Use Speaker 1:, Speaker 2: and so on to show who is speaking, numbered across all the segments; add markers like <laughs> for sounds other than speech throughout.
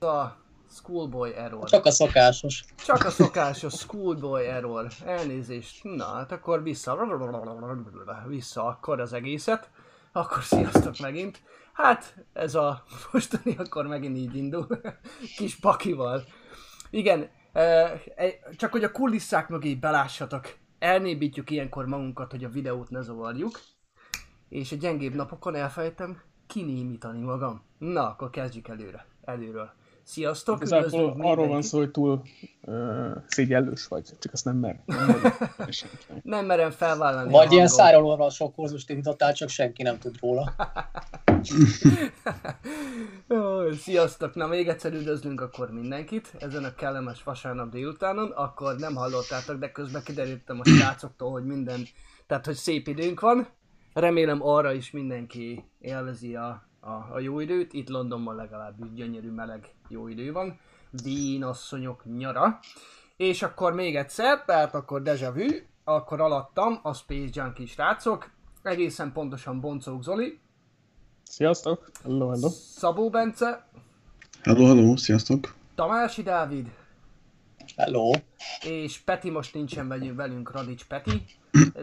Speaker 1: A Schoolboy Error.
Speaker 2: Csak a szokásos.
Speaker 1: Csak a szokásos Schoolboy Error. Elnézést. Na, hát akkor vissza. Vissza akkor az egészet. Akkor sziasztok megint. Hát, ez a mostani akkor megint így indul. Kis pakival. Igen, eh, csak hogy a kulisszák mögé belássatok. Elnébítjük ilyenkor magunkat, hogy a videót ne zavarjuk. És a gyengébb napokon elfelejtem kinémítani magam. Na, akkor kezdjük előre. Előről. Sziasztok!
Speaker 3: Igazából arról van szó, hogy túl uh, szégyellős vagy, csak azt nem mer. Nem,
Speaker 1: mer, <laughs> nem merem felvállalni
Speaker 2: Vagy ilyen szárolóra sok kurzust indítottál, csak senki nem tud róla. <laughs>
Speaker 1: Sziasztok! Na még egyszer üdvözlünk akkor mindenkit ezen a kellemes vasárnap délutánon. Akkor nem hallottátok, de közben kiderültem a srácoktól, hogy minden, tehát hogy szép időnk van. Remélem arra is mindenki élvezi a a, a jó időt. Itt Londonban legalábbis gyönyörű meleg jó idő van. Dín asszonyok nyara. És akkor még egyszer, tehát akkor Deja Vu, akkor alattam a Space Junkie srácok, egészen pontosan Boncók Zoli.
Speaker 3: Sziasztok! Hello, hello!
Speaker 1: Szabó Bence.
Speaker 4: Hello, hello, sziasztok!
Speaker 1: Tamási Dávid.
Speaker 2: Hello!
Speaker 1: És Peti most nincsen velünk, Radics Peti,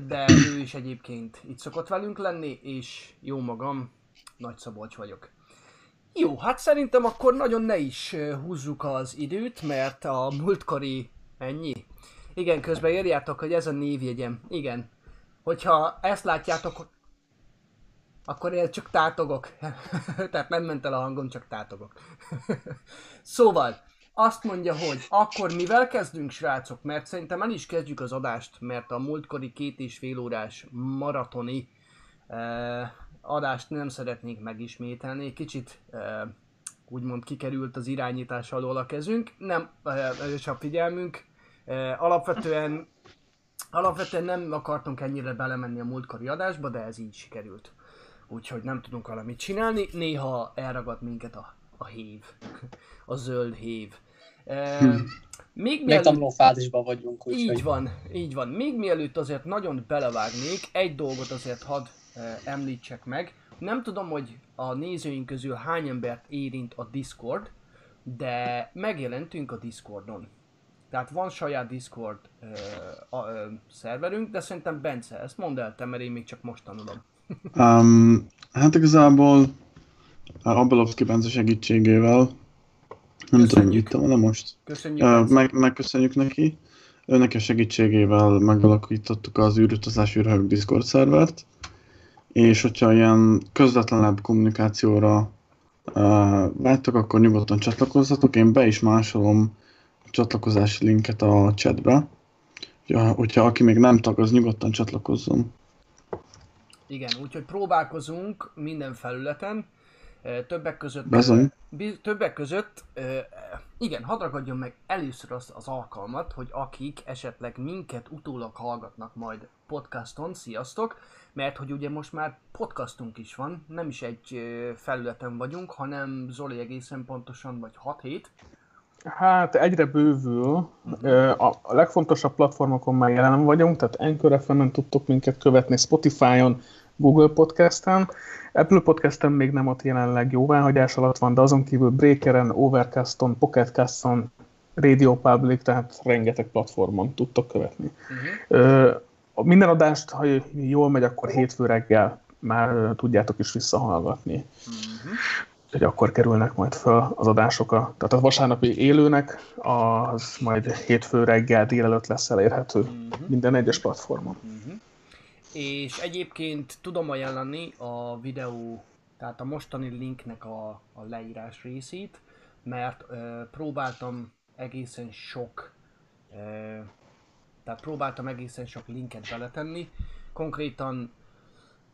Speaker 1: de ő is egyébként itt szokott velünk lenni, és jó magam, nagy Szabolcs vagyok. Jó, hát szerintem akkor nagyon ne is húzzuk az időt, mert a múltkori ennyi. Igen, közben írjátok, hogy ez a névjegyem. Igen. Hogyha ezt látjátok, akkor én csak tátogok. <laughs> Tehát nem ment el a hangom, csak tátogok. <laughs> szóval, azt mondja, hogy akkor mivel kezdünk, srácok? Mert szerintem el is kezdjük az adást, mert a múltkori két és fél órás maratoni uh, adást nem szeretnék megismételni, kicsit e, úgymond kikerült az irányítás alól a kezünk, nem és a figyelmünk. E, alapvetően, alapvetően nem akartunk ennyire belemenni a múltkori adásba, de ez így sikerült. Úgyhogy nem tudunk valamit csinálni, néha elragad minket a, a hév, <laughs> a zöld hév. E.
Speaker 2: Még mielőtt... tanuló fázisban vagyunk.
Speaker 1: Úgy, így hogy... van, így van. Még mielőtt azért nagyon belevágnék, egy dolgot azért hadd említsek meg. Nem tudom, hogy a nézőink közül hány embert érint a Discord, de megjelentünk a Discordon. Tehát van saját Discord ö, a, ö, szerverünk, de szerintem Bence, ezt mondd el te, mert én még csak most tanulom.
Speaker 4: um, hát igazából Abelovski Bence segítségével, nem köszönjük. tudom, itt van most.
Speaker 1: Köszönjük. Uh,
Speaker 4: meg, megköszönjük neki. Őnek a segítségével megalakítottuk az űrutazás űrhajó Discord szervert és hogyha ilyen közvetlenebb kommunikációra uh, vágytok, akkor nyugodtan csatlakozzatok. Én be is másolom a csatlakozási linket a chatbe. Ja, hogyha aki még nem tag, az nyugodtan csatlakozzon.
Speaker 1: Igen, úgyhogy próbálkozunk minden felületen. Többek között...
Speaker 4: Bezony.
Speaker 1: Többek között, igen, hadd ragadjon meg először azt az alkalmat, hogy akik esetleg minket utólag hallgatnak majd podcaston, sziasztok, mert hogy ugye most már podcastunk is van, nem is egy felületen vagyunk, hanem Zoli egészen pontosan, vagy 6 hét.
Speaker 3: Hát egyre bővül. Uh-huh. A legfontosabb platformokon már jelen vagyunk, tehát Anchor fm tudtok minket követni, Spotify-on, Google Podcast-en. Apple Podcast-en még nem ott jelenleg jóváhagyás alatt van, de azon kívül Breakeren, Overcast-on, Pocketcast-on, Radio Public, tehát rengeteg platformon tudtok követni. Uh-huh minden adást, ha jól megy, akkor hétfő reggel már tudjátok is visszahallgatni. Uh-huh. Hogy akkor kerülnek majd föl az adások. A, tehát a vasárnapi élőnek az majd hétfő reggel délelőtt lesz elérhető uh-huh. minden egyes platformon. Uh-huh.
Speaker 1: És egyébként tudom ajánlani a videó, tehát a mostani linknek a, a leírás részét, mert ö, próbáltam egészen sok ö, tehát próbáltam egészen sok linket beletenni. Konkrétan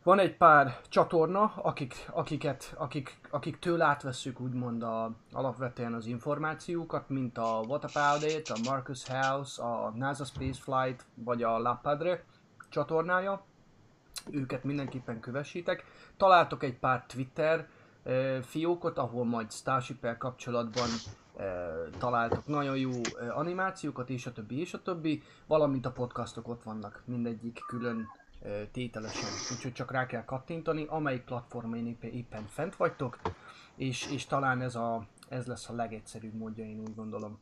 Speaker 1: van egy pár csatorna, akik, akiket, akik, akik től átveszük úgymond a, alapvetően az információkat, mint a What About It, a Marcus House, a NASA Spaceflight, vagy a La Padre csatornája. Őket mindenképpen kövessétek. Találtok egy pár Twitter fiókot, ahol majd starship kapcsolatban találtok nagyon jó animációkat, és a többi, és a többi, valamint a podcastok ott vannak, mindegyik külön tételesen, úgyhogy csak rá kell kattintani, amelyik platformon éppen, fent vagytok, és, és talán ez a, Ez lesz a legegyszerűbb módja, én úgy gondolom.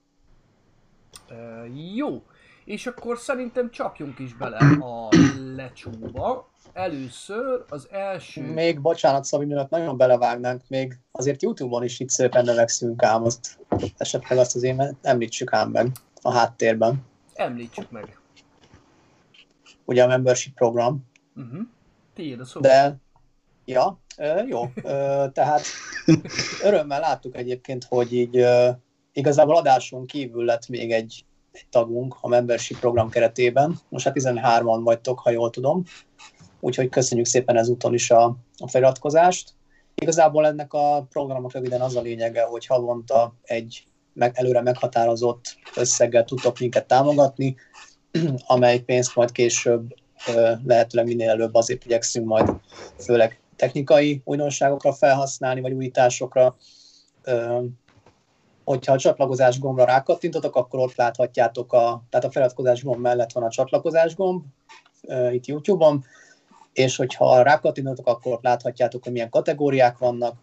Speaker 1: Jó, és akkor szerintem csapjunk is bele a lecsóba. Először az első...
Speaker 2: Még, bocsánat Szabi, mielőtt nagyon belevágnánk, még azért Youtube-on is itt szépen növekszünk ám, azt esetleg azt az én említsük ám meg a háttérben.
Speaker 1: Említsük meg.
Speaker 2: Ugye a membership program.
Speaker 1: Uh-huh. Tiéd a szó.
Speaker 2: De, ja, jó, tehát örömmel láttuk egyébként, hogy így igazából adáson kívül lett még egy, egy tagunk a membership program keretében. Most hát 13-an vagytok, ha jól tudom. Úgyhogy köszönjük szépen ezúton is a, a feliratkozást. Igazából ennek a programok röviden az a lényege, hogy havonta egy meg, előre meghatározott összeggel tudtok minket támogatni, <clears throat> amely pénzt majd később lehetőleg minél előbb azért igyekszünk majd főleg technikai újdonságokra felhasználni, vagy újításokra. Hogyha a csatlakozás gombra rákattintotok, akkor ott láthatjátok, a, tehát a feliratkozás gomb mellett van a csatlakozás gomb, itt YouTube-on, és hogyha rákattintotok, akkor láthatjátok, hogy milyen kategóriák vannak,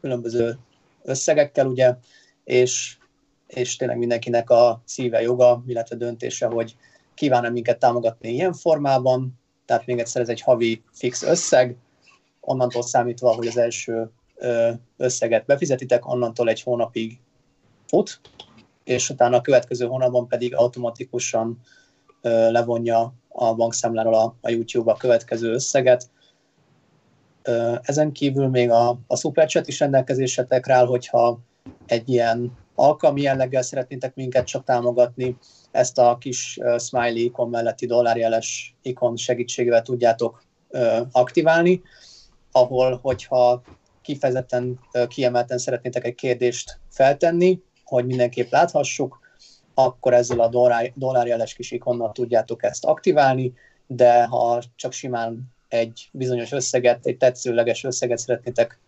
Speaker 2: különböző összegekkel, ugye, és, és tényleg mindenkinek a szíve joga, illetve döntése, hogy kíván-e minket támogatni ilyen formában, tehát még egyszer ez egy havi fix összeg, onnantól számítva, hogy az első összeget befizetitek, onnantól egy hónapig fut, és utána a következő hónapban pedig automatikusan levonja a bankszámláról a, a YouTube a következő összeget. Ezen kívül még a, a Superchat is rendelkezésetekre áll, hogyha egy ilyen alkalmi jelleggel szeretnétek minket csak támogatni, ezt a kis smiley ikon melletti dollárjeles ikon segítségével tudjátok aktiválni, ahol, hogyha kifejezetten kiemelten szeretnétek egy kérdést feltenni, hogy mindenképp láthassuk, akkor ezzel a dollár, dollárjeles kis ikonnal tudjátok ezt aktiválni, de ha csak simán egy bizonyos összeget, egy tetszőleges összeget szeretnétek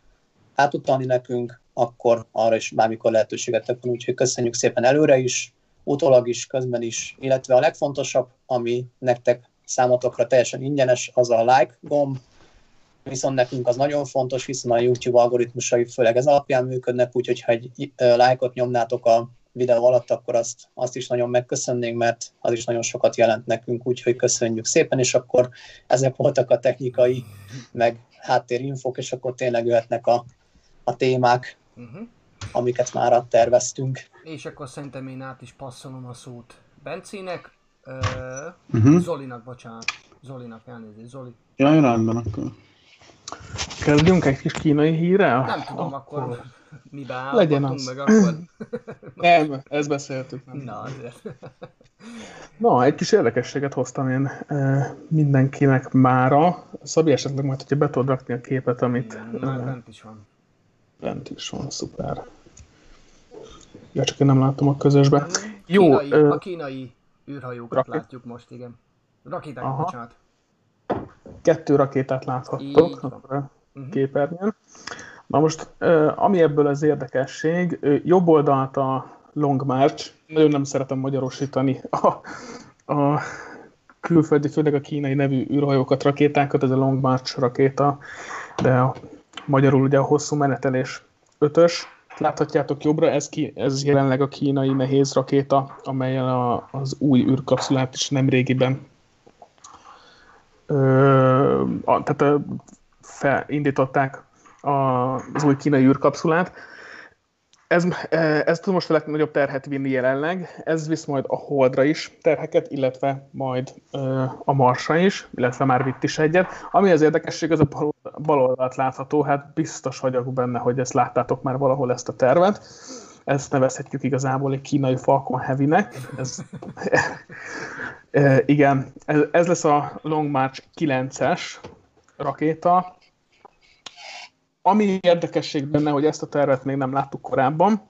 Speaker 2: átutalni nekünk, akkor arra is bármikor lehetőségetek van, úgyhogy köszönjük szépen előre is, utólag is, közben is, illetve a legfontosabb, ami nektek számotokra teljesen ingyenes, az a like gomb, viszont nekünk az nagyon fontos, hiszen a YouTube algoritmusai főleg ez alapján működnek, úgyhogy ha egy lájkot nyomnátok a videó alatt, akkor azt, azt is nagyon megköszönnénk, mert az is nagyon sokat jelent nekünk, úgyhogy köszönjük szépen, és akkor ezek voltak a technikai, meg háttérinfok, és akkor tényleg jöhetnek a, a témák, uh-huh. amiket már terveztünk.
Speaker 1: És akkor szerintem én át is passzolom a szót Bencének, uh, uh-huh. Zolinak, bocsánat, Zolinak elnézést, Zoli.
Speaker 4: Ja, rendben akkor.
Speaker 3: Kezdjünk egy kis kínai hírrel?
Speaker 1: Nem tudom, akkor, akkor miben
Speaker 3: Legyen az.
Speaker 1: meg akkor. <clears throat>
Speaker 3: nem, ezt beszéltük. Nem.
Speaker 1: Na, azért.
Speaker 3: Na, egy kis érdekességet hoztam én e, mindenkinek mára. Szabi esetleg majd, hogyha be tudod rakni a képet, amit...
Speaker 1: Igen, már bent is van.
Speaker 3: Bent is van, szuper. Ja, csak én nem látom a közösbe.
Speaker 1: Jó, kínai, ö... A kínai űrhajókat rakét. látjuk most, igen. Rakéták, Aha. bocsánat.
Speaker 3: Kettő rakétát láthattok a uh-huh. képernyőn. Na most, ami ebből az érdekesség, jobb oldalt a Long March, nagyon nem szeretem magyarosítani a, a külföldi, főleg a kínai nevű űrhajókat, rakétákat, ez a Long March rakéta, de a, magyarul ugye a hosszú menetelés ötös. Láthatjátok jobbra, ez, ki, ez jelenleg a kínai nehéz rakéta, amelyen a, az új űrkapszulát is nemrégiben ö, a, tehát felindították az új kínai űrkapszulát. Ez, ez tud most a legnagyobb terhet vinni jelenleg, ez visz majd a Holdra is terheket, illetve majd ö, a Marsra is, illetve már vitt is egyet. Ami az érdekesség, az a bal oldalt látható, hát biztos vagyok benne, hogy ezt láttátok már valahol ezt a tervet. Ezt nevezhetjük igazából egy kínai Falcon Heavy-nek. Ez, <laughs> e, igen, ez, ez lesz a Long March 9-es rakéta, ami érdekesség benne, hogy ezt a tervet még nem láttuk korábban,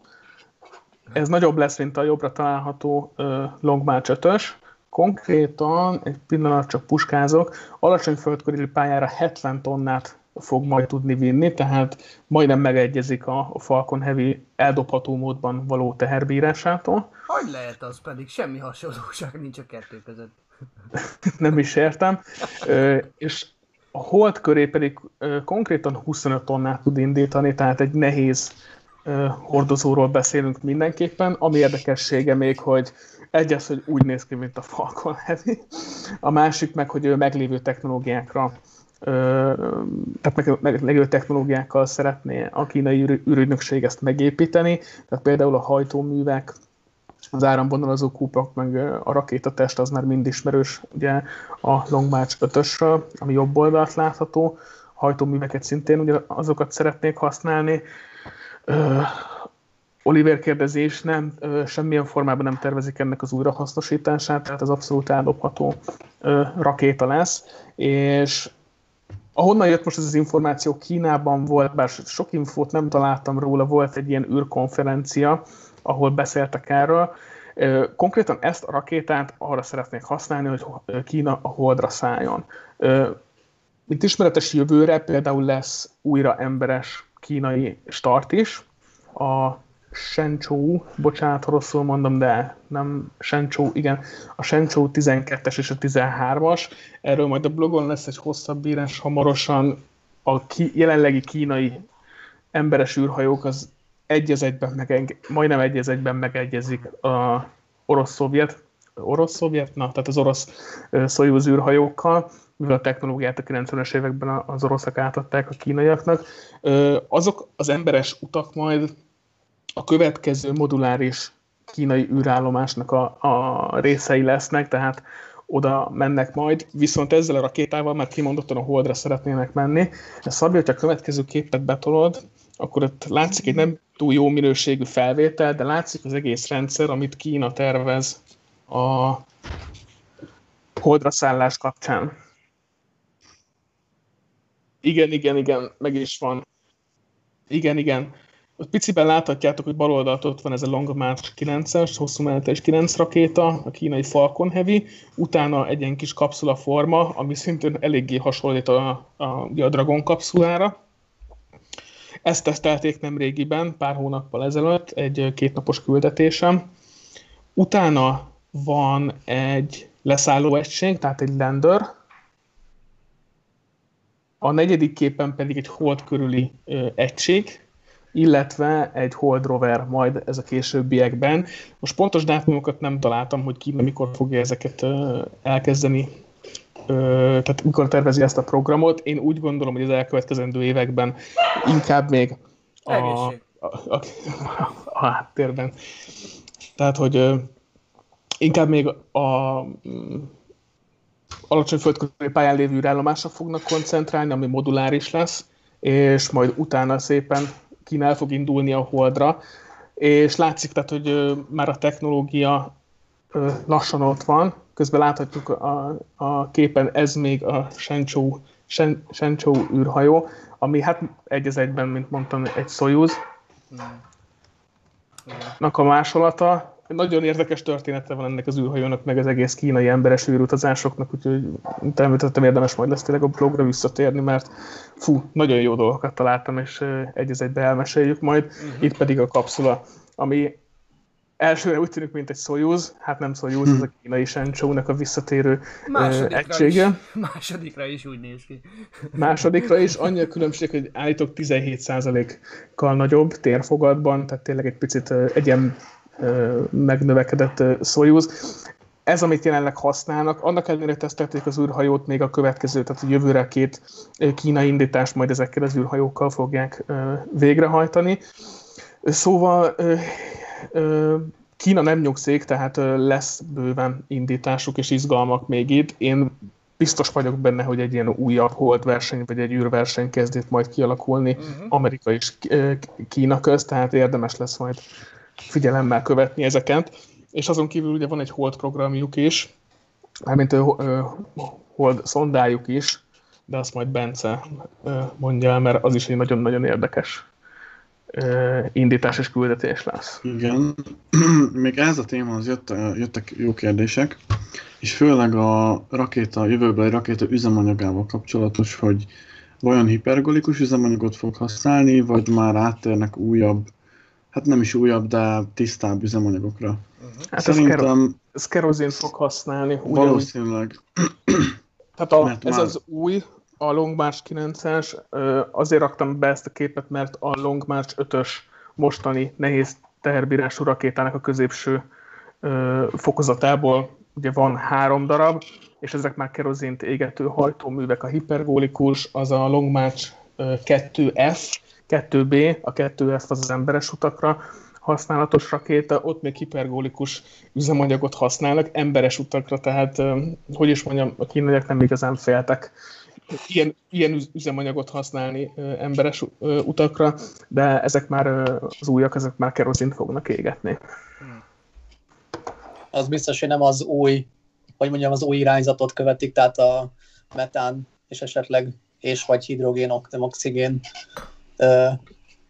Speaker 3: ez nagyobb lesz, mint a jobbra található uh, Long March 5-ös. Konkrétan, egy pillanat csak puskázok, alacsony földkörüli pályára 70 tonnát fog majd tudni vinni, tehát majdnem megegyezik a Falcon Heavy eldobható módban való teherbírásától.
Speaker 1: Hogy lehet az pedig? Semmi hasonlóság nincs a kettő között. <laughs>
Speaker 3: nem is értem. Ö, és a hold köré pedig ö, konkrétan 25 tonnát tud indítani, tehát egy nehéz hordozóról beszélünk mindenképpen. Ami érdekessége még, hogy egy az, hogy úgy néz ki, mint a Falcon Heavy, a másik meg, hogy ő meglévő technológiákra tehát meglévő technológiákkal szeretné a kínai űrügynökség ezt megépíteni, tehát például a hajtóművek, az áramvonalazó kúpak, meg a rakétatest az már mind ismerős, ugye a Long March 5 ami jobb oldalt látható, hajtóműveket szintén ugye azokat szeretnék használni. Oliver kérdezés, nem, semmilyen formában nem tervezik ennek az újrahasznosítását, tehát ez abszolút eldobható rakéta lesz, és ahonnan jött most ez az információ, Kínában volt, bár sok infót nem találtam róla, volt egy ilyen űrkonferencia, ahol beszéltek erről. Konkrétan ezt a rakétát arra szeretnék használni, hogy Kína a holdra szálljon. Mint ismeretes jövőre például lesz újra emberes kínai start is. A Shenzhou, bocsánat, rosszul mondom, de nem Shenzhou, igen, a Shenzhou 12-es és a 13-as. Erről majd a blogon lesz egy hosszabb írás hamarosan. A ki, jelenlegi kínai emberes űrhajók az egy az egyben megeng, majdnem egy az egyben megegyezik a orosz-szovjet, orosz-szovjet, na, tehát az orosz Soyuz űrhajókkal, mivel a technológiát a 90-es években az oroszok átadták a kínaiaknak. Azok az emberes utak majd a következő moduláris kínai űrállomásnak a, a részei lesznek, tehát oda mennek majd, viszont ezzel a rakétával már kimondottan a Holdra szeretnének menni. Ez Szabi, hogyha a következő képet betolod, akkor ott látszik egy nem túl jó minőségű felvétel, de látszik az egész rendszer, amit Kína tervez a holdra szállás kapcsán. Igen, igen, igen, meg is van. Igen, igen. Ott piciben láthatjátok, hogy bal oldalt ott van ez a Long March 9-es, hosszú menetes 9 rakéta, a kínai Falcon Heavy, utána egy ilyen kis kapszula forma, ami szintén eléggé hasonlít a, a, a Dragon kapszulára. Ezt tesztelték nem régiben, pár hónappal ezelőtt, egy kétnapos küldetésem. Utána van egy leszálló egység, tehát egy lander, a negyedik képen pedig egy hold körüli egység, illetve egy Hold Rover majd ez a későbbiekben. Most pontos dátumokat nem találtam, hogy ki mikor fogja ezeket elkezdeni, tehát mikor tervezi ezt a programot. Én úgy gondolom, hogy az elkövetkezendő években inkább még a, a, a, a, háttérben. Tehát, hogy inkább még a alacsony földközi pályán lévő űrállomásra fognak koncentrálni, ami moduláris lesz, és majd utána szépen Kína el fog indulni a Holdra, és látszik, tehát, hogy már a technológia lassan ott van, közben láthatjuk a, a képen, ez még a Shenzhou, Shen, Shenzhou űrhajó, ami hát egy az egyben, mint mondtam, egy Soyuz. Hmm. a másolata, nagyon érdekes története van ennek az űrhajónak, meg az egész kínai emberes űrutazásoknak, úgyhogy természetesen érdemes majd lesz tényleg a blogra visszatérni, mert fú, nagyon jó dolgokat találtam, és egy az egybe elmeséljük majd. Uh-huh. Itt pedig a kapszula, ami elsőre úgy tűnik, mint egy Soyuz, hát nem Soyuz, ez a kínai Shenzhou-nak a visszatérő Másodikra egysége.
Speaker 1: Is, másodikra is úgy néz ki.
Speaker 3: Másodikra is, annyi a különbség, hogy állítok 17%-kal nagyobb térfogatban, tehát tényleg egy picit egy ilyen megnövekedett Soyuz. Ez, amit jelenleg használnak, annak ellenére tesztelték az űrhajót még a következő, tehát a jövőre két kínai indítást majd ezekkel az űrhajókkal fogják végrehajtani. Szóval Kína nem nyugszik, tehát lesz bőven indításuk és izgalmak még itt. Én biztos vagyok benne, hogy egy ilyen újabb holdverseny, vagy egy űrverseny kezd itt majd kialakulni uh-huh. Amerika és Kína közt, tehát érdemes lesz majd figyelemmel követni ezeket. És azon kívül ugye van egy hold programjuk is, mármint hold szondájuk is, de azt majd Bence mondja mert az is egy nagyon-nagyon érdekes indítás és küldetés lesz.
Speaker 4: Igen, <clears throat> még ez a témához jött, jöttek jó kérdések, és főleg a rakéta, jövőbeli rakéta üzemanyagával kapcsolatos, hogy vajon hipergolikus üzemanyagot fog használni, vagy már áttérnek újabb hát nem is újabb, de tisztább üzemanyagokra.
Speaker 3: Hát Szerintem... Ez, kerozin fog használni.
Speaker 4: Valószínűleg.
Speaker 3: Tehát a, ez az új, a Long March 9-es, azért raktam be ezt a képet, mert a Long March 5-ös mostani nehéz teherbírású rakétának a középső fokozatából ugye van három darab, és ezek már kerozint égető hajtóművek, a hipergólikus, az a Long March 2F, 2B, a 2F az az emberes utakra használatos rakéta, ott még hipergólikus üzemanyagot használnak, emberes utakra, tehát hogy is mondjam, a kínaiak nem igazán féltek ilyen, ilyen üzemanyagot használni emberes utakra, de ezek már az újak, ezek már kerozint fognak égetni.
Speaker 2: Az biztos, hogy nem az új, hogy mondjam, az új irányzatot követik, tehát a metán és esetleg és vagy hidrogén, nem oxigén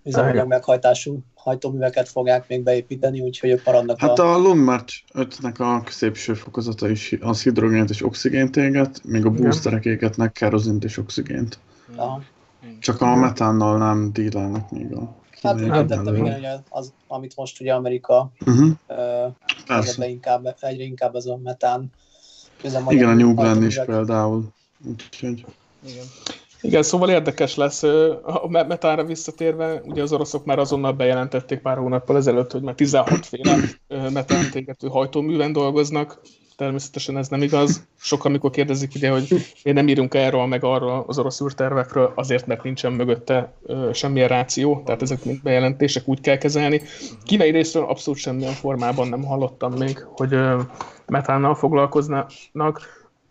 Speaker 2: üzemanyag meghajtású hajtóműveket fogják még beépíteni, úgyhogy ők maradnak
Speaker 4: Hát a, a March 5-nek a középső fokozata is az hidrogént és oxigént éget, még a boosterek égetnek kerozint és oxigént. Aha. Csak a metánnal nem dílelnek még a
Speaker 2: Hát úgy értettem, igen, hogy az, amit most ugye Amerika uh-huh. uh, inkább, egyre inkább ez a metán.
Speaker 4: Igen, a New Glenn is például. Úgyhogy...
Speaker 3: Igen. Igen, szóval érdekes lesz. A metára visszatérve, ugye az oroszok már azonnal bejelentették pár hónappal ezelőtt, hogy már 16 féle metánt égető hajtóműven dolgoznak. Természetesen ez nem igaz. Sok, amikor kérdezik, ugye, hogy miért nem írunk erről, meg arról az orosz űrtervekről, azért, mert nincsen mögötte semmilyen ráció, tehát ezek mind bejelentések úgy kell kezelni. Kínai részről abszolút semmilyen formában nem hallottam még, hogy metánnal foglalkoznak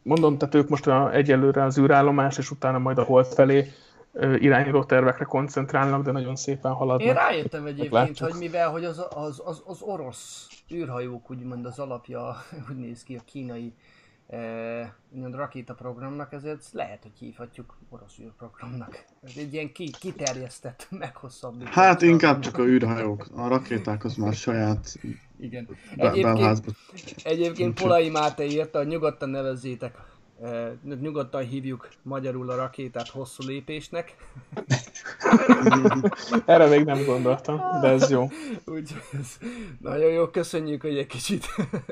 Speaker 3: mondom, tehát ők most egyelőre az űrállomás, és utána majd a hold felé irányuló tervekre koncentrálnak, de nagyon szépen haladnak.
Speaker 1: Én rájöttem egyébként, hogy mivel hogy az, az, az, az orosz űrhajók úgymond az alapja, <laughs> úgy néz ki a kínai eh, rakétaprogramnak, ezért lehet, hogy hívhatjuk orosz űrprogramnak. Ez egy ilyen ki, kiterjesztett, <laughs> meghosszabbított.
Speaker 4: Hát inkább csak a űrhajók. A rakéták az már saját
Speaker 1: igen. Egyébként, egyébként Polai Máté írta, hogy nyugodtan nevezzétek, nyugodtan hívjuk magyarul a rakétát hosszú lépésnek. <laughs>
Speaker 3: Erre még nem gondoltam, de ez jó. <laughs>
Speaker 1: Úgyhogy ez nagyon jó, köszönjük, hogy egy kicsit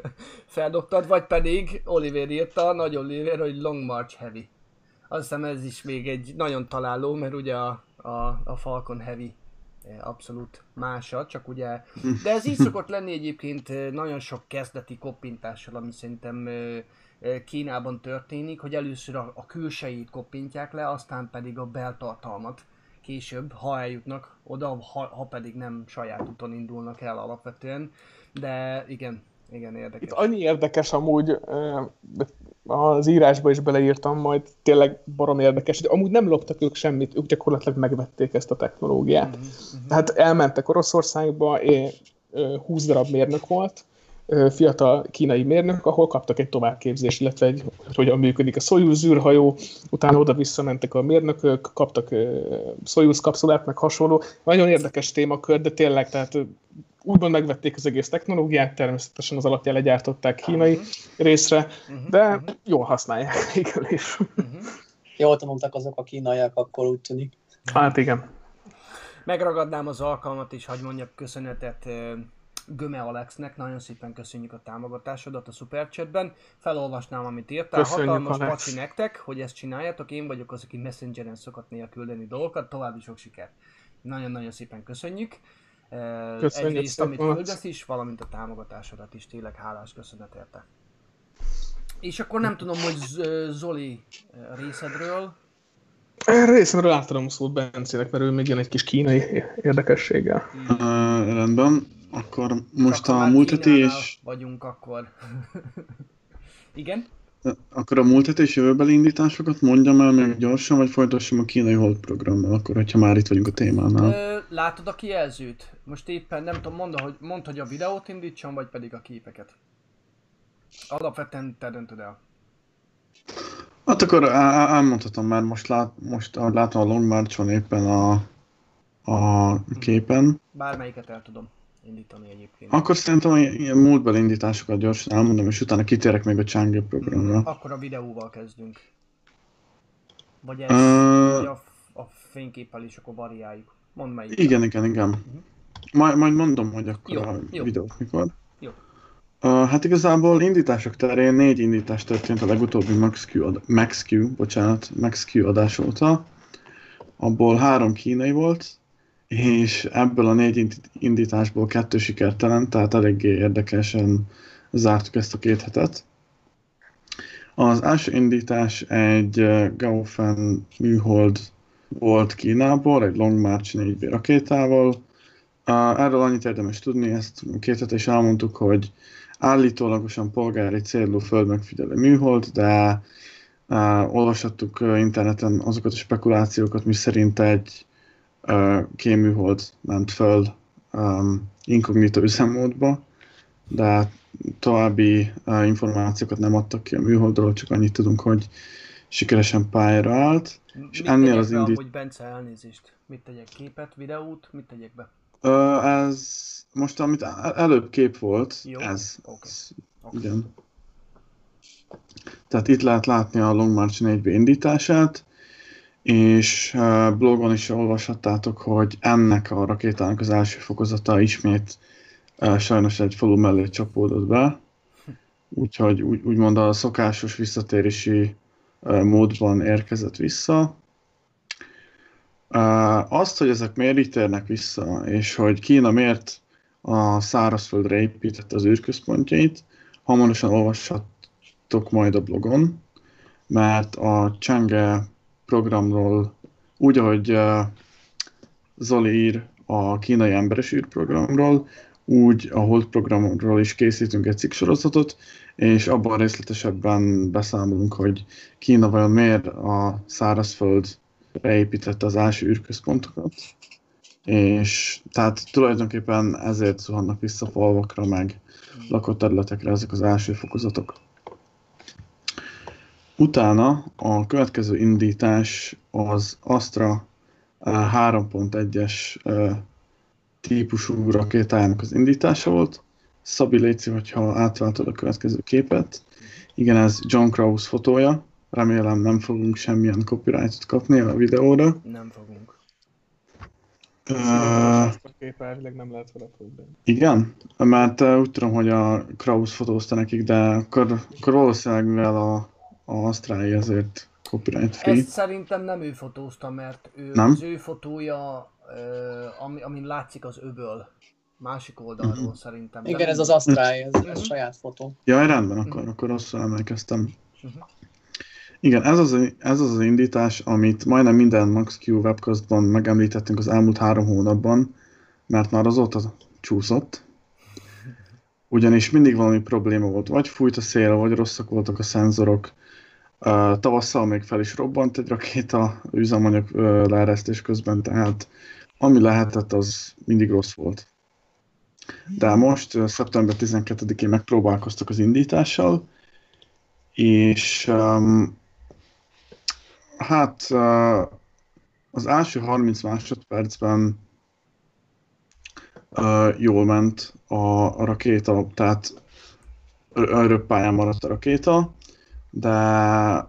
Speaker 1: <laughs> feldobtad, vagy pedig Oliver írta, nagy Oliver, hogy Long March Heavy. Azt hiszem ez is még egy nagyon találó, mert ugye a, a, a Falcon Heavy abszolút mása, csak ugye, de ez így szokott lenni egyébként nagyon sok kezdeti koppintással, ami szerintem Kínában történik, hogy először a, a külsejét koppintják le, aztán pedig a beltartalmat később, ha eljutnak oda, ha, ha pedig nem saját úton indulnak el alapvetően, de igen, igen, érdekes.
Speaker 3: Itt annyi érdekes amúgy, az írásba is beleírtam majd, tényleg barom érdekes, hogy amúgy nem loptak ők semmit, ők gyakorlatilag megvették ezt a technológiát. Uh-huh. Tehát elmentek Oroszországba, 20 darab mérnök volt, fiatal kínai mérnök, ahol kaptak egy továbbképzést, illetve egy, hogy hogyan működik a Soyuz űrhajó, utána oda visszamentek a mérnökök, kaptak Soyuz kapszulát, meg hasonló. Nagyon érdekes témakör, de tényleg, tehát úgymond megvették az egész technológiát, természetesen az alapján legyártották kínai uh-huh. részre, uh-huh. de uh-huh. jól használják végül is. Uh-huh.
Speaker 2: Jól tanultak azok a kínaiak, akkor úgy tűnik.
Speaker 3: Hát igen.
Speaker 1: Megragadnám az alkalmat is, hogy mondjak köszönetet Göme Alexnek, nagyon szépen köszönjük a támogatásodat a Superchatben. Felolvasnám, amit írtál. Köszönjük, Hatalmas Alex. paci nektek, hogy ezt csináljátok. Én vagyok az, aki Messengeren szokott néha küldeni dolgokat. További sok sikert. Nagyon-nagyon szépen köszönjük. Köszönjük Egyrészt, amit küldesz is, valamint a támogatásodat is, tényleg hálás köszönet érte. És akkor nem tudom, hogy Zoli részedről...
Speaker 3: Részemről átadom szót Bencének, mert ő még jön egy kis kínai érdekességgel.
Speaker 4: Uh, rendben, akkor most Csak a múlt heti és...
Speaker 1: vagyunk akkor. <laughs> Igen?
Speaker 4: Akkor a múlt heti és jövőbeli indításokat mondjam el még gyorsan, vagy folytassam a kínai hold programmal, akkor, hogyha már itt vagyunk a témánál. Ö,
Speaker 1: látod a kijelzőt? Most éppen nem tudom, mondd, hogy, mondd, hogy a videót indítsam, vagy pedig a képeket. Alapvetően te döntöd el.
Speaker 4: Hát akkor elmondhatom, mert most, lát, most ahogy látom a Long March-on éppen a, a képen.
Speaker 1: Bármelyiket el tudom indítani egyébként.
Speaker 4: Akkor szerintem ilyen múltbeli indításokat gyorsan elmondom, és utána kitérek még a Chang'e programra.
Speaker 1: Akkor a videóval kezdünk. Vagy ez uh, a, a fényképpel is akkor variáljuk. Mondd melyik.
Speaker 4: Igen, igen, igen. Uh-huh. Majd, majd mondom, hogy akkor jó, a jó. videót mikor. Jó. Uh, hát igazából indítások terén négy indítás történt a legutóbbi MaxQ, ad- MaxQ, bocsánat, MaxQ adás óta. Abból három kínai volt, és ebből a négy indításból kettő sikertelen, tehát eléggé érdekesen zártuk ezt a két hetet. Az első indítás egy Gaufen műhold volt Kínából, egy Long March 4B rakétával. Erről annyit érdemes tudni, ezt két hete is elmondtuk, hogy állítólagosan polgári célú földmegfigyelő műhold, de uh, olvashattuk interneten azokat a spekulációkat, mi szerint egy kéműhold ment föl um, inkognito üzemmódba, de további uh, információkat nem adtak ki a műholdról, csak annyit tudunk, hogy sikeresen pályára állt.
Speaker 1: És mit ennél az indít... Amúgy Bence elnézést? Mit tegyek? Képet, videót? Mit tegyek be?
Speaker 4: Uh, ez most, amit előbb kép volt,
Speaker 1: Jó.
Speaker 4: ez.
Speaker 1: Okay.
Speaker 4: ez okay. Igen. Tehát itt lehet látni a Long March 4B indítását, és uh, blogon is olvashattátok, hogy ennek a rakétának az első fokozata ismét uh, sajnos egy falu mellé csapódott be. Úgyhogy úgy, úgymond a szokásos visszatérési uh, módban érkezett vissza. Azt, hogy ezek miért így térnek vissza, és hogy Kína miért a szárazföldre építette az űrközpontjait, hamarosan olvashatok majd a blogon, mert a Chang'e programról, úgy, ahogy uh, Zoli ír a kínai emberes űrprogramról, úgy a Hold programról is készítünk egy cikksorozatot, és abban részletesebben beszámolunk, hogy Kína vajon miért a szárazföld beépítette az első űrközpontokat, és tehát tulajdonképpen ezért zuhannak vissza falvakra, meg lakott területekre ezek az első fokozatok. Utána a következő indítás az Astra 3.1-es típusú rakétájának az indítása volt. Szabi Léci, hogyha átváltod a következő képet. Igen, ez John Krause fotója. Remélem nem fogunk semmilyen copyrightot kapni a videóra.
Speaker 1: Nem fogunk.
Speaker 3: Uh, nem lehet vele
Speaker 4: Igen? Mert uh, úgy tudom, hogy a Kraus fotózta nekik, de akkor, akkor valószínűleg mivel a, a Astrái ezért copyright free.
Speaker 1: Ezt szerintem nem ő fotózta, mert ő, nem? az ő fotója, ami, amin látszik az öböl. Másik oldalról uh-huh. szerintem.
Speaker 2: Igen, ez az Astrái, ez, uh-huh. ez saját fotó.
Speaker 4: Ja, rendben, akkor, uh-huh. akkor rosszul emlékeztem. Uh-huh. Igen, ez az, ez az az indítás, amit majdnem minden MaxQ webcastban megemlítettünk az elmúlt három hónapban, mert már azóta csúszott. Ugyanis mindig valami probléma volt, vagy fújt a szél, vagy rosszak voltak a szenzorok. Uh, tavasszal még fel is robbant egy rakéta üzemanyag uh, leeresztés közben, tehát ami lehetett, az mindig rossz volt. De most, uh, szeptember 12-én megpróbálkoztak az indítással, és um, Hát az első 30 másodpercben jól ment a, a rakéta, tehát pályán maradt a rakéta, de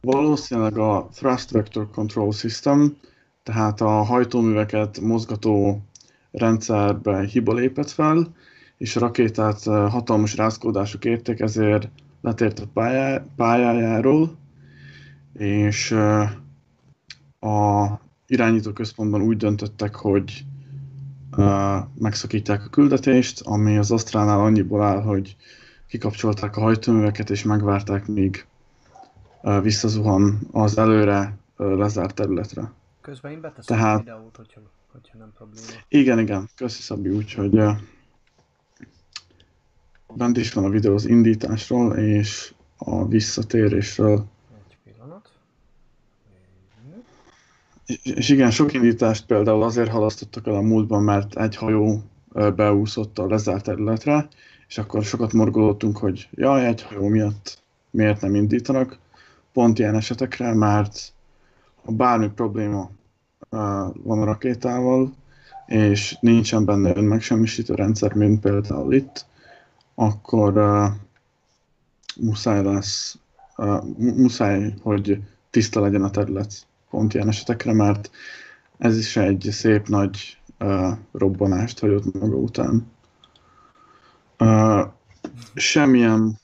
Speaker 4: valószínűleg a Thrust Vector Control System, tehát a hajtóműveket mozgató rendszerbe hiba lépett fel, és a rakétát hatalmas rázkódások érték, ezért letért a pályá, pályájáról, és a irányító központban úgy döntöttek, hogy megszakítják a küldetést, ami az Asztránál annyiból áll, hogy kikapcsolták a hajtóműveket és megvárták, míg visszazuhan az előre lezárt területre.
Speaker 1: Közben én beteszem Tehát... a videót, hogyha, hogyha nem probléma.
Speaker 4: Igen, igen, köszi Szabi, úgyhogy bent is van a videó az indításról és a visszatérésről. És igen, sok indítást például azért halasztottak el a múltban, mert egy hajó beúszott a lezárt területre, és akkor sokat morgolódtunk, hogy jaj, egy hajó miatt miért nem indítanak. Pont ilyen esetekre, mert ha bármi probléma van a rakétával, és nincsen benne önmegsemmisítő rendszer, mint például itt, akkor uh, muszáj lesz, uh, muszáj, hogy tiszta legyen a terület pont ilyen esetekre, mert ez is egy szép nagy uh, robbanást hagyott maga után. Uh, semmilyen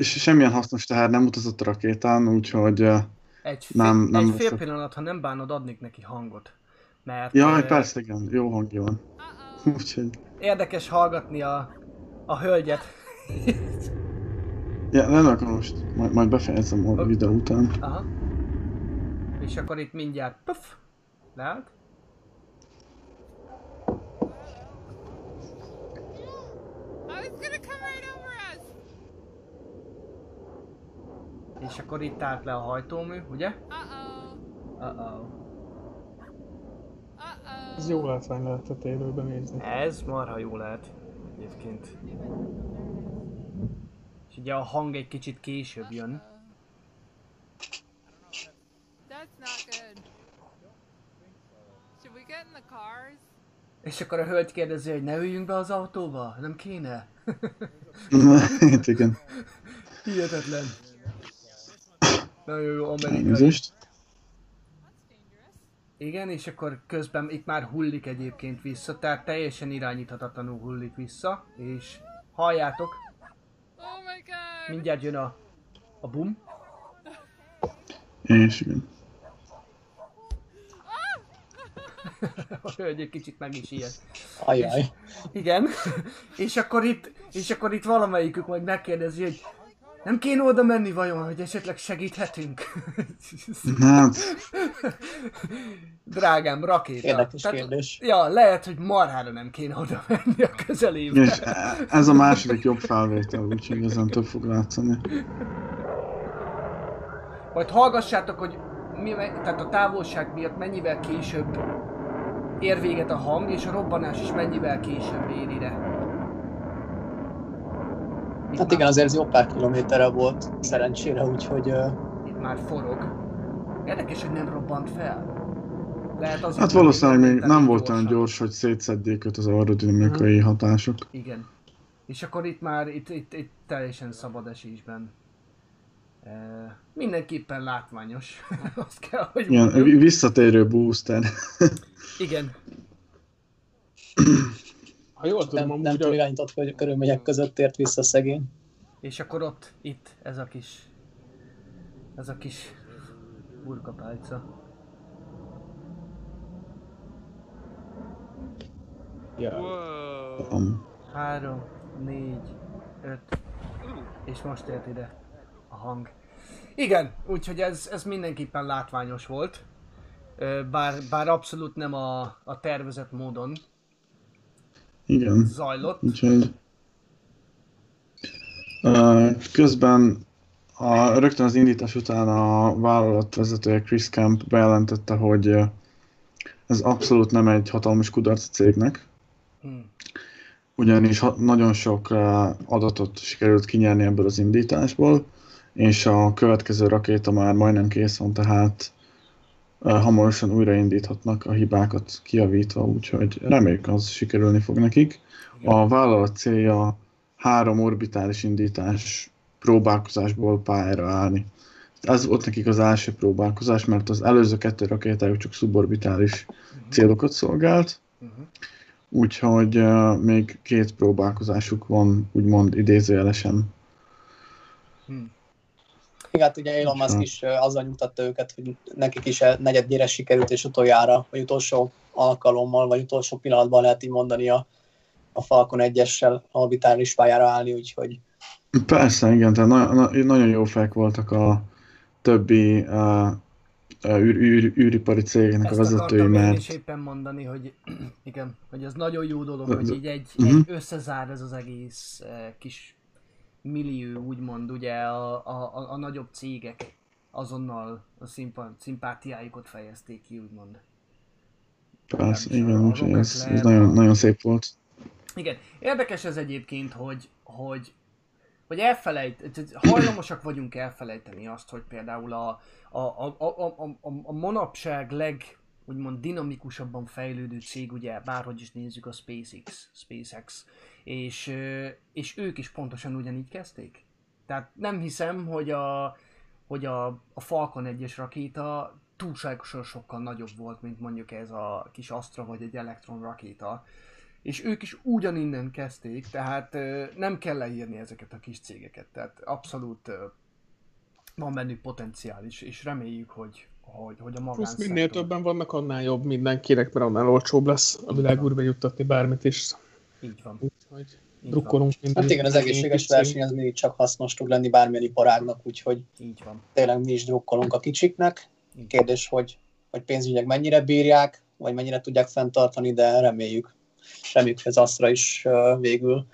Speaker 4: semmilyen hasznos teher nem utazott a rakétán, úgyhogy uh,
Speaker 1: egy fél, nem, nem egy fél pillanat, ha nem bánod, adnék neki hangot. Mert
Speaker 4: Jaj,
Speaker 1: ö,
Speaker 4: persze, igen, jó hangja van. Úgyhogy,
Speaker 1: érdekes hallgatni a, a hölgyet.
Speaker 4: ja, nem akkor most, majd, majd befejezem a videó után.
Speaker 1: Aha. És akkor itt mindjárt puff, leállt. És akkor itt állt le a hajtómű, ugye?
Speaker 5: Uh-oh.
Speaker 1: Uh-oh.
Speaker 5: Uh-oh.
Speaker 3: Ez jó látvány lehetett élőben nézni.
Speaker 1: Ez marha jó lehet egyébként. És ugye a hang egy kicsit később jön.
Speaker 5: That's not good. Should we get in the cars?
Speaker 1: És akkor a hölgy kérdezi, hogy ne üljünk be az autóba? Nem kéne? <laughs>
Speaker 4: Hát igen,
Speaker 1: Hihetetlen. Nagyon jó amerikai.
Speaker 4: elnézést.
Speaker 1: Igen, és akkor közben itt már hullik egyébként vissza, tehát teljesen irányíthatatlanul hullik vissza, és halljátok,
Speaker 5: Oh my god.
Speaker 1: mindjárt jön a, a bum.
Speaker 4: És igen.
Speaker 1: A <laughs> hölgy egy kicsit meg is ilyet.
Speaker 2: Ajaj.
Speaker 1: Igen, <laughs> és akkor itt, és akkor itt valamelyikük majd megkérdezi, hogy nem kéne oda menni vajon, hogy esetleg segíthetünk?
Speaker 4: Hát, <laughs>
Speaker 1: Drágám, rakéta.
Speaker 2: Érdekes kérdés.
Speaker 1: Ja, lehet, hogy marhára nem kéne oda menni a közelébe.
Speaker 4: és ez a második jobb felvétel, úgyhogy ezen több fog látszani.
Speaker 1: Majd hallgassátok, hogy mi, tehát a távolság miatt mennyivel később ér véget a hang, és a robbanás is mennyivel később ér ide. Itt
Speaker 2: Hát
Speaker 1: már-
Speaker 2: igen, azért ez jó pár kilométerre volt szerencsére, úgyhogy ö,
Speaker 1: Itt már forog. Érdekes, hogy nem robbant fel. Lehet azért,
Speaker 4: Hát valószínűleg még nem volt olyan gyors, hogy szétszedjék őt az aerodinamikai hatások.
Speaker 1: Igen. És akkor itt már, itt, itt, itt teljesen szabad esésben. E, mindenképpen látványos. <laughs> Azt kell, hogy mondjam.
Speaker 4: vi- visszatérő booster.
Speaker 1: Igen. <clears throat>
Speaker 3: Ha jól tudom,
Speaker 2: nem, nem túl
Speaker 3: a,
Speaker 2: irányított hogy körülmények között ért vissza szegény.
Speaker 1: És akkor ott, itt, ez a kis... Ez a kis burkapálca.
Speaker 3: ja,
Speaker 4: Um,
Speaker 1: Három, négy, öt, és most ért ide a hang. Igen, úgyhogy ez, ez mindenképpen látványos volt. Bár, bár abszolút nem a, a tervezett módon
Speaker 4: igen.
Speaker 1: zajlott.
Speaker 4: Úgyhogy... Közben a, rögtön az indítás után a vállalat vezetője Chris Camp bejelentette, hogy ez abszolút nem egy hatalmas kudarc a cégnek,
Speaker 1: Hm.
Speaker 4: ugyanis nagyon sok adatot sikerült kinyerni ebből az indításból, és a következő rakéta már majdnem kész van, tehát hamarosan újraindíthatnak a hibákat kijavítva, úgyhogy reméljük az sikerülni fog nekik. A vállalat célja három orbitális indítás próbálkozásból pályára állni. Ez volt nekik az első próbálkozás, mert az előző kettő rakétájuk csak szuborbitális célokat szolgált,
Speaker 1: Uh-huh.
Speaker 4: úgyhogy uh, még két próbálkozásuk van, úgymond idézőjelesen.
Speaker 1: Hm.
Speaker 2: Igen, hát ugye Elon Musk is azzal nyugtatta őket, hogy nekik is a negyedjére sikerült, és utoljára, vagy utolsó alkalommal, vagy utolsó pillanatban lehet így mondani a, a Falcon 1-essel orbitális pályára állni, úgyhogy
Speaker 4: Persze, igen, tehát na- na- nagyon jó fejek voltak a többi uh, űr, űr, űripari cégnek a
Speaker 1: Ezt
Speaker 4: vezetői,
Speaker 1: akartam én
Speaker 4: mert
Speaker 1: is éppen mondani, hogy <clears throat> igen, hogy ez nagyon jó dolog, hogy így egy,
Speaker 4: Mhm.
Speaker 1: egy összezár ez az egész kis millió, úgymond ugye a, a, a, nagyobb cégek azonnal a szimpa, szimpátiájukat fejezték ki, úgymond.
Speaker 4: persze, igen, ez, ez nagyon, nagyon szép volt.
Speaker 1: Igen, érdekes ez egyébként, hogy, hogy, hogy elfelejt, hajlamosak vagyunk elfelejteni azt, hogy például a, a, a, a, a, a, a manapság leg, úgymond dinamikusabban fejlődő cég, ugye bárhogy is nézzük a SpaceX, SpaceX, és, és ők is pontosan ugyanígy kezdték. Tehát nem hiszem, hogy a, hogy a, a Falcon 1-es rakéta túlságosan sokkal nagyobb volt, mint mondjuk ez a kis Astra vagy egy Electron rakéta. És ők is ugyaninnen kezdték, tehát nem kell leírni ezeket a kis cégeket. Tehát abszolút van bennük potenciál is, és reméljük, hogy, hogy, hogy a
Speaker 3: Plusz
Speaker 1: magánszektor.
Speaker 3: minél többen vannak, annál jobb mindenkinek, mert annál olcsóbb lesz a világúrba juttatni bármit is.
Speaker 1: Így van.
Speaker 3: Úgyhogy drukkolunk minden.
Speaker 2: Hát igen, az egészséges verseny az mindig csak hasznos tud lenni bármilyen iparágnak, úgyhogy.
Speaker 1: Így van.
Speaker 2: tényleg mi is drukkolunk a kicsiknek. Kérdés, hogy, hogy pénzügyek mennyire bírják, vagy mennyire tudják fenntartani, de reméljük, reméljük, hogy az Astra is végül,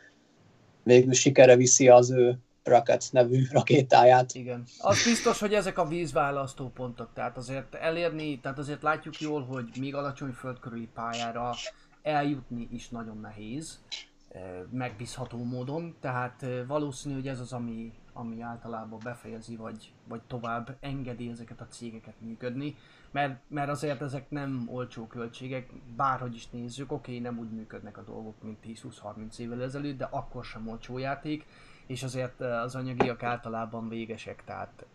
Speaker 2: végül sikerre viszi az ő Rocket nevű rakétáját.
Speaker 1: Igen. Az biztos, hogy ezek a vízválasztó pontok, tehát azért elérni, tehát azért látjuk jól, hogy még alacsony földkörüli pályára eljutni is nagyon nehéz, eh, megbízható módon, tehát eh, valószínű, hogy ez az, ami, ami általában befejezi, vagy, vagy tovább engedi ezeket a cégeket működni, mert, mert azért ezek nem olcsó költségek, bárhogy is nézzük, oké, nem úgy működnek a dolgok, mint 10-20-30 évvel ezelőtt, de akkor sem olcsó játék, és azért az anyagiak általában végesek, tehát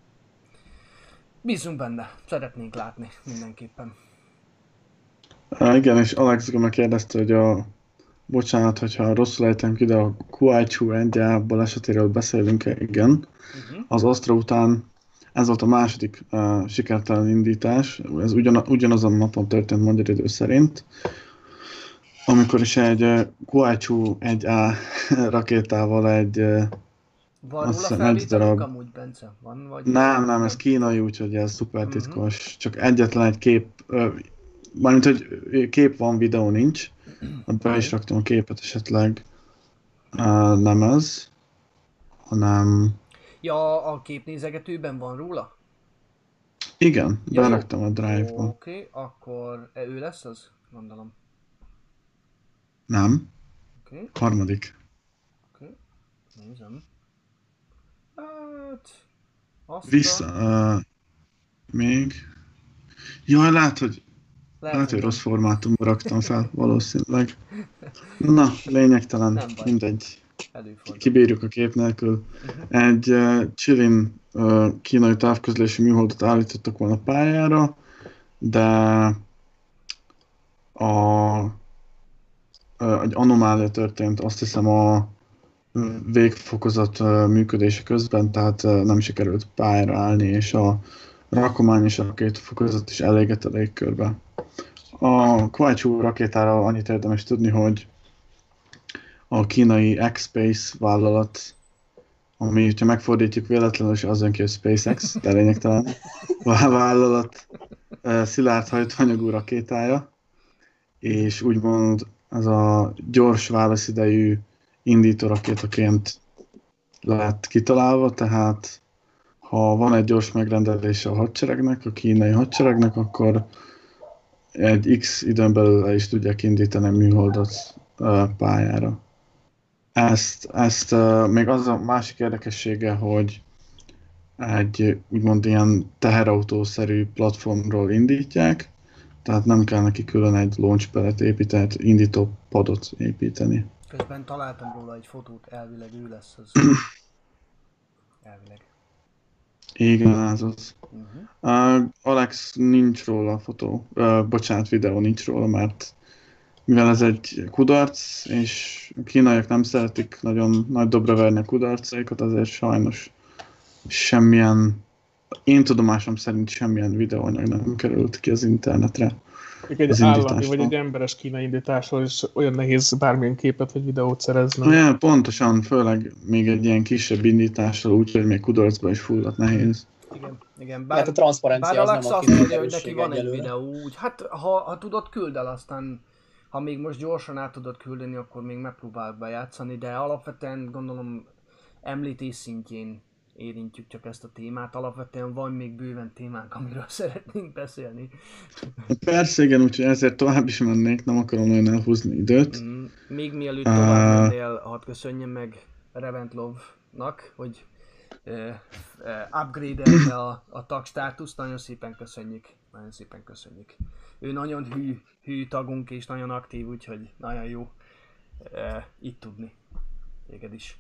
Speaker 1: bízunk benne, szeretnénk látni mindenképpen.
Speaker 4: Igen, és Alex meg kérdezte, hogy a bocsánat, hogyha rosszul ejtem ki, de a Kuaichu NDA balesetéről beszélünk -e? Igen.
Speaker 1: Uh-huh.
Speaker 4: Az Astra után ez volt a második uh, sikertelen indítás, ez ugyan, ugyanazon a napon történt magyar idő szerint, amikor is egy uh, Kuaichu 1A <laughs> rakétával egy uh,
Speaker 1: Van
Speaker 4: Azt
Speaker 1: róla
Speaker 4: egy darab.
Speaker 1: amúgy, Bence? Van? Vagy
Speaker 4: Nem, nem, ez kínai, úgyhogy ez szuper
Speaker 1: Mhm.
Speaker 4: titkos. Csak egyetlen egy kép, mármint, hogy kép van, videó nincs. Be is raktam a képet esetleg. Uh, nem ez, hanem...
Speaker 1: Ja, a képnézegetőben van róla?
Speaker 4: Igen,
Speaker 1: Ja,
Speaker 4: beraktam a drive-ba.
Speaker 1: Oké, okay, akkor e, ő lesz az? Gondolom.
Speaker 4: Nem,
Speaker 1: Oké, okay,
Speaker 4: harmadik.
Speaker 1: oké. Okay. Nézem. Hát... Azt
Speaker 4: Vissza, uh, még... Jaj, lehet, hogy,
Speaker 1: Lehet,
Speaker 4: lehet, hogy rossz formátumba raktam fel, <laughs> valószínűleg. Na, lényegtelen,
Speaker 1: Nem baj.
Speaker 4: mindegy.
Speaker 1: Előfordul.
Speaker 4: kibírjuk a kép nélkül. Egy uh, Chilin uh, kínai távközlési műholdat állítottak volna pályára, de a, uh, egy anomália történt, azt hiszem a végfokozat uh, működése közben, tehát uh, nem sikerült pályára állni, és a rakomány és a két fokozat is elégett a légkörbe. A Kwaichu rakétára annyit érdemes tudni, hogy a kínai X-Space vállalat, ami, ha megfordítjuk véletlenül, és az ki, hogy SpaceX, de lényegtelen vá- vállalat szilárd hajtóanyagú rakétája, és úgymond ez a gyors válaszidejű indító rakétaként lett kitalálva, tehát ha van egy gyors megrendelése a hadseregnek, a kínai hadseregnek, akkor egy X időn belül el is tudják indítani a műholdat pályára. Ezt, ezt még az a másik érdekessége, hogy egy úgymond ilyen teherautószerű platformról indítják, tehát nem kell neki külön egy launchpadet építeni, indító padot építeni.
Speaker 1: Közben találtam róla egy fotót, elvileg ő lesz az. <clears throat> Elvileg.
Speaker 4: Igen, ez az.
Speaker 1: Uh-huh.
Speaker 4: Uh, Alex nincs róla a fotó, uh, bocsánat, videó nincs róla, mert mivel ez egy kudarc, és a kínaiak nem szeretik nagyon nagy dobra verni a kudarcaikat, azért sajnos semmilyen, én tudomásom szerint semmilyen videóanyag nem került ki az internetre.
Speaker 3: Még egy
Speaker 4: Az
Speaker 3: állami
Speaker 4: indításról.
Speaker 3: vagy egy emberes kínai indításról is olyan nehéz bármilyen képet vagy videót szerezni.
Speaker 4: Ja, pontosan, főleg még egy ilyen kisebb indítással, úgyhogy még kudarcba is fulladt nehéz.
Speaker 1: Igen, igen.
Speaker 2: Bár, hát a transzparencia
Speaker 1: bár
Speaker 2: az
Speaker 1: Alex
Speaker 2: nem a
Speaker 1: azt mondja, hogy neki van egy videó, úgy, hát ha, ha tudod, küld el, aztán ha még most gyorsan át tudod küldeni, akkor még megpróbálok bejátszani, de alapvetően gondolom említés szintjén érintjük csak ezt a témát. Alapvetően van még bőven témánk, amiről <laughs> szeretnénk beszélni.
Speaker 4: Persze, igen, úgyhogy ezért tovább is mennék, nem akarom nagyon elhúzni időt.
Speaker 1: Mm, Még mielőtt tovább mennél, hadd köszönjem meg Reventlovnak, hogy uh, uh, upgrade a, a tag státuszt, nagyon szépen köszönjük, nagyon szépen köszönjük. Ő nagyon hű, hű tagunk és nagyon aktív, úgyhogy nagyon jó uh, itt tudni. Téged is.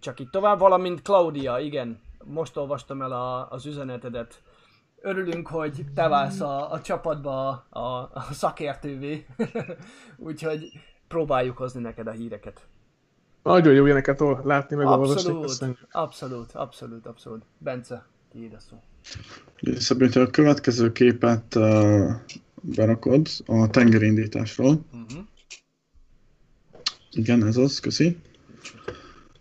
Speaker 1: Csak itt tovább, valamint Claudia, igen, most olvastam el a, az üzenetedet. Örülünk, hogy te válsz a, a csapatba a, a, a szakértővé, <laughs> úgyhogy próbáljuk hozni neked a híreket.
Speaker 3: Nagyon jó ilyeneket ol- látni, meg olvasni.
Speaker 1: Abszolút,
Speaker 3: Köszönjük.
Speaker 1: abszolút, abszolút, abszolút. Bence, tiéd a szó.
Speaker 4: Hogyha a következő képet uh, berakod a tengerindításról.
Speaker 1: Uh-huh.
Speaker 4: Igen, ez az, köszi.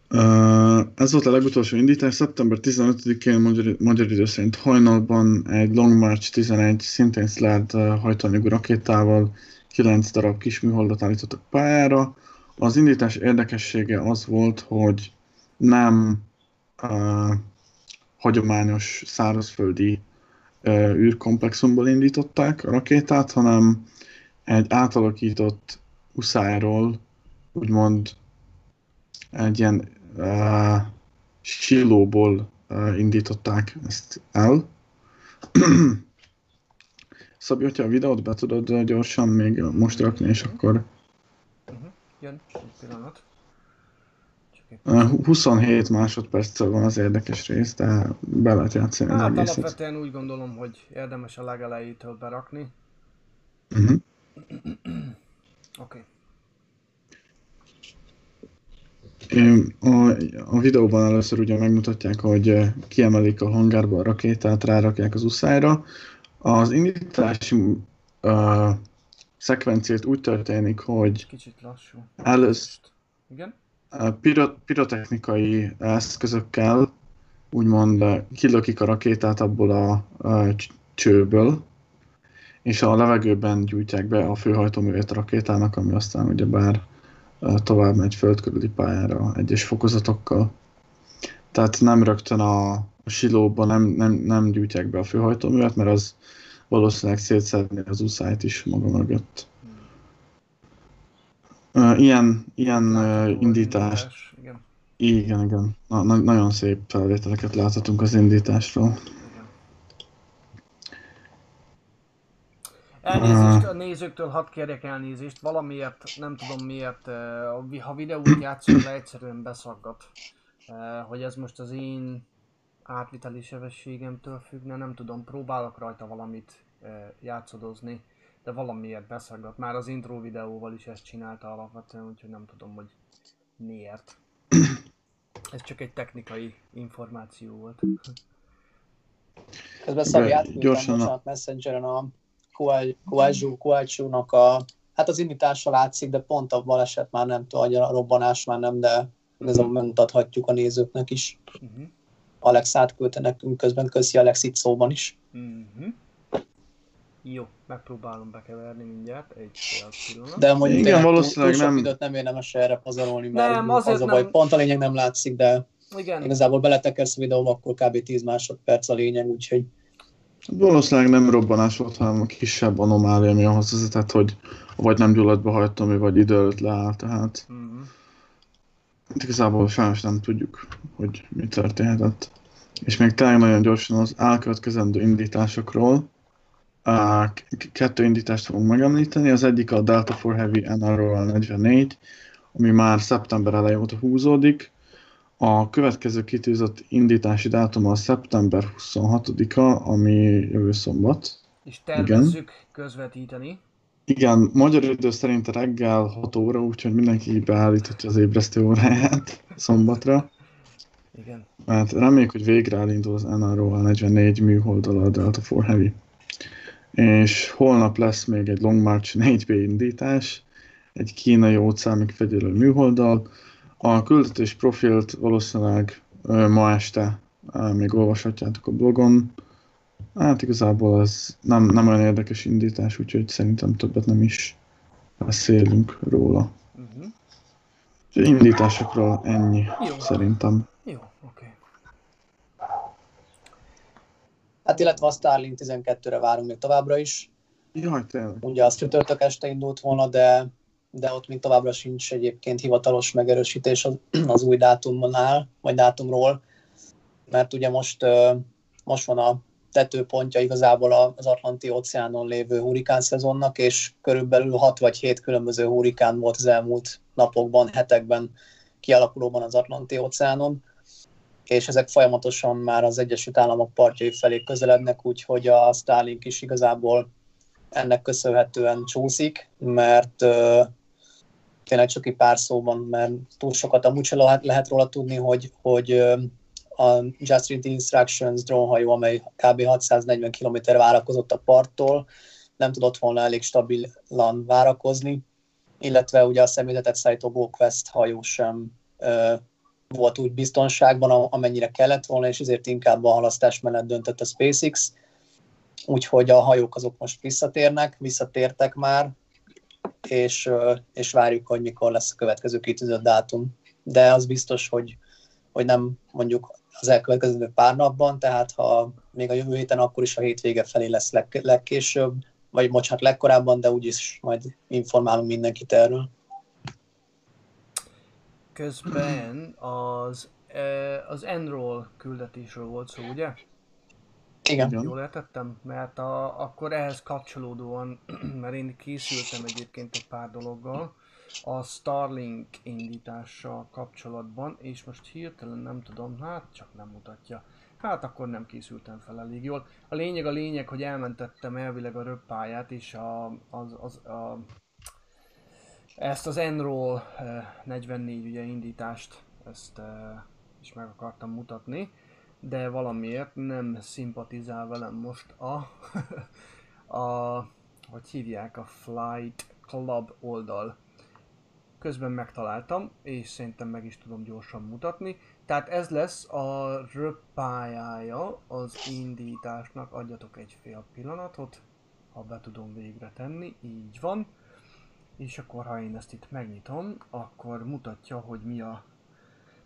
Speaker 4: Uh, ez volt a legutolsó indítás, szeptember 15-én magyar, magyar idő szerint hajnalban egy Long March 11 szintén Sled uh, hajtóanyagú rakétával 9 darab kis műholdat állítottak pályára. Az indítás érdekessége az volt, hogy nem uh, hagyományos szárazföldi uh, űrkomplexumból indították a rakétát, hanem egy átalakított uszájról, úgymond egy ilyen uh, silóból uh, indították ezt el. <clears throat> Szabi, hogyha a videót be tudod gyorsan még most rakni, és akkor
Speaker 1: Jön, egy pillanat.
Speaker 4: Uh, 27 másodperccel van az érdekes rész, de be lehet játszani az
Speaker 1: Hát
Speaker 4: egészet.
Speaker 1: alapvetően úgy gondolom, hogy érdemes a legelejétől berakni.
Speaker 4: Uh-huh. <clears throat>
Speaker 1: Oké.
Speaker 4: Én A, a videóban először ugye megmutatják, hogy kiemelik a hangárba a rakétát, rárakják az uszályra. Az indítási uh, szekvenciát úgy történik, hogy
Speaker 1: Kicsit lassú.
Speaker 4: először
Speaker 1: Igen?
Speaker 4: uh, piro, pirotechnikai eszközökkel úgymond kilökik a rakétát abból a cs- csőből, és a levegőben gyújtják be a főhajtóművét a rakétának, ami aztán ugyebár tovább megy földkörüli pályára egyes fokozatokkal. Tehát nem rögtön a, a silóba nem, nem, nem gyújtják be a főhajtóművet, mert az valószínűleg szétszedni az uszályt is maga mögött. Uh, ilyen ilyen uh, indítás
Speaker 1: Igen.
Speaker 4: igen, igen. Na, na, nagyon szép felvételeket láthatunk az indításról.
Speaker 1: Igen. Elnézést a nézőktől, hadd kérjek elnézést, valamiért, nem tudom miért, ha videót játszol le, egyszerűen beszaggat. Hogy ez most az én átviteli sebességemtől függne, nem tudom, próbálok rajta valamit eh, játszadozni, de valamiért beszaggat. Már az intro videóval is ezt csinálta alapvetően, úgyhogy nem tudom, hogy miért. <coughs> Ez csak egy technikai információ volt.
Speaker 2: Közben Szabi átküldtem bocsánat, Messengeren a Kuácsú, nak a, hát az indítása látszik, de pont a baleset már nem tudom, a robbanás már nem, de ez a mutathatjuk a nézőknek is.
Speaker 1: Uh-huh.
Speaker 2: Alex átküldte nekünk közben, köszi Alex itt szóban is.
Speaker 1: Uh-huh. Jó, megpróbálom bekeverni mindjárt, egy fél pillanat.
Speaker 2: De amúgy
Speaker 4: Igen,
Speaker 2: tényleg túl-
Speaker 4: valószínűleg
Speaker 2: túl sok
Speaker 4: nem-
Speaker 2: időt nem érdemes erre pazarolni, mert
Speaker 1: Nem, azért
Speaker 2: az a baj,
Speaker 1: nem.
Speaker 2: pont a lényeg nem látszik, de
Speaker 1: Igen,
Speaker 2: igazából beletekersz a videóba, akkor kb. 10 másodperc a lényeg, úgyhogy
Speaker 4: Valószínűleg nem robbanás volt, hanem a kisebb anomália, ami ahhoz vezetett, hogy vagy nem gyulladt be hajtómű, vagy idő előtt leáll, tehát
Speaker 1: uh-huh.
Speaker 4: Igazából sajnos nem tudjuk, hogy mi történhetett. És még tényleg nagyon gyorsan az elkövetkezendő indításokról. K- kettő indítást fogunk megemlíteni, az egyik a Delta for Heavy NROL 44, ami már szeptember eleje óta húzódik. A következő kitűzött indítási dátum a szeptember 26-a, ami jövő szombat.
Speaker 1: és tervezzük közvetíteni.
Speaker 4: Igen, magyar idő szerint reggel 6 óra, úgyhogy mindenki beállíthatja az ébresztő óráját szombatra.
Speaker 1: Igen.
Speaker 4: Mert reméljük, hogy végre elindul az NRO 44 műholdal a Delta for Heavy. És holnap lesz még egy Long March 4B indítás, egy kínai óceánig fegyelő műholddal. A küldetés profilt valószínűleg ma este még olvashatjátok a blogon. Hát igazából ez nem, nem olyan érdekes indítás, úgyhogy szerintem többet nem is beszélünk róla.
Speaker 1: Uh-huh.
Speaker 4: Indításokról ennyi,
Speaker 1: Jó.
Speaker 4: szerintem.
Speaker 1: Jó, oké.
Speaker 2: hát illetve a Starlink 12-re várunk még továbbra is.
Speaker 4: Jaj, tényleg.
Speaker 2: Ugye az csütörtök este indult volna, de, de ott még továbbra sincs egyébként hivatalos megerősítés az, <clears throat> az új dátumnál, vagy dátumról, mert ugye most, most van a tetőpontja igazából az Atlanti óceánon lévő hurikán szezonnak, és körülbelül 6 vagy 7 különböző hurikán volt az elmúlt napokban, hetekben kialakulóban az Atlanti óceánon, és ezek folyamatosan már az Egyesült Államok partjai felé közelednek, úgyhogy a Starlink is igazából ennek köszönhetően csúszik, mert uh, tényleg csak egy pár szóban, mert túl sokat amúgy sem lehet, lehet róla tudni, hogy, hogy a Just Read the Instructions drónhajó, amely kb. 640 km várakozott a parttól, nem tudott volna elég stabilan várakozni, illetve ugye a személyzetet szállító GoQuest hajó sem ö, volt úgy biztonságban, amennyire kellett volna, és ezért inkább a halasztás mellett döntött a SpaceX. Úgyhogy a hajók azok most visszatérnek, visszatértek már, és, és várjuk, hogy mikor lesz a következő kitűzött dátum. De az biztos, hogy, hogy nem mondjuk az elkövetkező pár napban, tehát ha még a jövő héten, akkor is a hétvége felé lesz leg, legkésőbb, vagy bocsánat, legkorábban, de úgyis majd informálunk mindenkit erről.
Speaker 1: Közben az, eh, az Enroll küldetésről volt szó, ugye?
Speaker 2: Igen.
Speaker 4: Igen.
Speaker 1: Jól értettem? Mert a, akkor ehhez kapcsolódóan, <clears throat> mert én készültem egyébként egy pár dologgal, a Starlink indítással kapcsolatban, és most hirtelen nem tudom, hát csak nem mutatja. Hát akkor nem készültem fel elég jól. A lényeg a lényeg, hogy elmentettem elvileg a röppályát, és a, az, az, a, ezt az Enroll eh, 44 ugye indítást, ezt eh, is meg akartam mutatni de valamiért nem szimpatizál velem most a, <laughs> a hogy hívják, a Flight Club oldal. Közben megtaláltam, és szerintem meg is tudom gyorsan mutatni. Tehát ez lesz a röppályája az indításnak. Adjatok egy fél pillanatot, ha be tudom végre tenni. Így van. És akkor ha én ezt itt megnyitom, akkor mutatja, hogy mi a...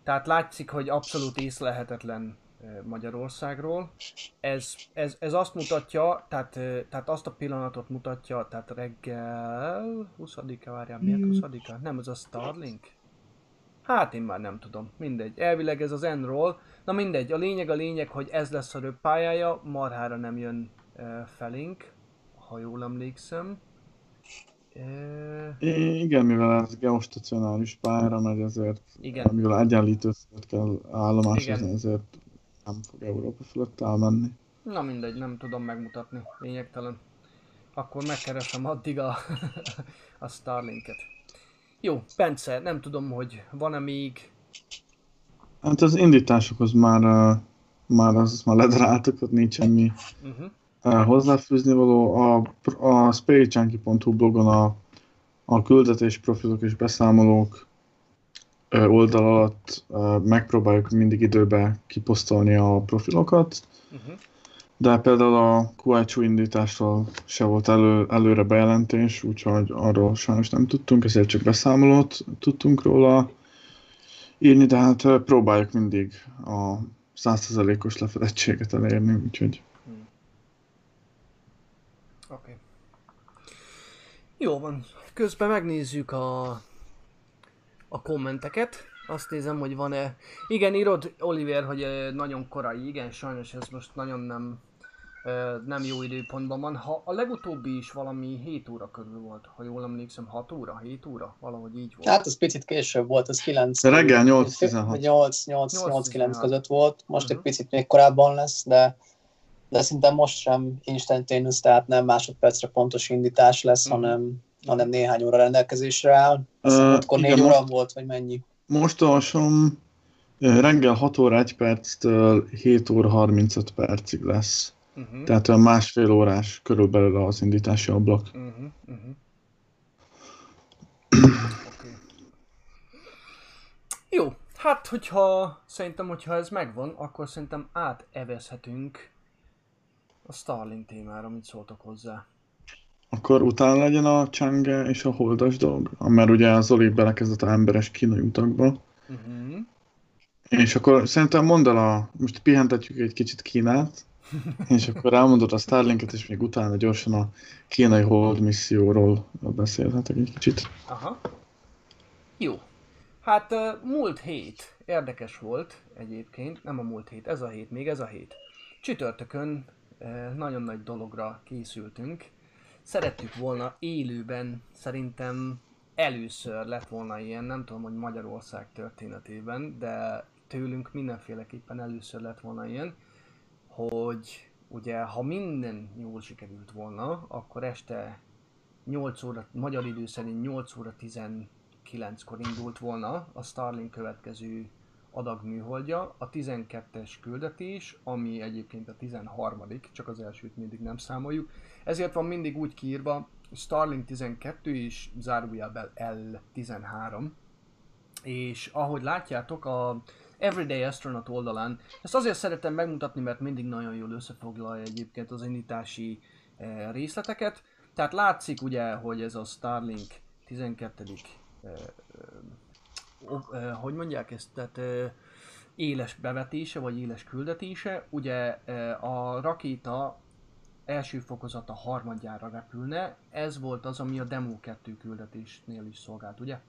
Speaker 1: Tehát látszik, hogy abszolút észlelhetetlen ö, Magyarországról. Ez, ez, ez azt mutatja, tehát, tehát azt a pillanatot mutatja, tehát reggel 20-a, várjál, miért 20-a? Nem, ez a Starlink? Hát én már nem tudom, mindegy. Elvileg ez az Enroll. Na mindegy, a lényeg a lényeg, hogy ez lesz a röppályája, marhára nem jön ö, felénk, ha jól emlékszem.
Speaker 4: I- Igen, mivel ez geostacionáris pályára megy, ezért,
Speaker 1: igen.
Speaker 4: mivel egyenlítő fölött kell állomásozni, ezért nem fog Európa fölött elmenni.
Speaker 1: Na mindegy, nem tudom megmutatni, lényegtelen. Akkor megkeresem addig a, <laughs> a Starlinket. Jó, Bence, nem tudom, hogy van-e még...
Speaker 4: Hát az indításokhoz már, már az már ledaráltak, ott nincs semmi
Speaker 1: Uh-huh.
Speaker 4: uh, hozzáfűzni való. A, a spacejunkie.hu blogon a, a küldetés profilok és beszámolók oldal alatt megpróbáljuk mindig időbe kiposztolni a profilokat,
Speaker 1: Uh-huh.
Speaker 4: de például a QICU indításról se volt elő, előre bejelentés, úgyhogy arról sajnos nem tudtunk, ezért csak beszámolót tudtunk róla írni, de hát próbáljuk mindig a 100%-os lefedettséget elérni, úgyhogy
Speaker 1: Oké. Okay. Jó van. Közben megnézzük a, a kommenteket. Azt nézem, hogy van-e... Igen, írod, Oliver, hogy nagyon korai. Igen, sajnos ez most nagyon nem, nem jó időpontban van. Ha a legutóbbi is valami 7 óra körül volt, ha jól emlékszem, 6 óra, 7 óra, valahogy így volt.
Speaker 2: Hát az picit később volt, az 9.
Speaker 4: De reggel 8-16.
Speaker 2: 8-8-9
Speaker 1: 8-16.
Speaker 2: között volt, most egy
Speaker 1: Mhm.
Speaker 2: picit még korábban lesz, de de szinte most sem instantaneous, tehát nem másodpercre pontos indítás lesz,
Speaker 1: Mhm.
Speaker 2: hanem, hanem néhány óra rendelkezésre áll. Akkor négy óra volt, vagy mennyi?
Speaker 4: most olvasom, reggel 6 óra 1 perctől 7 óra 35 percig lesz.
Speaker 1: Uh-huh.
Speaker 4: Tehát olyan másfél órás körülbelül az indítási ablak.
Speaker 1: Uh-huh, uh-huh. Okay. Jó, hát hogyha szerintem, hogyha ez megvan, akkor szerintem átevezhetünk a Starlink témára, mit szóltok hozzá.
Speaker 4: Akkor utána legyen a Chang'e és a holdas dolog, mert ugye az Zoli belekezdett a emberes kínai utakba.
Speaker 1: Uh-huh.
Speaker 4: És akkor szerintem mondd el a, most pihentetjük egy kicsit Kínát, <laughs> és akkor elmondod a Starlinket, és még utána gyorsan a kínai hold misszióról beszélhetek egy kicsit.
Speaker 1: Aha. Jó. Hát múlt hét érdekes volt egyébként, nem a múlt hét, ez a hét, még ez a hét. Csütörtökön nagyon nagy dologra készültünk. Szerettük volna élőben, szerintem először lett volna ilyen, nem tudom, hogy Magyarország történetében, de tőlünk mindenféleképpen először lett volna ilyen, hogy ugye ha minden jól sikerült volna, akkor este 8 óra, magyar idő szerint 8 óra 19-kor indult volna a Starlink következő adag műholdja, a 12-es küldetés, ami egyébként a 13 csak az elsőt mindig nem számoljuk. Ezért van mindig úgy kiírva Starlink 12 és zárójelben L13. És ahogy látjátok, a Everyday Astronaut oldalán, ezt azért szeretem megmutatni, mert mindig nagyon jól összefoglalja egyébként az indítási eh, részleteket. Tehát látszik ugye, hogy ez a Starlink 12 eh, eh, hogy mondják ezt, tehát eh, éles bevetése, vagy éles küldetése. Ugye a rakéta első fokozata harmadjára repülne, ez volt az, ami a Demo 2 küldetésnél is szolgált, ugye?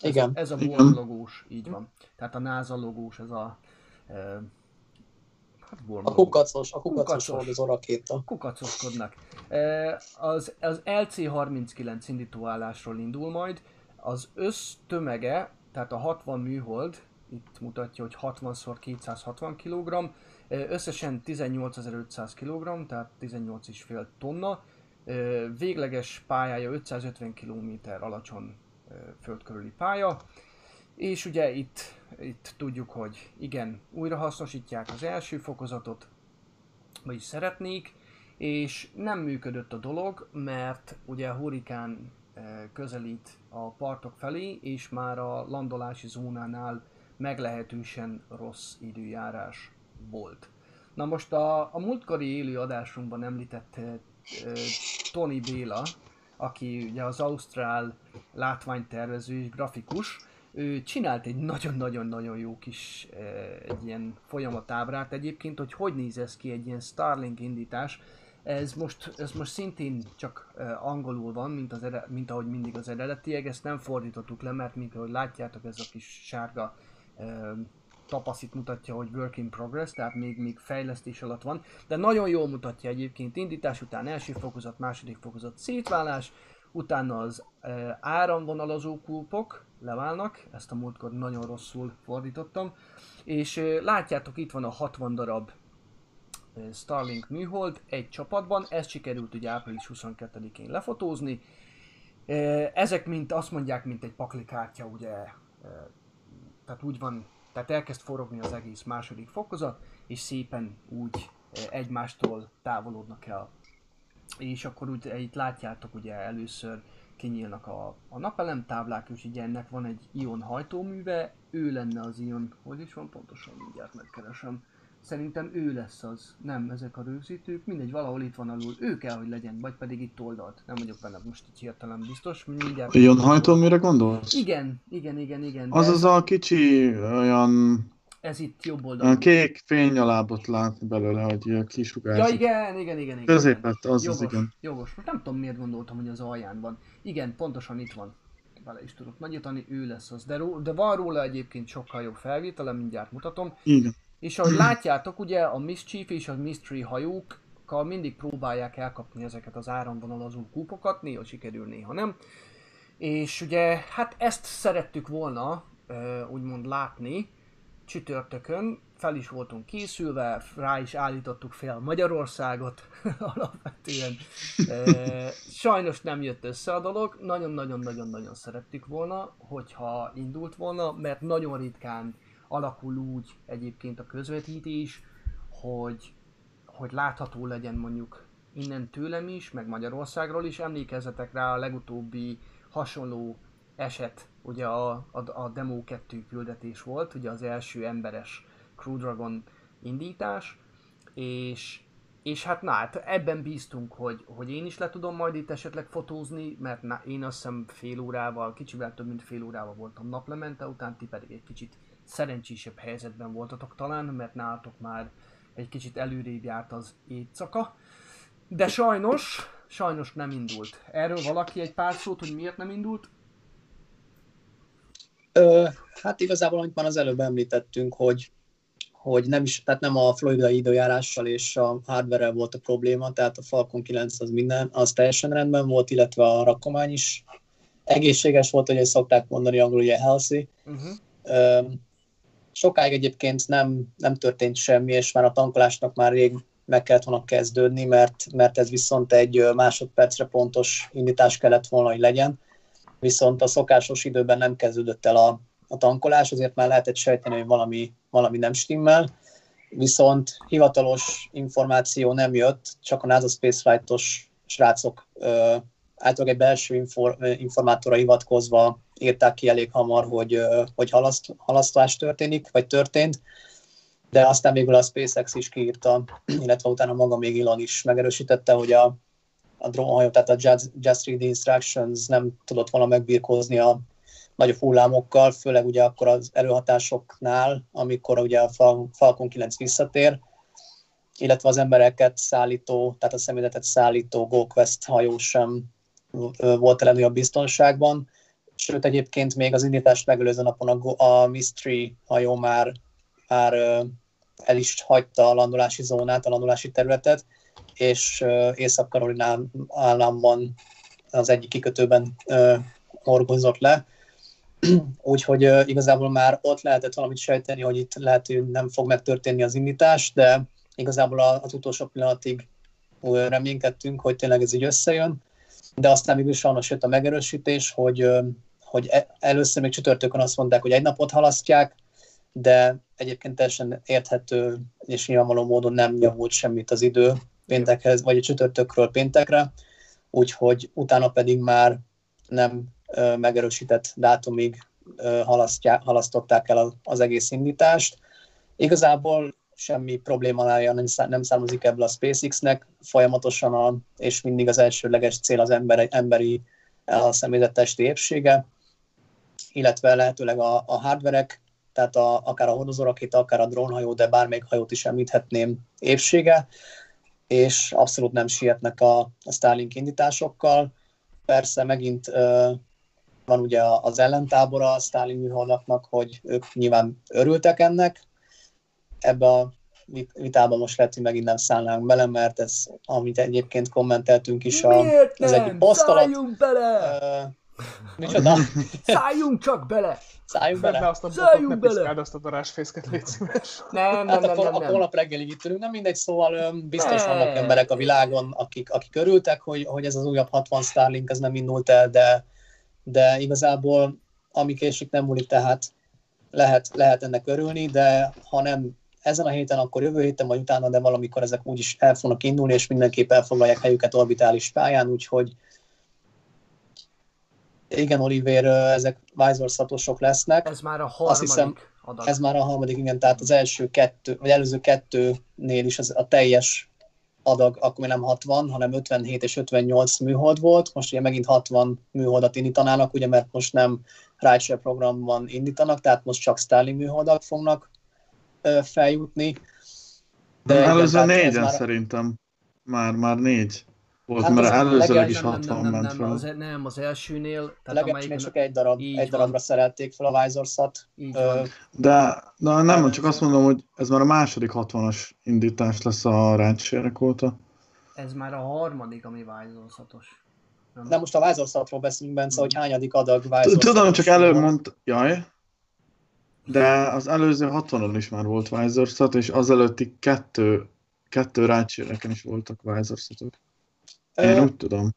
Speaker 2: Igen.
Speaker 1: Ez a
Speaker 4: Igen.
Speaker 1: Worm logós, így van. Tehát a NASA logós, ez a... E, hát Worm
Speaker 2: A kukacos, a kukacos
Speaker 1: Kukacos.
Speaker 2: rakéta.
Speaker 1: Kukacoskodnak. E, az, az LC-39 indítóállásról indul majd. Az össztömege, tehát a 60 műhold, itt mutatja, hogy 60x260 kg, e, összesen 18.500 kg, tehát 18,5 tonna. Végleges pályája 550 km alacsony e, föld körüli pálya. És ugye itt, itt tudjuk, hogy igen, újrahasznosítják az első fokozatot, vagyis szeretnék, és nem működött a dolog, mert ugye a hurikán közelít a partok felé, és már a landolási zónánál meglehetősen rossz időjárás volt. Na most a, a múltkori élő adásunkban említett eh, Tony Béla, aki ugye az ausztrál látványtervező és grafikus, ő csinált egy nagyon-nagyon-nagyon jó kis egy ilyen folyamatábrát egyébként, hogy hogy néz ez ki egy ilyen Starlink indítás. Ez most, ez most szintén csak angolul van, mint, az ere, mint ahogy mindig az eredetiek, ezt nem fordítottuk le, mert mint ahogy látjátok, ez a kis sárga tapaszit mutatja, hogy work in progress, tehát még, még fejlesztés alatt van, de nagyon jól mutatja egyébként indítás után első fokozat, második fokozat szétválás, utána az e, áramvonalazó kulpok leválnak, ezt a múltkor nagyon rosszul fordítottam, és e, látjátok itt van a 60 darab e, Starlink műhold egy csapatban, ezt sikerült ugye április 22-én lefotózni, E, ezek mint azt mondják, mint egy paklikártya, ugye, e, tehát úgy van, tehát elkezd forogni az egész második fokozat, és szépen úgy e, egymástól távolodnak el. És akkor úgy e, itt látjátok ugye először kinyílnak a, a napelem táblák, és ugye ennek van egy ion hajtóműve, ő lenne az ion, hogy is van pontosan, mindjárt megkeresem. Szerintem ő lesz az, nem ezek a rögzítők, mindegy, valahol itt van alul, ő kell, hogy legyen, vagy pedig itt oldalt, nem vagyok benne most így hirtelen biztos, mindjárt.
Speaker 4: Ion hajtóműre gondolsz?
Speaker 1: Igen, igen, igen, igen,
Speaker 4: Az az a kicsi, olyan,
Speaker 1: ez itt jobb
Speaker 4: olyan
Speaker 1: oldalon.
Speaker 4: kék fényalábot lát belőle, hogy ilyen
Speaker 1: Ja
Speaker 4: kisugárzik.
Speaker 1: igen, igen, igen, igen.
Speaker 4: Középet, az
Speaker 1: jogos,
Speaker 4: az igen.
Speaker 1: Jogos. Most nem tudom miért gondoltam, hogy az alján van. Igen, pontosan itt van. Bele is tudok nagyítani, ő lesz az. De, ró- de van róla egyébként sokkal jobb felvétele, mindjárt mutatom.
Speaker 4: Igen.
Speaker 1: És ahogy látjátok, ugye a Mischief és a Mystery hajókkal mindig próbálják elkapni ezeket az áramvonalazó kúpokat, néha sikerül, néha nem. És ugye, hát ezt szerettük volna úgymond látni csütörtökön, fel is voltunk készülve, rá is állítottuk fel Magyarországot <laughs> alapvetően. Sajnos nem jött össze a dolog, nagyon-nagyon-nagyon-nagyon szerettük volna, hogyha indult volna, mert nagyon ritkán alakul úgy egyébként a közvetítés, hogy, hogy látható legyen mondjuk innen tőlem is, meg Magyarországról is. Emlékezzetek rá a legutóbbi hasonló eset, ugye a, a, a Demo 2 küldetés volt, ugye az első emberes Crew Dragon indítás, és, és hát na, hát ebben bíztunk, hogy, hogy én is le tudom majd itt esetleg fotózni, mert na, én azt hiszem fél órával, kicsivel több mint fél órával voltam naplemente, után ti pedig egy kicsit szerencsésebb helyzetben voltatok talán, mert nálatok már egy kicsit előrébb járt az éjszaka. De sajnos, sajnos nem indult. Erről valaki egy pár szót, hogy miért nem indult?
Speaker 2: Ö, hát igazából, amit már az előbb említettünk, hogy, hogy nem is, tehát nem a floridai időjárással és a hardware volt a probléma, tehát a Falcon 9 az minden, az teljesen rendben volt, illetve a rakomány is egészséges volt, hogy szokták mondani angolul, ugye healthy.
Speaker 1: Uh-huh.
Speaker 2: Ö, sokáig egyébként nem, nem történt semmi, és már a tankolásnak már rég meg kellett volna kezdődni, mert, mert ez viszont egy másodpercre pontos indítás kellett volna, hogy legyen. Viszont a szokásos időben nem kezdődött el a, a tankolás, azért már lehetett sejteni, hogy valami, valami nem stimmel, viszont hivatalos információ nem jött, csak a NASA Spaceflight-os srácok ö, általában egy belső infor, informátorra hivatkozva írták ki elég hamar, hogy, hogy halaszt, halasztás történik, vagy történt, de aztán végül a SpaceX is kiírta, illetve utána maga még Elon is megerősítette, hogy a, a drónhajó, tehát a Just 3D Instructions nem tudott volna megbírkozni a nagyobb hullámokkal, főleg ugye akkor az előhatásoknál, amikor ugye a Fal- Falcon 9 visszatér, illetve az embereket szállító, tehát a személyzetet szállító GoQuest hajó sem volt a biztonságban. Sőt, egyébként még az indítást megelőző napon a, a Mystery hajó már, már el is hagyta a landolási zónát, a landolási területet, és ö, Észak-Karolina államban az egyik kikötőben horgozott le. <clears throat> Úgyhogy igazából már ott lehetett valamit sejteni, hogy itt lehet, hogy nem fog megtörténni az indítás, de igazából az utolsó pillanatig reménykedtünk, hogy tényleg ez így összejön, de aztán végül sajnos jött a megerősítés, hogy, hogy e- először még csütörtökön azt mondták, hogy egy napot halasztják, de egyébként teljesen érthető és nyilvánvaló módon nem javult semmit az idő péntekhez, vagy a csütörtökről péntekre, úgyhogy utána pedig már nem ö, megerősített dátumig ö, halasztották el az, egész indítást. Igazából semmi problémája nem, nem származik ebből a SpaceX-nek, folyamatosan a, és mindig az elsőleges cél az ember, emberi a személyzet testi épsége, illetve lehetőleg a, a hardverek, tehát a, akár a hordozórakéta, akár a drónhajó, de bármelyik hajót is említhetném épsége, és abszolút nem sietnek a, a Starlink indításokkal. Persze megint ö, van ugye az ellentábora a Starlink műholdaknak, hogy ők nyilván örültek ennek. Ebbe a vit- vitába most lehet, hogy megint nem szállnánk bele, mert ez, amit egyébként kommenteltünk is a, az egyik poszt alatt.
Speaker 1: Bele!
Speaker 2: Micsoda? <laughs>
Speaker 1: Szálljunk csak bele!
Speaker 2: Szálljunk bele?
Speaker 3: azt a
Speaker 1: Zajljunk
Speaker 3: botot, ne
Speaker 1: bele!
Speaker 3: azt a darásfészket, légy szíves.
Speaker 1: Nem, nem,
Speaker 2: Hát
Speaker 1: nem,
Speaker 2: akkor,
Speaker 1: nem, nem.
Speaker 2: holnap reggelig itt ülünk. Nem mindegy, szóval biztos
Speaker 1: Ne.
Speaker 2: vannak emberek a világon, akik, akik örültek, hogy, hogy ez az újabb 60 Starlink ez nem indult el, de, de igazából ami késik nem múlik, tehát lehet, lehet ennek örülni, de ha nem ezen a héten, akkor jövő héten, vagy utána, de valamikor ezek úgyis el fognak indulni, és mindenképp elfoglalják helyüket orbitális pályán, úgyhogy igen, Oliver, ezek Visor lesznek.
Speaker 1: Ez már a
Speaker 2: Azt
Speaker 1: harmadik
Speaker 2: hiszem,
Speaker 1: adag.
Speaker 2: Ez már a harmadik, igen, tehát az első kettő, vagy előző kettőnél is az, a teljes adag akkor még nem 60, hanem 57 és 58 műhold volt. Most ugye megint 60 műholdat indítanának, ugye, mert most nem Rideshare programban indítanak, tehát most csak Starlink műholdak fognak ö, feljutni.
Speaker 4: De
Speaker 2: igen,
Speaker 4: előző négyen
Speaker 2: már-
Speaker 4: szerintem. Már, már négy volt,
Speaker 2: Hát
Speaker 4: mert
Speaker 2: az
Speaker 4: előzőleg is
Speaker 1: nem, nem,
Speaker 4: 60
Speaker 1: nem, nem,
Speaker 4: ment
Speaker 1: nem,
Speaker 4: fel.
Speaker 1: az, e- nem, az elsőnél,
Speaker 2: A
Speaker 1: tehát
Speaker 2: legelsőnél
Speaker 1: amelyik,
Speaker 2: csak egy, darab, egy darabra szerelték fel a
Speaker 1: van.
Speaker 4: De, de nem, csak azt mondom, hogy ez már a második 60-as indítás lesz a rácsérek óta.
Speaker 1: Ez már a harmadik, ami. Nem.
Speaker 2: De most a Visorsatról beszélünk, Bence, hogy hányadik adag
Speaker 4: T-
Speaker 2: Visorsat.
Speaker 4: Tudom, csak előbb mond... Jaj. De az előző 60-on is már volt Visorsat, és az előtti kettő, kettő rácséreken is voltak Visorsatok. Én úgy tudom.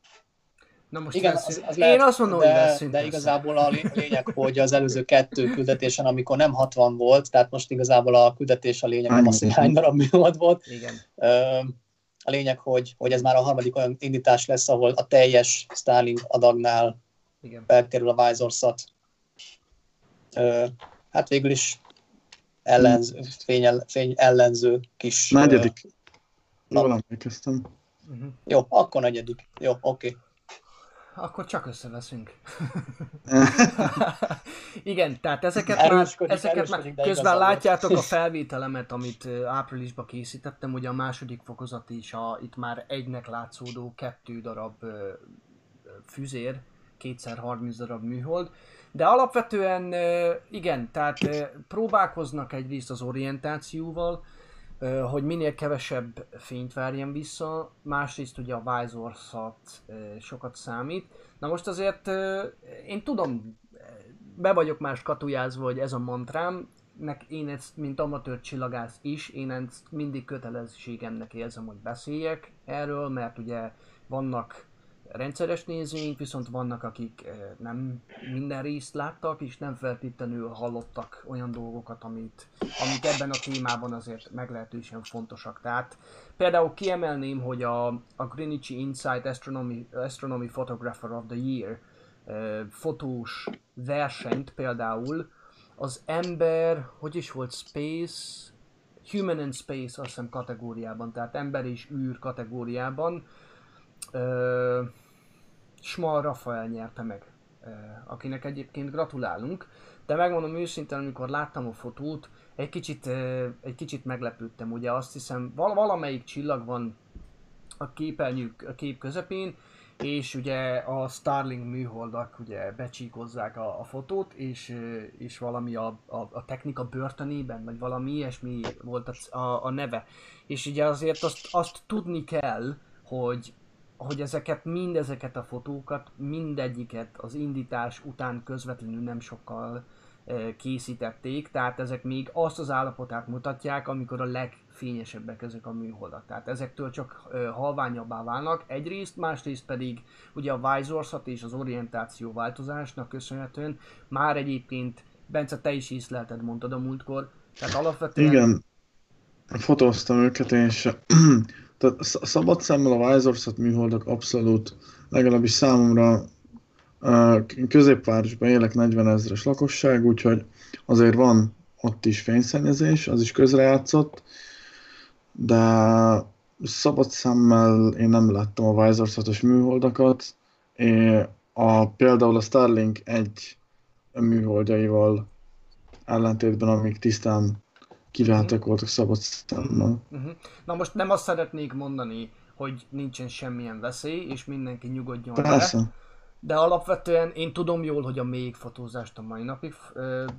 Speaker 1: Na most
Speaker 2: Igen, az, az
Speaker 1: Én
Speaker 2: lehet,
Speaker 1: azt mondom, hogy
Speaker 2: de,
Speaker 1: veszünk
Speaker 2: de igazából a lé- lényeg, hogy az előző kettő küldetésen, amikor nem 60 volt, tehát most igazából a küldetés a lényeg, nem az, hogy hány darab műhold volt.
Speaker 1: Igen.
Speaker 2: A lényeg, hogy, hogy ez már a harmadik olyan indítás lesz, ahol a teljes Starlink adagnál
Speaker 1: Igen.
Speaker 2: felkerül a Visorsat. Ö, Hát végül is ellenző, fény, fény ellenző kis...
Speaker 4: Negyedik. Jól emlékeztem.
Speaker 1: Uh-huh.
Speaker 2: Jó, akkor negyedik. Jó, oké.
Speaker 1: Akkor csak összeveszünk. <laughs> Igen, tehát ezeket
Speaker 2: Erősködik,
Speaker 1: már, ezeket már közben látjátok a <laughs> felvételemet, amit áprilisban készítettem, ugye a második fokozat is, a, itt már egynek látszódó kettő darab füzér, kétszer 30 darab műhold, de alapvetően igen, tehát próbálkoznak egyrészt az orientációval, hogy minél kevesebb fényt verjen vissza, másrészt ugye a Visorsat ö, sokat számít. Na most azért én tudom, be vagyok más katujázva, hogy ez a mantrám, nek én ezt, mint amatőr csillagász is, én ezt mindig kötelességemnek érzem, hogy beszéljek erről, mert ugye vannak rendszeres nézőink, viszont vannak, akik eh, nem minden részt láttak, és nem feltétlenül hallottak olyan dolgokat, amit, amik ebben a témában azért meglehetősen fontosak. Tehát például kiemelném, hogy a, a Greenwich Insight Astronomy, Astronomy Photographer of the Year eh, fotós versenyt például az ember, hogy is volt, Space, Human and Space azt hiszem kategóriában, tehát ember és űr kategóriában ö, Schmal Rafael nyerte meg, akinek egyébként gratulálunk, de megmondom őszintén, amikor láttam a fotót, egy kicsit, egy kicsit meglepődtem, ugye azt hiszem val- valamelyik csillag van a képernyők, a kép közepén, és ugye a Starlink műholdak ugye becsíkozzák a, a fotót, és, és valami a, a, a technika börtönében, vagy valami ilyesmi volt a, a, a neve. És ugye azért azt, azt tudni kell, hogy hogy ezeket, mindezeket a fotókat, mindegyiket az indítás után közvetlenül nem sokkal készítették, tehát ezek még azt az állapotát mutatják, amikor a legfényesebbek ezek a műholdak. Tehát ezektől csak halványabbá válnak egyrészt, másrészt pedig ugye a vájzorzat és az orientáció változásnak köszönhetően már egyébként, Bence, te is észlelted, mondtad a múltkor, tehát alapvetően...
Speaker 4: Igen, fotóztam őket, és tehát sz- szabad szemmel a Wiseorsat műholdak abszolút, legalábbis számomra középvárosban élek 40 ezres lakosság, úgyhogy azért van ott is fényszennyezés, az is közrejátszott, de szabad szemmel én nem láttam a Wiseorsatos műholdakat, és a, például a Starlink egy műholdjaival ellentétben, amik tisztán kiváltak voltak szabad szemmel.
Speaker 1: Uh-huh. Na most nem azt szeretnék mondani, hogy nincsen semmilyen veszély, és mindenki nyugodjon le.
Speaker 4: Persze.
Speaker 1: De alapvetően én tudom jól, hogy a még fotózást a mai napig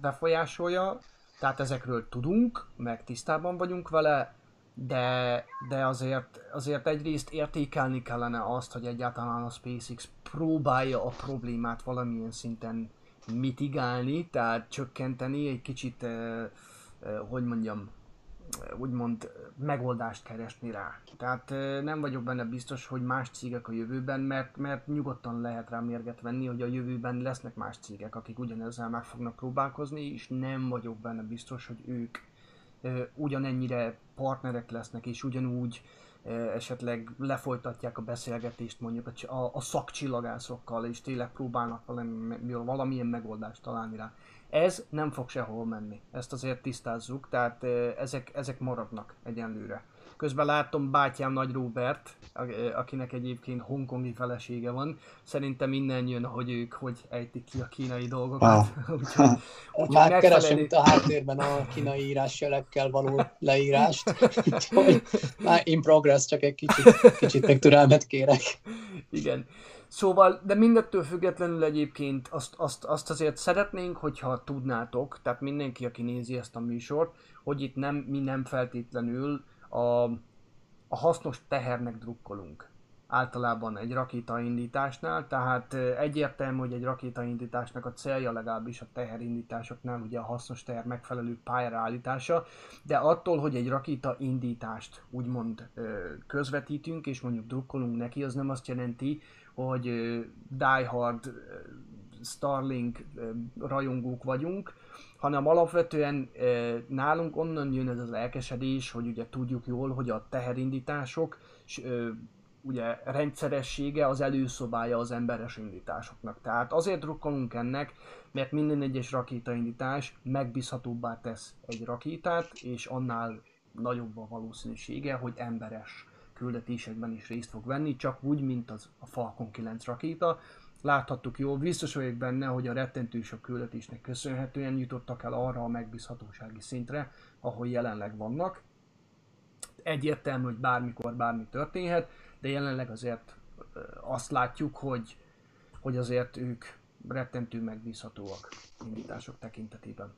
Speaker 1: befolyásolja, tehát ezekről tudunk, meg tisztában vagyunk vele, de, de azért, azért egyrészt értékelni kellene azt, hogy egyáltalán a SpaceX próbálja a problémát valamilyen szinten mitigálni, tehát csökkenteni, egy kicsit, hogy mondjam, úgymond megoldást keresni rá. Tehát nem vagyok benne biztos, hogy más cégek a jövőben, mert, mert nyugodtan lehet rá mérget venni, hogy a jövőben lesznek más cégek, akik ugyanezzel meg fognak próbálkozni, és nem vagyok benne biztos, hogy ők ugyanennyire partnerek lesznek, és ugyanúgy esetleg lefolytatják a beszélgetést mondjuk a, a szakcsillagászokkal, és tényleg próbálnak valami, valamilyen megoldást találni rá. Ez nem fog sehol menni, ezt azért tisztázzuk, tehát ezek, ezek maradnak egyenlőre. Közben látom bátyám Nagy ö, akinek egyébként hongkongi felesége van. Szerintem innen jön, hogy ők hogy ejtik ki a kínai dolgokat.
Speaker 4: Ah. <laughs>
Speaker 1: úgyhogy, <laughs> úgyhogy
Speaker 2: Már
Speaker 1: megfelelő-
Speaker 2: a háttérben a kínai írásjelekkel való leírást. <laughs> Úgyhogy már in progress, csak egy kicsit, kicsit még türelmet kérek.
Speaker 1: Igen. Szóval, de mindettől függetlenül egyébként azt, azt, azt azért szeretnénk, hogyha tudnátok, tehát mindenki, aki nézi ezt a műsort, hogy itt nem, mi nem feltétlenül a, a hasznos tehernek drukkolunk. Általában egy rakétaindításnál, tehát egyértelmű, hogy egy rakétaindításnak a célja legalábbis a teherindításoknál ugye a hasznos teher megfelelő pályára állítása, de attól, hogy egy rakéta indítást úgymond közvetítünk, és mondjuk drukkolunk neki, az nem azt jelenti, hogy ö, diehard ö, Starlink rajongók vagyunk, hanem alapvetően nálunk onnan jön ez az elkesedés, hogy ugye tudjuk jól, hogy a teherindítások ugye rendszeressége az előszobája az emberes indításoknak. Tehát azért drukkolunk ennek, mert minden egyes rakétaindítás megbízhatóbbá tesz egy rakétát, és annál nagyobb a valószínűsége, hogy emberes küldetésekben is részt fog venni, csak úgy, mint az a Falcon 9 rakéta. Láthattuk jól, biztos vagyok benne, hogy a rettentő sok küldetésnek köszönhetően jutottak el arra a megbízhatósági szintre, ahol jelenleg vannak. Egyértelmű, hogy bármikor bármi történhet, de jelenleg azért azt látjuk, hogy, hogy azért ők rettentő megbízhatóak indítások tekintetében.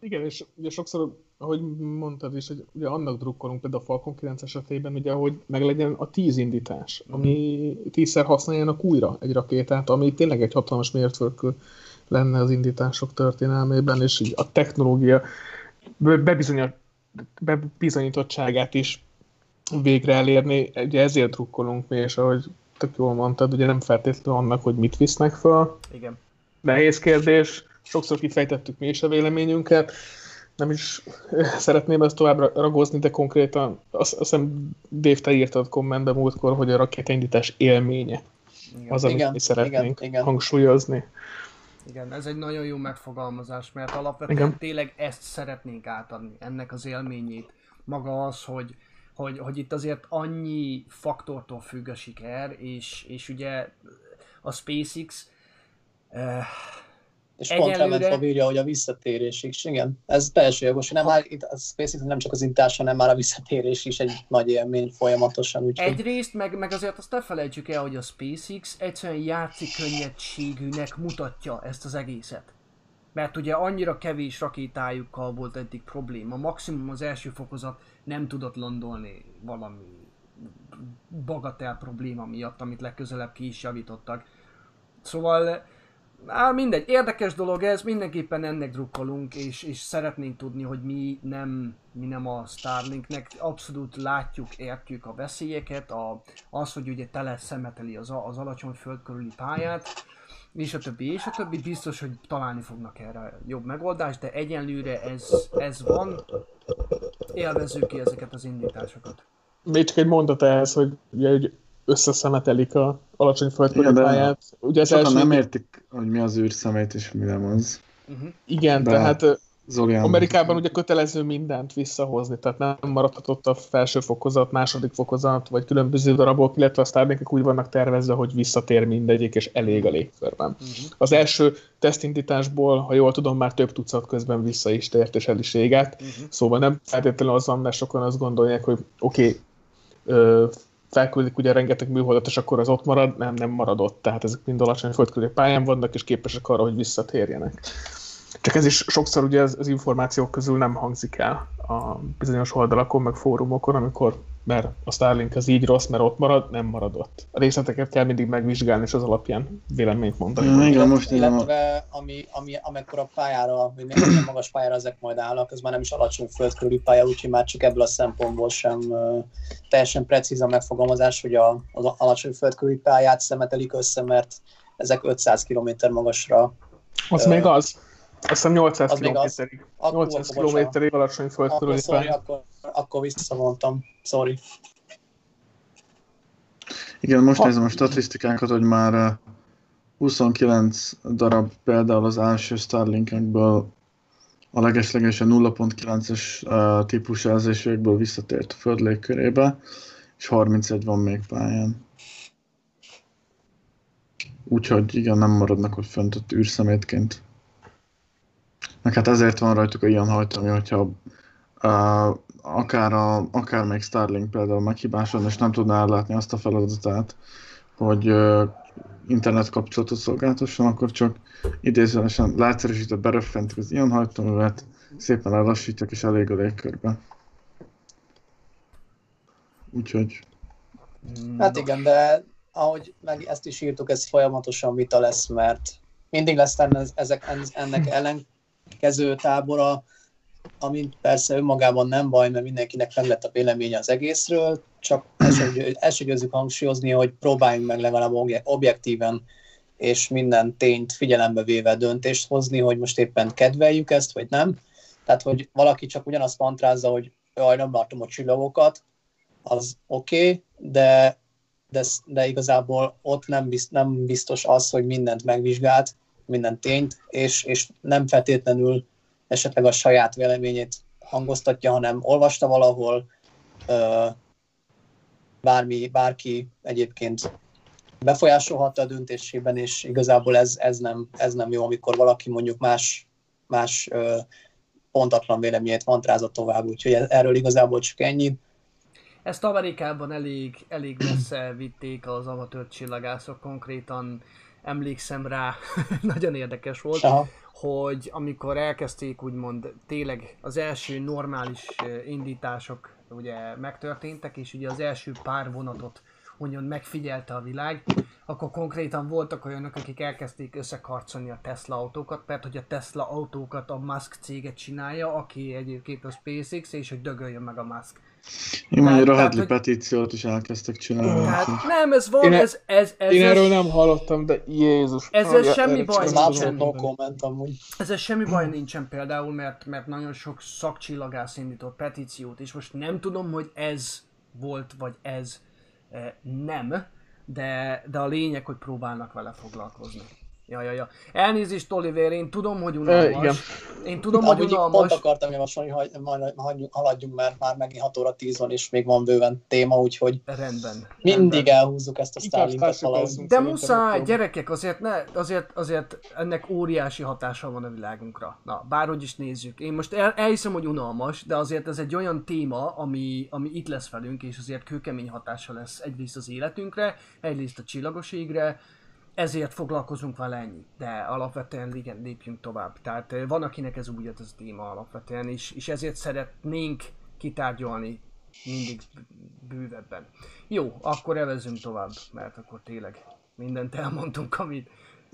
Speaker 3: Igen, és ugye sokszor, ahogy mondtad is, hogy ugye annak drukkolunk például a Falcon 9 esetében, ugye, hogy meglegyen a 10 indítás, ami tízszer használjanak újra egy rakétát, ami tényleg egy hatalmas mértföldkő lenne az indítások történelmében, és így a technológia bebizonyítottságát is végre elérni, ugye ezért drukkolunk mi, és ahogy tök jól mondtad, ugye nem feltétlenül annak, hogy mit visznek föl.
Speaker 1: Igen.
Speaker 3: Nehéz kérdés, sokszor kifejtettük mi is a véleményünket, nem is szeretném ezt tovább ragozni, de konkrétan azt, azt hiszem Dave, te írtad kommentben múltkor, hogy a rakétaindítás élménye
Speaker 1: Igen.
Speaker 3: az, amit
Speaker 2: Igen,
Speaker 3: mi szeretnénk
Speaker 2: igen, igen.
Speaker 3: hangsúlyozni.
Speaker 1: Igen, ez egy nagyon jó megfogalmazás, mert alapvetően
Speaker 3: Igen.
Speaker 1: tényleg ezt szeretnénk átadni, ennek az élményét. Maga az, hogy, hogy, hogy itt azért annyi faktortól függ a siker, és, és ugye a SpaceX eh,
Speaker 2: És pont
Speaker 1: Egyelőre-
Speaker 2: Rementov írja, hogy a visszatérés is. Igen, ez teljesen jogos. Nem, már itt a SpaceX nem csak az intás, hanem már a visszatérés is egy nagy élmény folyamatosan. Úgyhogy
Speaker 1: Egyrészt, meg, meg azért azt ne felejtsük el, hogy a SpaceX egyszerűen játszik könnyedségűnek mutatja ezt az egészet. Mert ugye annyira kevés rakétájukkal volt eddig probléma. Maximum az első fokozat nem tudott landolni valami bagatel probléma miatt, amit legközelebb ki is javítottak. Szóval, á, mindegy, érdekes dolog ez, mindenképpen ennek drukkolunk, és, és szeretnénk tudni, hogy mi nem, mi nem a Starlinknek, abszolút látjuk, értjük a veszélyeket, a, az, hogy ugye tele szemeteli az, az alacsony föld körüli pályát, és a többi, és a többi. Biztos, hogy találni fognak erre jobb megoldást, de egyenlőre ez, ez van, élvezzük ki ezeket az indításokat.
Speaker 3: Még csak egy mondat ehhez, hogy összeszemetelik a alacsony földkörű pályát. Ugye az első,
Speaker 4: nem értik, hogy mi az űrszemét és mi nem az.
Speaker 1: Uh-huh.
Speaker 3: igen,
Speaker 4: de-
Speaker 3: tehát ö,
Speaker 4: Zoli elmondta.
Speaker 3: Amerikában ugye kötelező mindent visszahozni, tehát nem maradhatott a felső fokozat, második fokozat, vagy különböző darabok, illetve a Starlinkek úgy vannak tervezve, hogy visszatér mindegyik, és elég a légkörben.
Speaker 1: Uh-huh.
Speaker 3: Az első tesztindításból, ha jól tudom, már több tucat közben vissza is tért, és el is égett.
Speaker 1: Uh-huh.
Speaker 3: Szóval nem feltétlenül az van, mert sokan azt gondolják, hogy oké, okay, felküldik ugye rengeteg műholdat, és akkor az ott marad, nem, nem maradott. Tehát ezek mind alacsony földkörüli pályán vannak, és képesek arra, hogy visszatérjenek. Csak ez is sokszor ugye az, az információk közül nem hangzik el a bizonyos oldalakon, meg fórumokon, amikor mert a Starlink az így rossz, mert ott marad, nem maradott. A részleteket kell mindig megvizsgálni, és az alapján véleményt mondani.
Speaker 4: Mm, Igen,
Speaker 2: illetve,
Speaker 4: most
Speaker 2: illetve ami, ami, amikor a pályára, vagy milyen magas pályára ezek majd állnak, ez már nem is alacsony földkörüli pálya, úgyhogy már csak ebből a szempontból sem uh, teljesen precíz a megfogalmazás, hogy a, az alacsony földkörüli pályát szemetelik össze, mert ezek 500 km magasra.
Speaker 3: Az
Speaker 2: Ö,
Speaker 3: még az. Azt hiszem 800
Speaker 2: az még az.
Speaker 3: kilométerig.
Speaker 2: Akkor-
Speaker 3: 800
Speaker 2: akkor bocsánat.
Speaker 3: kilométerig alacsony földkörüli
Speaker 2: Akkor, sorry, akkor, akkor visszavontam. Sorry.
Speaker 4: Igen, most nézem a statisztikákat, hogy már eh, 29 darab például az első Starlinkekből a legeslegesen 0.9-es eh, típus jelzésükből visszatért a Föld légkörébe, és 31 van még pályán. Úgyhogy igen, nem maradnak ott fönt ott űrszemétként. Meg hát ezért van rajtuk a ilyen hajtami, hogyha uh, akár, a, akár még Starlink például meghibáson, és nem tudná ellátni azt a feladatát, hogy uh, internet kapcsolatot szolgáltasson, akkor csak idézőesen leegyszerűsített beröffentik az ilyen hajtóművet, szépen lelassítják és elég a légkörbe. Úgyhogy
Speaker 2: Hát igen, de ahogy meg ezt is írtuk, ez folyamatosan vita lesz, mert mindig lesz ez, ezek, ennek ellenkező tábora, ami persze önmagában nem baj, mert mindenkinek meg lett a véleménye az egészről, csak ezt se- győzzük hangsúlyozni, hogy próbáljunk meg legalább obje- objektíven és minden tényt figyelembe véve döntést hozni, hogy most éppen kedveljük ezt, vagy nem. Tehát, hogy valaki csak ugyanazt mantrázza, hogy jaj, nem látom a csillagokat, az oké, okay, de, de, de igazából ott nem, bizt, nem biztos az, hogy mindent megvizsgált, minden tényt, és, és nem feltétlenül esetleg a saját véleményét hangoztatja, hanem olvasta valahol, bármi, bárki egyébként befolyásolhatta a döntésében, és igazából ez, ez, nem, ez nem jó, amikor valaki mondjuk más, más pontatlan véleményét mantrázott tovább, úgyhogy erről igazából csak ennyi.
Speaker 1: Ezt Amerikában elég, elég messze vitték az amatőr csillagászok, konkrétan emlékszem rá, <laughs> nagyon érdekes volt,
Speaker 2: Aha.
Speaker 1: hogy amikor elkezdték úgymond tényleg az első normális indítások ugye megtörténtek, és ugye az első pár vonatot úgymond megfigyelte a világ, akkor konkrétan voltak olyanok, akik elkezdték összekarcolni a Tesla autókat, mert hogy a Tesla autókat a Musk céget csinálja, aki egyébként a SpaceX, és hogy dögöljön meg a Musk.
Speaker 4: Én már Hadley
Speaker 1: hogy-
Speaker 4: petíciót is elkezdtek csinálni. Úgyhogy-
Speaker 1: nem, ez van,
Speaker 3: Én e-
Speaker 1: ez, ez, ez,
Speaker 3: Én
Speaker 1: ez,
Speaker 3: erről nem hallottam, de Jézus.
Speaker 1: Ezzel
Speaker 3: Maria,
Speaker 1: semmi baj nincsen.
Speaker 2: no comment amúgy.
Speaker 1: Ezzel semmi baj nincsen például, mert, mert nagyon sok szakcsillagász indított petíciót, és most nem tudom, hogy ez volt, vagy ez eh, nem, de, de a lényeg, hogy próbálnak vele foglalkozni. Ja, ja, ja. Elnézést, Oliver, én tudom, hogy unalmas.
Speaker 3: Ö, igen.
Speaker 1: Én tudom, hogy
Speaker 2: Amúgy pont
Speaker 1: unalmas.
Speaker 2: akartam javasolni, hogy haladjunk, mert már megint 6 óra 10 van, és még van bőven téma, úgyhogy
Speaker 1: Rendben.
Speaker 2: mindig
Speaker 1: rendben.
Speaker 2: elhúzzuk ezt a Starlinket valahogy.
Speaker 1: De muszáj, gyerekek, azért, ne, azért, azért ennek óriási hatása van a világunkra. Na, bárhogy is nézzük. Én most el, elhiszem, hogy unalmas, de azért ez egy olyan téma, ami, ami itt lesz velünk, és azért kőkemény hatása lesz egyrészt az életünkre, egyrészt a csillagos égre, ezért foglalkozunk vele ennyi. De alapvetően igen, lépjünk tovább. Tehát eh, van, akinek ez úgy ez a téma alapvetően, és, és ezért szeretnénk kitárgyalni mindig bővebben. Jó, akkor evezünk tovább, mert akkor tényleg mindent elmondtunk, amit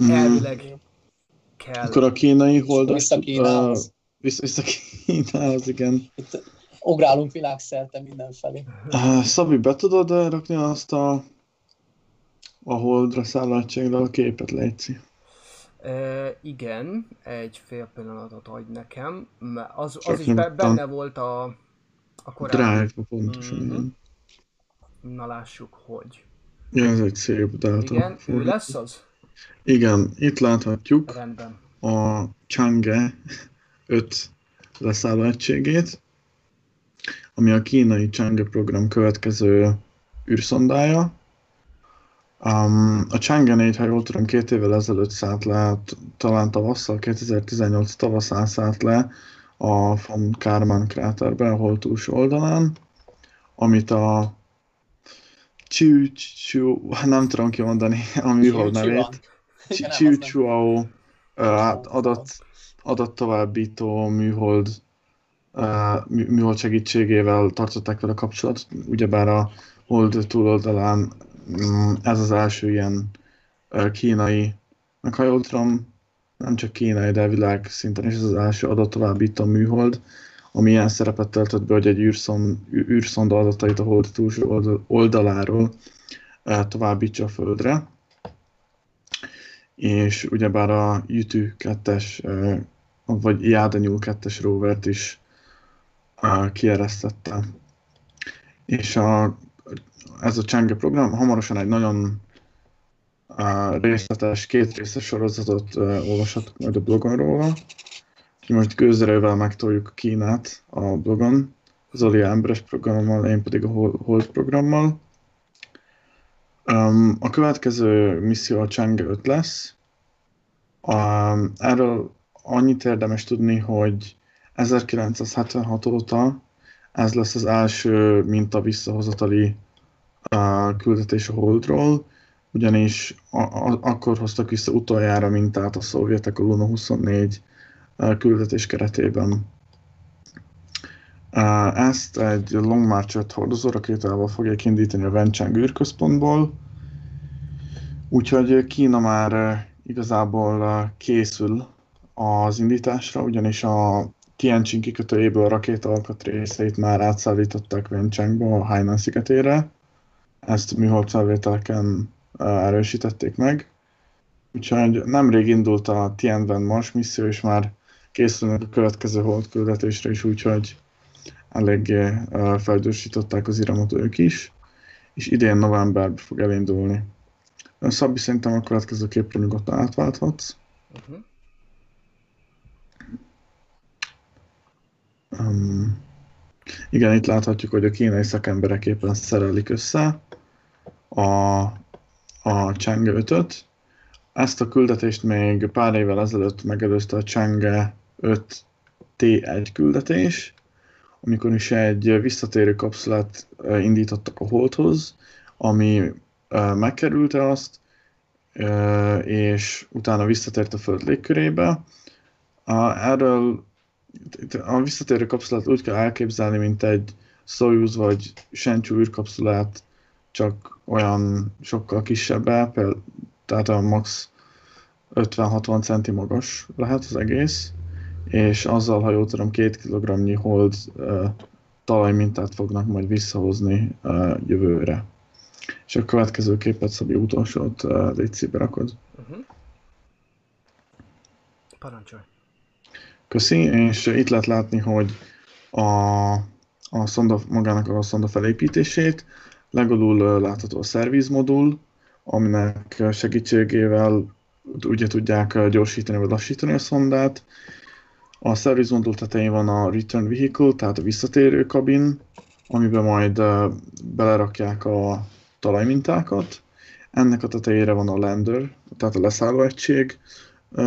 Speaker 1: elvileg kell.
Speaker 4: Akkor a kínai holdat...
Speaker 2: Vissza Kínához.
Speaker 4: ö, Vissza, vissza Kínához, igen.
Speaker 2: Itt ugrálunk világszerte mindenfelé.
Speaker 4: Uh, Szabi, be tudod rakni azt a, a holdra szállátságra a képet, Léci?
Speaker 1: Uh, igen, egy fél pillanatot adj nekem, az, az is be, benne volt a, a korábbi.
Speaker 4: Drive-ba pontosan,
Speaker 1: Mhm.
Speaker 4: igen.
Speaker 1: Na lássuk, hogy.
Speaker 4: Ja, ez egy szép dátum.
Speaker 1: Igen, ő lesz az?
Speaker 4: Igen, itt láthatjuk
Speaker 1: Rendben.
Speaker 4: a Chang'e 5 leszálló egységét, ami a kínai Chang'e program következő űrszondája. Um, a Chang'e 4, ha jól tudom, két évvel ezelőtt szállt le, t- talán tavasszal, 2018 tavaszán szállt le a von Karman kráterbe, a túlsó oldalán, amit a Chiu Chiu, nem tudom kimondani <laughs> a műhold nevét, Chiu. Chuao át- adat, adattovábbító műhold, mű- műhold segítségével tartották vele kapcsolatot, ugyebár a hold túloldalán ez az első ilyen kínai, ha jól tudom, nem csak kínai, de világ szinten is ez az első adattovábbító műhold, ami ilyen szerepet töltött be, hogy egy űrszon, űrszonda adatait a hold túlsó oldal- oldaláról továbbítsa a Földre és ugyebár a YouTube 2-es, eh, vagy Jádenyúl 2-es rovert is kieresztette. És a, ez a Chang'e program hamarosan egy nagyon részletes, két részes sorozatot eh, olvashatok majd a blogon róla. Most gőzerővel megtoljuk Kínát a blogon, Zoli emberes programmal, én pedig a Hol- Hold programmal. Um, a következő misszió a Chang'e 5 lesz. Um, erről annyit érdemes tudni, hogy 1976 óta ez lesz az első minta visszahozatali uh, küldetés a Holdról, ugyanis a, a, akkor hoztak vissza utoljára mintát a szovjetek a Luna 24 uh, küldetés keretében. Uh, ezt egy Long March 5 hordozó rakétával fogják indítani a Wenchang űrközpontból, úgyhogy Kína már uh, igazából készül az indításra, ugyanis a Tianjin kikötőjéből a rakéta alkatrészeit már átszállították Wenchangba, a Hainan szigetére. Ezt műholdfelvételeken uh, erősítették meg. Úgyhogy nemrég indult a Tianwen Mars misszió, és már készülnek a következő hold küldetésre is, úgyhogy eléggé felgyorsították az iramot ők is, és idén novemberben fog elindulni. Szabbi, szerintem a következő képre nyugodtan átválthatsz.
Speaker 1: Uh-huh.
Speaker 4: Um, igen, itt láthatjuk, hogy a kínai szakemberek éppen szerelik össze a, a Chang'e 5-öt. Ezt a küldetést még pár évvel ezelőtt megelőzte a Chang'e 5 T1 küldetés, amikor is egy visszatérő kapszulát indítottak a Holdhoz, ami megkerülte azt, és utána visszatért a Föld légkörébe. A- Erről a visszatérő kapszulát úgy kell elképzelni, mint egy Soyuz vagy Shenzhou űrkapszulát, csak olyan sokkal kisebb, például, tehát a max 50-60 centi magas lehet az egész, és azzal, ha jól tudom, két kilogramnyi hold uh, talajmintát fognak majd visszahozni uh, jövőre. És a következő képet, Szabi, utolsót uh, légy berakod.
Speaker 1: Uh-huh. Parancsolj.
Speaker 4: Köszi, és itt lehet látni, hogy a, a szonda, magának a szonda felépítését, legalul ö, látható a szervizmodul, aminek segítségével ugye tudják gyorsítani vagy lassítani a szondát. A szervizmodul tetején van a return vehicle, tehát a visszatérő kabin, amiben majd belerakják a talajmintákat. Ennek a tetejére van a lander, tehát a leszálló egység,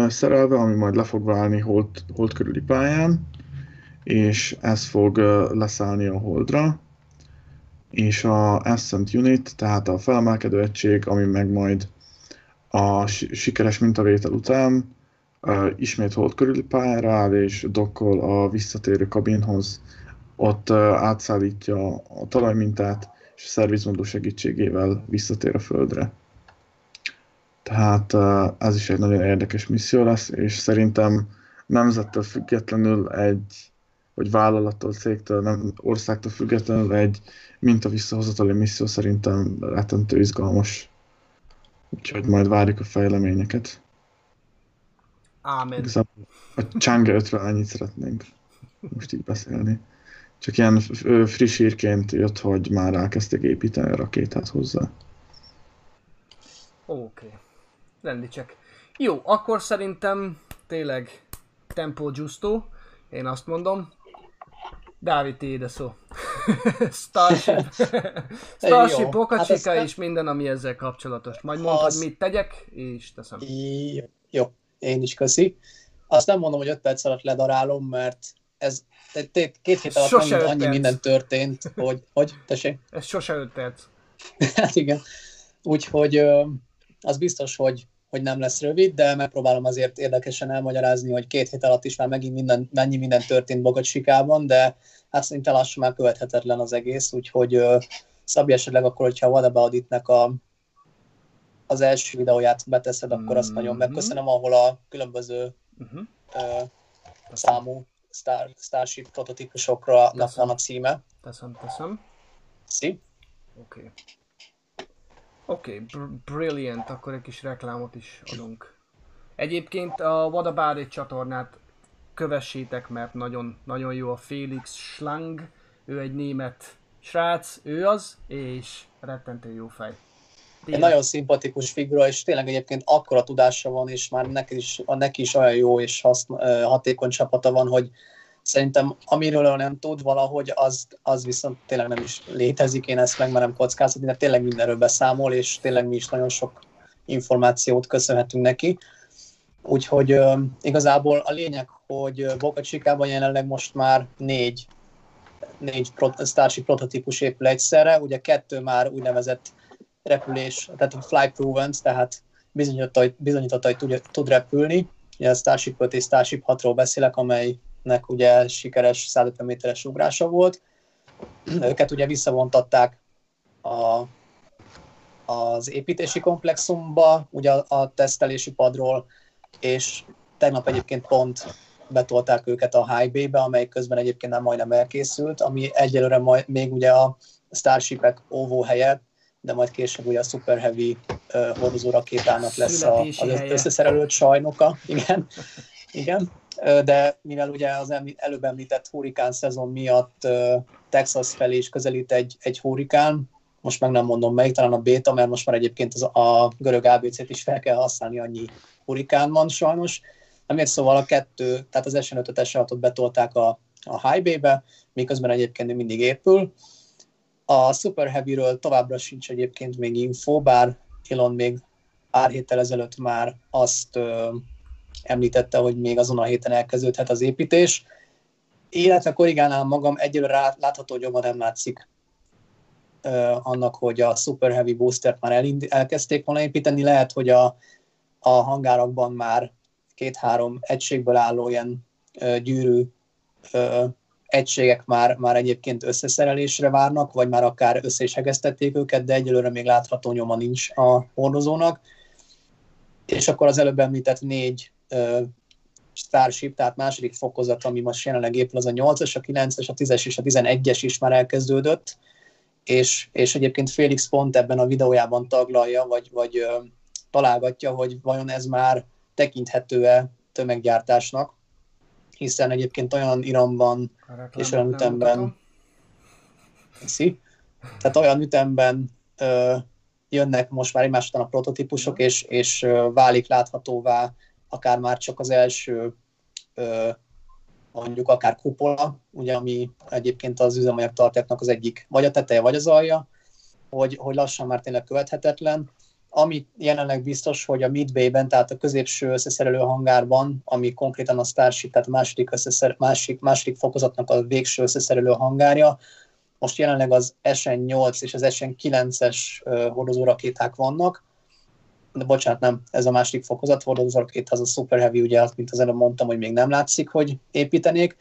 Speaker 4: szerelve, ami majd le fog válni hold, hold körüli pályán, és ez fog leszállni a holdra, és a Ascent Unit, tehát a felemelkedő egység, ami meg majd a si- sikeres mintavétel után ö, ismét hold körüli pályára áll, és dokkol a visszatérő kabinhoz, ott ö, átszállítja a talajmintát, és a szervizmódú segítségével visszatér a földre. Tehát ö, ez is egy nagyon érdekes misszió lesz, és szerintem nemzettől függetlenül egy, vagy vállalattól, cégtől, nem országtól függetlenül egy minta visszahozatali misszió szerintem rettentő izgalmas. Úgyhogy majd várjuk a fejleményeket.
Speaker 1: Ámen.
Speaker 4: Igazából a Chang'e 5-ről ennyit szeretnénk most így beszélni. Csak ilyen friss hírként jött, hogy már elkezdték építeni a rakétát hozzá.
Speaker 1: Oké. Okay. Rendítsek. Jó, akkor szerintem tényleg tempo giusto. Én azt mondom. Dávid, tiéd a szó. <laughs> Starship. <laughs> Starship, Boca
Speaker 2: hát
Speaker 1: és minden, ami ezzel kapcsolatos. Majd mondd,
Speaker 2: Az-
Speaker 1: mit tegyek, és teszem.
Speaker 2: Jó, jó, én is köszi. Azt nem mondom, hogy 5 perc alatt ledarálom, mert ez két hét alatt
Speaker 1: Sose
Speaker 2: annyi, annyi minden történt, hogy, hogy tessék?
Speaker 1: Ez sose 5 perc. <laughs>
Speaker 2: Hát igen. Úgyhogy az biztos, hogy, hogy nem lesz rövid, de megpróbálom azért érdekesen elmagyarázni, hogy két hét alatt is már megint minden, mennyi minden történt Bogacsikában, de hát szerintem lassan már követhetetlen az egész, úgyhogy ö, Szabi esetleg akkor, hogyha a What About It-nek a, az első videóját beteszed, akkor azt nagyon
Speaker 1: Mhm.
Speaker 2: megköszönöm, ahol a különböző
Speaker 1: Uh-huh.
Speaker 2: ö, számú Star, Starship prototípusokra
Speaker 1: Köszönöm.
Speaker 2: van a címe.
Speaker 1: Teszem, teszem.
Speaker 2: Szi?
Speaker 1: Oké. Okay. Oké, okay, br- brilliant, akkor egy kis reklámot is adunk. Egyébként a It csatornát kövessétek, mert nagyon, nagyon jó a Felix Schlang, ő egy német srác, ő az, és rettentő jó fej.
Speaker 2: Egy nagyon szimpatikus figura, és tényleg egyébként akkora tudása van, és már neki is, a neki is olyan jó és haszn, hatékony csapata van, hogy szerintem amiről nem tud valahogy, az, az viszont tényleg nem is létezik, én ezt megmerem kockáztatni, de tényleg mindenről beszámol, és tényleg mi is nagyon sok információt köszönhetünk neki. Úgyhogy ö, igazából a lényeg, hogy Boca Chicában jelenleg most már négy, négy pro, Starship prototípus épül egyszerre, ugye kettő már úgynevezett repülés, tehát fly proven, tehát bizonyította, hogy, bizonyította, hogy tud, tud repülni. Ugye a Starship 5 és Starship 6-ról beszélek, amelynek ugye sikeres 150 méteres ugrása volt. Őket ugye visszavontatták a, az építési komplexumba, ugye a, a tesztelési padról, és tegnap egyébként pont betolták őket a High Bay-be, amely közben egyébként nem majdnem elkészült, ami egyelőre majd, még ugye a Starshipek óvó helye, de majd később ugye a Super Heavy uh, hordozó rakétának lesz a, az összeszerelőt sajnoka, igen, igen. De mivel ugye az előbb említett hurikán szezon miatt Texas felé is közelít egy, egy hurikán, most meg nem mondom melyik, talán a béta, mert most már egyébként az, a görög ABC-t is fel kell használni, annyi hurikán van sajnos. Amiért szóval a kettő, tehát az SN5-öt, S6-ot betolták a, a High Bay-be, miközben egyébként még mindig épül. A Super Heavy-ről továbbra sincs egyébként még info, bár Elon még pár héttel ezelőtt már azt említette, hogy még azon a héten elkezdődhet az építés. Illetve korrigálnám magam, egyelőre látható nyoma nem látszik annak, hogy a Super Heavy Boostert már elind, elkezdték volna építeni. Lehet, hogy a, a hangárakban már két-három egységből álló ilyen ö, gyűrű ö, egységek már, már egyébként összeszerelésre várnak, vagy már akár össze is hegesztették őket, de egyelőre még látható nyoma nincs a hordozónak. És akkor az előbb említett négy ö, Starship, tehát második fokozat, ami most jelenleg épül, az a 8-as, a 9-es, a 10-es és a 11-es is már elkezdődött, és, és egyébként Félix pont ebben a videójában taglalja, vagy, vagy ö, találgatja, hogy vajon ez már tekinthető-e tömeggyártásnak, hiszen egyébként olyan iramban És olyan ütemben. hiszi. Tehát olyan ütemben ö, jönnek most már egymás után a prototípusok, és, és válik láthatóvá akár már csak az első mondjuk akár kupola, ugye, ami egyébként az üzemanyag tartáknak az egyik, vagy a teteje, vagy az alja, hogy, hogy lassan már tényleg követhetetlen. Ami jelenleg biztos, hogy a Midway-ben, tehát a középső összeszerelő hangárban, ami konkrétan a Starship, tehát a második, összeszer, másik, második fokozatnak a végső összeszerelő hangárja, most jelenleg az SN8 és az SN9-es hordozórakéták vannak, de bocsánat, nem, ez a második fokozat, hordozórakéta az a Super Heavy, ugye, azt, mint az előbb mondtam, hogy még nem látszik, hogy építenék,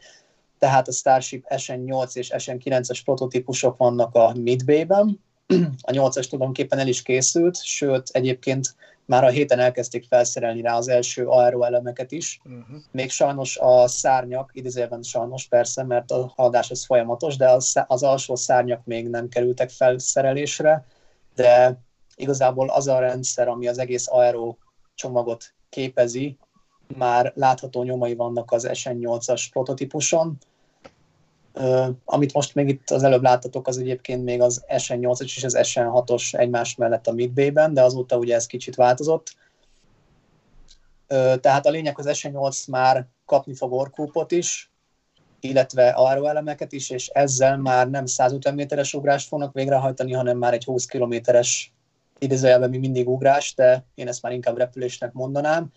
Speaker 2: tehát a Starship SN8 és SN9-es prototípusok vannak a Midway-ben, <clears throat> a 8-as tulajdonképpen el is készült, sőt, egyébként már a héten elkezdték felszerelni rá az első aero elemeket is,
Speaker 1: Uh-huh.
Speaker 2: még sajnos a szárnyak, idézőjelben sajnos persze, mert a haladás az folyamatos, de az, az alsó szárnyak még nem kerültek felszerelésre, de igazából az a rendszer, ami az egész aero csomagot képezi, már látható nyomai vannak az SN8-as prototípuson. Amit most még itt az előbb láttatok, az egyébként még az SN8-as és az SN6-os egymás mellett a Midway-ben, de azóta ugye ez kicsit változott. Tehát a lényeg, az SN8 már kapni fog orkúpot is, illetve aeroelemeket is, és ezzel már nem 150 méteres ugrást fognak végrehajtani, hanem már egy 20 kilométeres idézőjelben mi mindig ugrás, de én ezt már inkább repülésnek mondanám.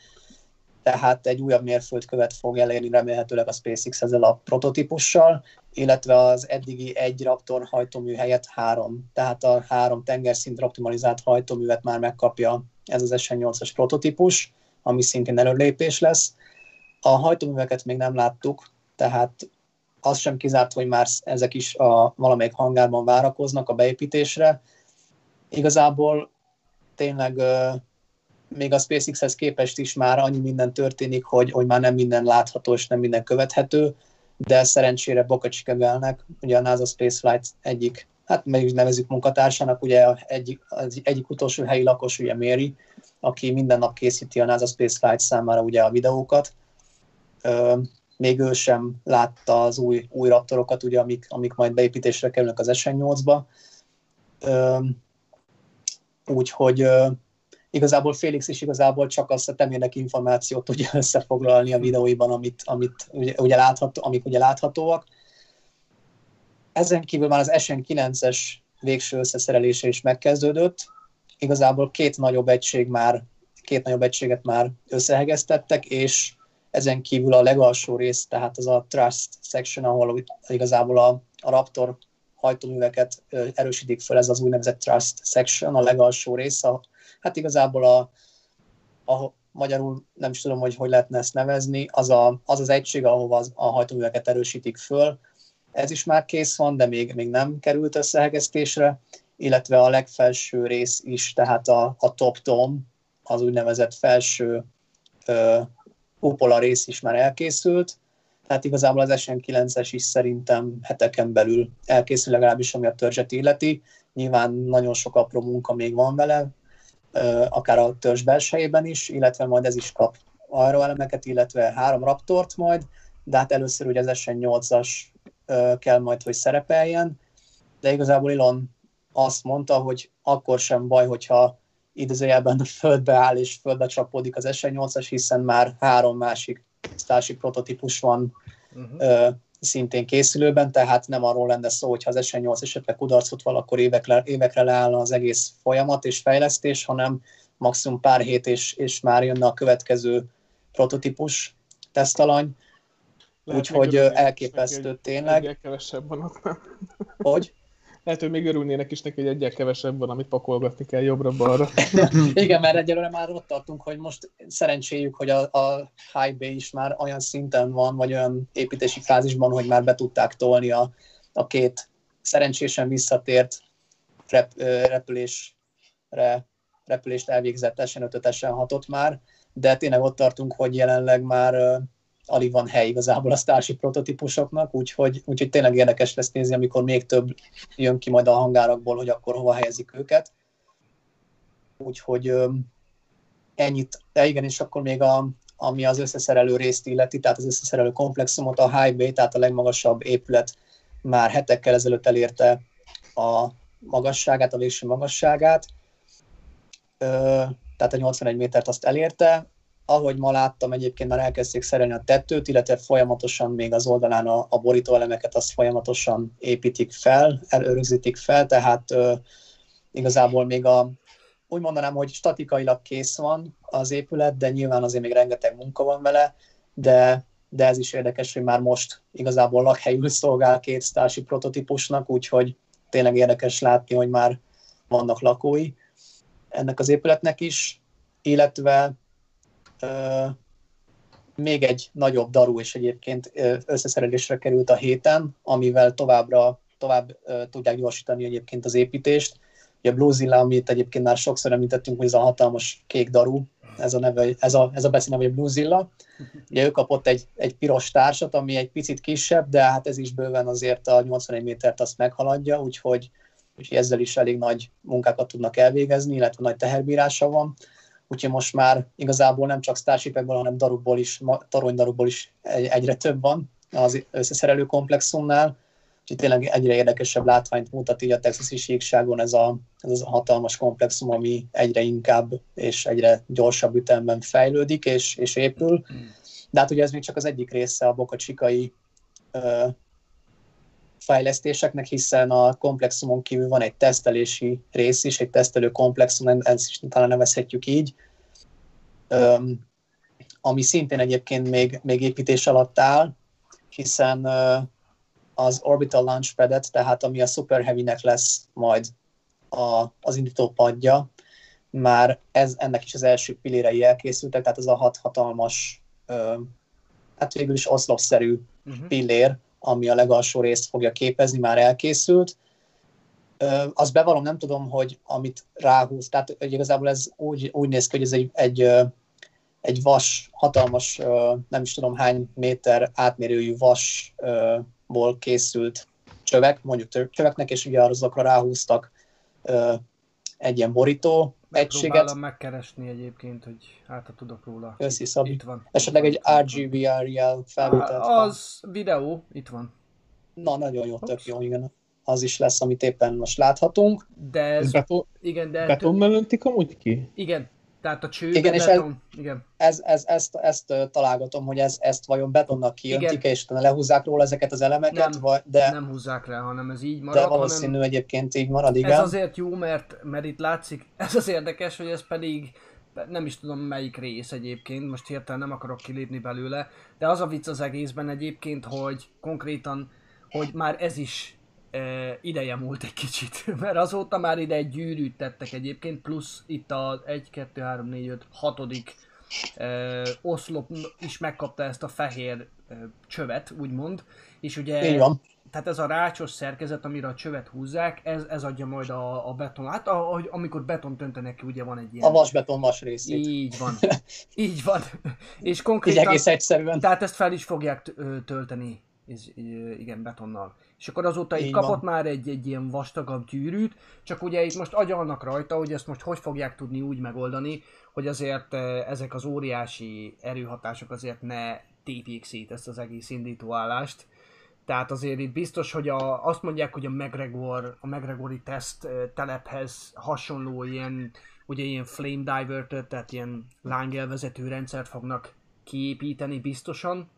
Speaker 2: Tehát egy újabb mérföldkövet fog elérni remélhetőleg a SpaceX ezzel a prototípussal, illetve az eddigi egy Raptor hajtómű helyett három. Tehát a három tengerszintre optimalizált hajtóművet már megkapja ez az SN8-as prototípus, ami szintén előlépés lesz. A hajtóműveket még nem láttuk, tehát az sem kizárt, hogy már ezek is a valamelyik hangárban várakoznak a beépítésre. Igazából tényleg még a SpaceX-hez képest is már annyi minden történik, hogy, hogy már nem minden látható és nem minden követhető, de szerencsére Boca Chicago-nek, ugye a NASA Spaceflight egyik, hát meg nevezük munkatársának, ugye a egyik, az egyik utolsó helyi lakos, ugye Mary, aki minden nap készíti a NASA Spaceflight számára ugye a videókat. Még ő sem látta az új, új raptorokat, ugye, amik, amik majd beépítésre kerülnek az SN8-ba. Úgyhogy igazából Félix is igazából csak azt a temének információt tudja <laughs> összefoglalni a videóiban, amit, amit ugye, ugye látható, amik ugye láthatóak. Ezen kívül már az SN9-es végső összeszerelése is megkezdődött. Igazából két nagyobb egység már, két nagyobb egységet már összehegeztettek, és ezen kívül a legalsó rész, tehát az a Trust section, ahol igazából a, a Raptor hajtóműveket erősítik fel, ez az úgynevezett Trust section, a legalsó rész, a, hát igazából a, a magyarul nem is tudom, hogy hogy lehetne ezt nevezni, az a, az, az egység, ahova az, a hajtóműveket erősítik föl. Ez is már kész van, de még, még nem került összehegesztésre, illetve a legfelső rész is, tehát a, a top dome, az úgynevezett felső ö, kupola rész is már elkészült, tehát igazából az SN9-es is szerintem heteken belül elkészül, legalábbis ami a törzset illeti. Nyilván nagyon sok apró munka még van vele, akár a törzs belsejében is, illetve majd ez is kap aeroelemeket, illetve három raptort majd, de hát először ugye az SN8-as kell majd, hogy szerepeljen, de igazából Elon azt mondta, hogy akkor sem baj, hogyha idézőjelben a földbe áll és földbe csapódik az SN8-as, hiszen már három másik Starship prototípus van uh-huh. szintén készülőben, tehát nem arról lenne szó, hogy ha az SN8 esetleg kudarcot val, akkor évekre, évekre leállna az egész folyamat és fejlesztés, hanem maximum pár hét, és, és már jönne a következő prototípus tesztalany. Úgyhogy elképesztő tényleg.
Speaker 3: Egyel kevesebb van ott?
Speaker 2: Hogy?
Speaker 3: Lehet, hogy még örülnének is neki, hogy egyel kevesebb van, amit pakolgatni kell jobbra-balra. <laughs>
Speaker 2: Igen, mert egyelőre már ott tartunk, hogy most szerencséjük, hogy a, a High Bay is már olyan szinten van, vagy olyan építési fázisban, hogy már be tudták tolni a, a két szerencsésen visszatért rep, repülésre, repülést elvégzett SN5-öt, SN6-ot már, de tényleg ott tartunk, hogy jelenleg már alig van hely igazából a Starship prototípusoknak, úgyhogy, úgyhogy tényleg érdekes lesz nézni, amikor még több jön ki majd a hangárakból, hogy akkor hova helyezik őket. Úgyhogy ennyit, de igen, és akkor még a, ami az összeszerelő részt illeti, tehát az összeszerelő komplexumot, a High Bay, tehát a legmagasabb épület már hetekkel ezelőtt elérte a magasságát, a végső magasságát, tehát a 81 métert azt elérte. Ahogy ma láttam, egyébként már elkezdték szerelni a tetőt, illetve folyamatosan még az oldalán a, a borítóelemeket azt folyamatosan építik fel, elörögzítik fel, tehát ö, igazából még a, úgy mondanám, hogy statikailag kész van az épület, de nyilván azért még rengeteg munka van vele, de, de ez is érdekes, hogy már most igazából lakhelyül szolgál két Starship prototípusnak, úgyhogy tényleg érdekes látni, hogy már vannak lakói ennek az épületnek is, illetve még egy nagyobb daru is egyébként összeszerelésre került a héten, amivel továbbra tovább tudják gyorsítani egyébként az építést. Ugye a Bluezilla, amit egyébként már sokszor említettünk, hogy ez a hatalmas kék daru, ez a, neve, ez a, ez a beszélneve, hogy Bluezilla. Ugye ő kapott egy, egy piros társat, ami egy picit kisebb, de hát ez is bőven azért a 81 métert azt meghaladja, úgyhogy, úgyhogy ezzel is elég nagy munkákat tudnak elvégezni, illetve nagy teherbírása van. Úgyhogy most már igazából nem csak Starshipekből, hanem darukból is, toronydarukból is egy- egyre több van az összeszerelő komplexumnál. Úgyhogy tényleg egyre érdekesebb látványt mutat így a texasi síkságon ez a, ez a hatalmas komplexum, ami egyre inkább és egyre gyorsabb ütemben fejlődik és, és épül. De hát ugye ez még csak az egyik része a Boca fejlesztéseknek, hiszen a komplexumon kívül van egy tesztelési rész is, egy tesztelő komplexum, ezt is talán nevezhetjük így, ami szintén egyébként még, még építés alatt áll, hiszen az Orbital Launchpad-et, tehát ami a Super Heavy-nek lesz majd a, az indító padja, már ez, ennek is az első pillérei elkészültek, tehát ez a hat hatalmas, ö, hát végül is oszlopszerű
Speaker 1: Uh-huh.
Speaker 2: pillér, ami a legalsó részt fogja képezni, már elkészült. Ö, azt bevallom, nem tudom, hogy amit ráhúz, tehát hogy igazából ez úgy, úgy néz ki, hogy ez egy, egy, egy vas, hatalmas, nem is tudom hány méter átmérőjű vasból készült csövek, mondjuk csöveknek, és ugye azokra ráhúztak egy ilyen borító egységet.
Speaker 1: Megpróbálom megkeresni egyébként, hogy hát ha tudok róla.
Speaker 2: Köszi, Szabi.
Speaker 1: Itt van.
Speaker 2: Esetleg egy
Speaker 1: van.
Speaker 2: RGVR-jel felvételt.
Speaker 1: Az videó, itt van.
Speaker 2: Na, nagyon jó, tök
Speaker 1: Ups.
Speaker 2: jó, igen. Az is lesz, amit éppen most láthatunk.
Speaker 1: De
Speaker 3: Ez
Speaker 1: ez,
Speaker 3: beton,
Speaker 1: igen, de
Speaker 3: betonban öntik amúgy ki?
Speaker 1: igen, tehát a cső,
Speaker 2: Igen, és
Speaker 1: beton, igen.
Speaker 2: Ez, ez, ezt, ezt találgatom, hogy ez, ezt vajon betonnak kiöntik,
Speaker 1: Igen.
Speaker 2: és utána lehúzzák róla ezeket az elemeket,
Speaker 1: Nem,
Speaker 2: vagy, de,
Speaker 1: Nem húzzák rá, hanem ez így
Speaker 2: de
Speaker 1: marad,
Speaker 2: valószínű
Speaker 1: hanem
Speaker 2: egyébként így marad, igen.
Speaker 1: ez azért jó, mert, mert itt látszik, ez az érdekes, hogy ez pedig nem is tudom melyik rész egyébként, most hirtelen nem akarok kilépni belőle, de az a vicc az egészben egyébként, hogy konkrétan, hogy már ez is ideje múlt egy kicsit, <laughs> mert azóta már ide egy gyűrűt tettek egyébként, plusz itt a 1, 2, 3, 4, 5, 6 e, oszlop is megkapta ezt a fehér csövet, úgymond, és ugye
Speaker 2: Így van.
Speaker 1: tehát ez a rácsos szerkezet, amire a csövet húzzák, ez, ez adja majd a, a beton. Hát ahogy, amikor beton töntenek ki, ugye van egy ilyen...
Speaker 2: A vasbeton vas részét. Így,
Speaker 1: Így van. <laughs> Így van. És
Speaker 2: így
Speaker 1: konkrétan...
Speaker 2: egész egyszerűen.
Speaker 1: Tehát ezt fel is fogják tölteni, ö, igen, betonnal. És akkor azóta itt
Speaker 2: Így
Speaker 1: kapott
Speaker 2: van.
Speaker 1: már egy, egy ilyen vastagabb gyűrűt, csak ugye itt most agyalnak rajta, hogy ezt most hogy fogják tudni úgy megoldani, hogy azért ö, ezek az óriási erőhatások azért ne tépjék szét ezt az egész indítóállást. Tehát azért itt biztos, hogy a, azt mondják, hogy a McGregor, a McGregori teszt ö, telephez hasonló ilyen, ugye ilyen flame divert tehát ilyen lángjelvezető rendszert fognak kiépíteni biztosan.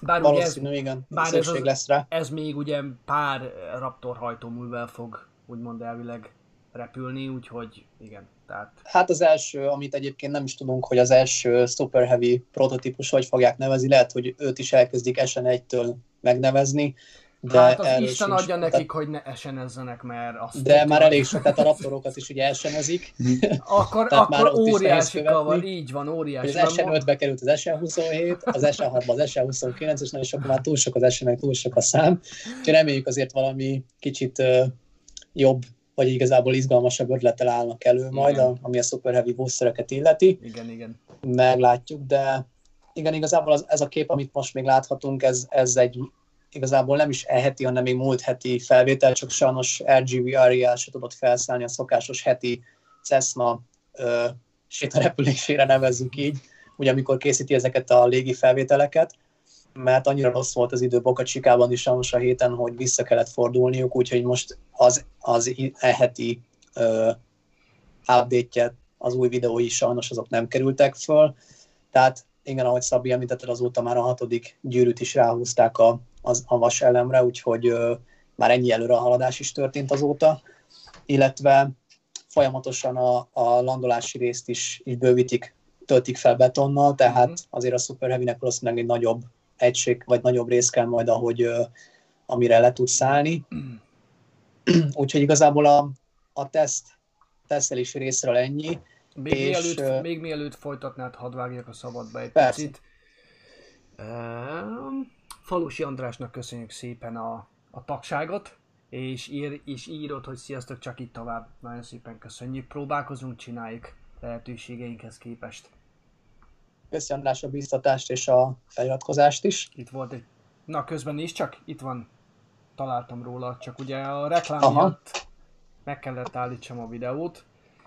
Speaker 1: Bár ugye ez,
Speaker 2: Valószínű, igen.
Speaker 1: bár ez az-
Speaker 2: lesz rá.
Speaker 1: ez még ugye pár Raptor hajtóművel fog úgymond elvileg repülni, úgyhogy igen, tehát
Speaker 2: Hát az első, amit egyébként nem is tudunk, hogy az első Super Heavy prototípus hogy fogják nevezni, lehet, hogy őt is elkezdik SN1-től megnevezni, de
Speaker 1: hát az Isten
Speaker 2: sincs-
Speaker 1: adja nekik, hogy ne esenezzenek, mert azt
Speaker 2: De már elég sok, tehát a raptorokat is ugye esenezik, <laughs>
Speaker 1: Akkor,
Speaker 2: tehát már
Speaker 1: akkor
Speaker 2: nehéz
Speaker 1: óriási kavar, így van, óriási.
Speaker 2: az
Speaker 1: Mert mo-
Speaker 2: SN5-be került az SN27, az SN6-ba az SN29, és, na, és akkor már túl sok az SN, túl sok a szám. Úgyhogy reméljük azért valami kicsit uh, jobb, vagy igazából izgalmasabb ötlettel állnak elő majd,
Speaker 1: Igen.
Speaker 2: a, ami a Super Heavy boostereket illeti.
Speaker 1: Igen, igen.
Speaker 2: meglátjuk, de igen, igazából az, ez a kép, amit most még láthatunk, ez, ez egy igazából nem is e heti, hanem még múlt heti felvétel, csak sajnos RGV Ariel se tudott felszállni a szokásos heti Cessna ö, sétarepülésére nevezzük így, ugye amikor készíti ezeket a légi felvételeket, mert annyira rossz volt az idő Boca Chicában is sajnos a héten, hogy vissza kellett fordulniuk, úgyhogy most az, az e heti ö, update az új videói sajnos azok nem kerültek föl, tehát igen, ahogy Szabi említetted, azóta már a hatodik gyűrűt is ráhúzták a, az, a vas elemre, úgyhogy már ennyi előre haladás is történt azóta, illetve folyamatosan a, a landolási részt is, is bővítik, töltik fel betonnal, tehát
Speaker 1: Mhm.
Speaker 2: azért a Super Heavy-nek valószínűleg egy nagyobb egység, vagy nagyobb rész kell majd, ahogy amire le tud szállni. Úgyhogy igazából a, a teszt, tesztelési részről ennyi.
Speaker 1: Még,
Speaker 2: És,
Speaker 1: mielőtt,
Speaker 2: ö,
Speaker 1: még mielőtt folytatnád, hadd vágjak a szabadba egy
Speaker 2: Persze.
Speaker 1: picit. Falusi Andrásnak köszönjük szépen a, a tagságot, és, ír, és írod, hogy sziasztok, csak itt tovább. Nagyon szépen köszönjük. Próbálkozunk, csináljuk lehetőségeinkhez képest.
Speaker 2: Köszi András a biztatást és a feliratkozást is.
Speaker 1: Itt volt egy... Na, közben is csak itt van. Találtam róla, csak ugye a reklám
Speaker 2: Aha.
Speaker 1: miatt meg kellett állítsam a videót.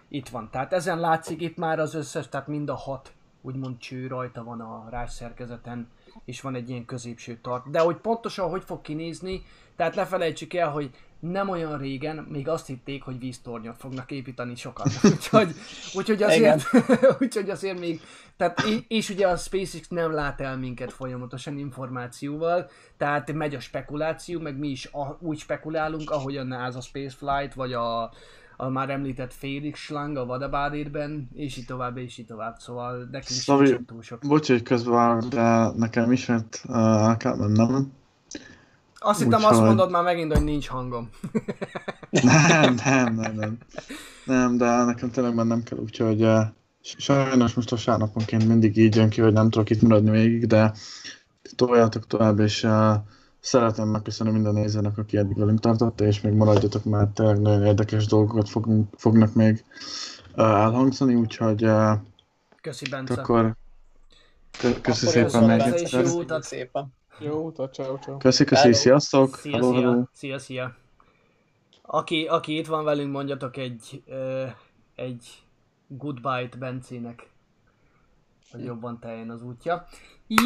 Speaker 1: Itt van. Tehát ezen látszik itt már az összes, tehát mind a hat úgymond cső rajta van a rás szerkezeten, és van egy ilyen középső tart. De hogy pontosan hogy fog kinézni, tehát ne felejtsük el, hogy nem olyan régen még azt hitték, hogy víztornyot fognak építeni sokan. <laughs> úgyhogy, úgyhogy, azért, <laughs> úgyhogy azért még, tehát, és, és ugye a SpaceX nem lát el minket folyamatosan információval, tehát megy a spekuláció, meg mi is a, úgy spekulálunk, ahogy a NASA Spaceflight, vagy a, a már említett Felix Schlang a Vadabádérben, és így tovább, és így tovább, szóval nekünk
Speaker 4: Szabi,
Speaker 1: sincsen túl sok.
Speaker 4: Bocs, hogy közben de nekem ismét uh, el kell mennem.
Speaker 1: Azt hittem azt mondod már megint, hogy nincs hangom. <laughs>
Speaker 4: Nem, nem, nem, nem. Nem, de nekem tényleg mennem kell, úgyhogy uh, sajnos most vasárnaponként mindig így jön ki, hogy nem tudok itt maradni végig, de toljátok tovább, és uh, szeretném megköszönni minden nézőnek, aki eddig velünk tartott, és még maradjatok, mert tényleg nagyon érdekes dolgokat fogunk, fognak még uh, elhangzani, úgyhogy uh,
Speaker 1: Köszi Bence.
Speaker 4: akkor kö- köszi
Speaker 2: Akkor
Speaker 4: szépen még egyszer.
Speaker 1: jó utat.
Speaker 2: Szépen.
Speaker 3: Jó utat, ciao, ciao.
Speaker 4: Köszi, köszi,
Speaker 2: Hello.
Speaker 4: sziasztok!
Speaker 1: Szia,
Speaker 4: Hello, hello.
Speaker 1: szia, szia, szia. Aki, aki itt van velünk, mondjatok egy, ö, egy goodbye-t Bencének, hogy jobban teljen az útja.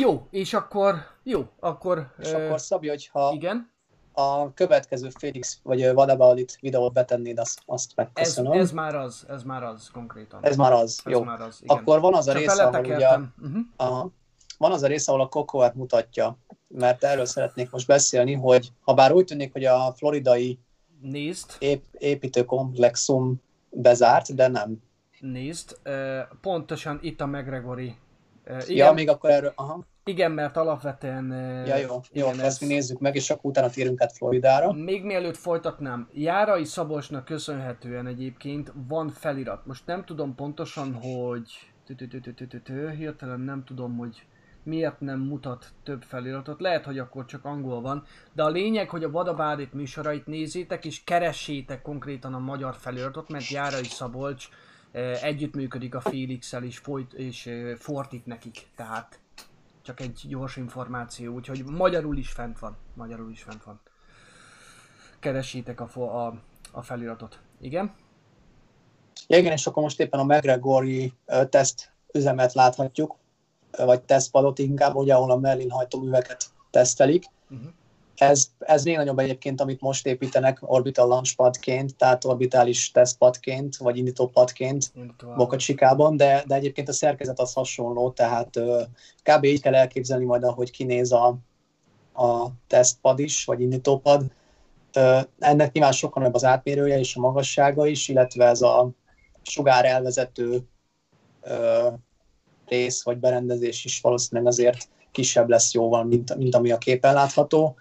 Speaker 1: Jó, és akkor, jó, akkor,
Speaker 2: És akkor Szabi, hogyha
Speaker 1: igen,
Speaker 2: a következő Felix vagy Vadabaudit videót betennéd, azt, azt
Speaker 1: ez,
Speaker 2: megköszönöm.
Speaker 1: ez már az, ez már az konkrétan.
Speaker 2: ez már az,
Speaker 1: ez
Speaker 2: jó.
Speaker 1: már az, igen.
Speaker 2: Akkor van az a
Speaker 1: Csak
Speaker 2: rész, ahol ugye.
Speaker 1: Uh-huh.
Speaker 2: aha, van az a rész, ahol a Cocoa-t mutatja, mert erről szeretnék most beszélni, hogy ha bár úgy tűnik, hogy a floridai
Speaker 1: Nézd,
Speaker 2: ép, építőkomplexum bezárt, de nem.
Speaker 1: Nézd, pontosan itt a McGregori.
Speaker 2: Igen, ja, még akkor erről, aha,
Speaker 1: igen, mert alapvetően...
Speaker 2: ja jó, jó,
Speaker 1: igen,
Speaker 2: ezt mi nézzük meg, és akkor utána térünk át Floridára.
Speaker 1: Még mielőtt folytatnám, Járai Szabolcsnak köszönhetően egyébként van felirat. Most nem tudom pontosan, hogy hirtelen nem tudom, hogy miért nem mutat több feliratot. Lehet, hogy akkor csak angol van. De a lényeg, hogy a Vadabádét műsorait nézzétek, és keressétek konkrétan a magyar feliratot, mert Járai Szabolcs együttműködik a Félix-el, és, folyt, és fordít nekik. Tehát csak egy gyors információ, úgyhogy magyarul is fent van. Magyarul is fent van keressétek a, a, a feliratot. Igen?
Speaker 2: Ja, igen, és akkor most éppen a McGregori teszt üzemet láthatjuk, vagy tesztpadot inkább, ugye, ahol a Merlin hajtóműveket tesztelik.
Speaker 1: Uh-huh.
Speaker 2: Ez, ez még nagyobb egyébként, amit most építenek orbital launchpadként, tehát orbitális tesztpadként, vagy indítópadként Boca Chicában, de, de egyébként a szerkezet az hasonló, tehát kb. így kell elképzelni majd, ahogy kinéz a, a tesztpad is, vagy indítópad. Ennek nyilván sokkal nagyobb az átmérője és a magassága is, illetve ez a sugár elvezető rész vagy berendezés is valószínűleg azért kisebb lesz jóval, mint, mint ami a képen látható,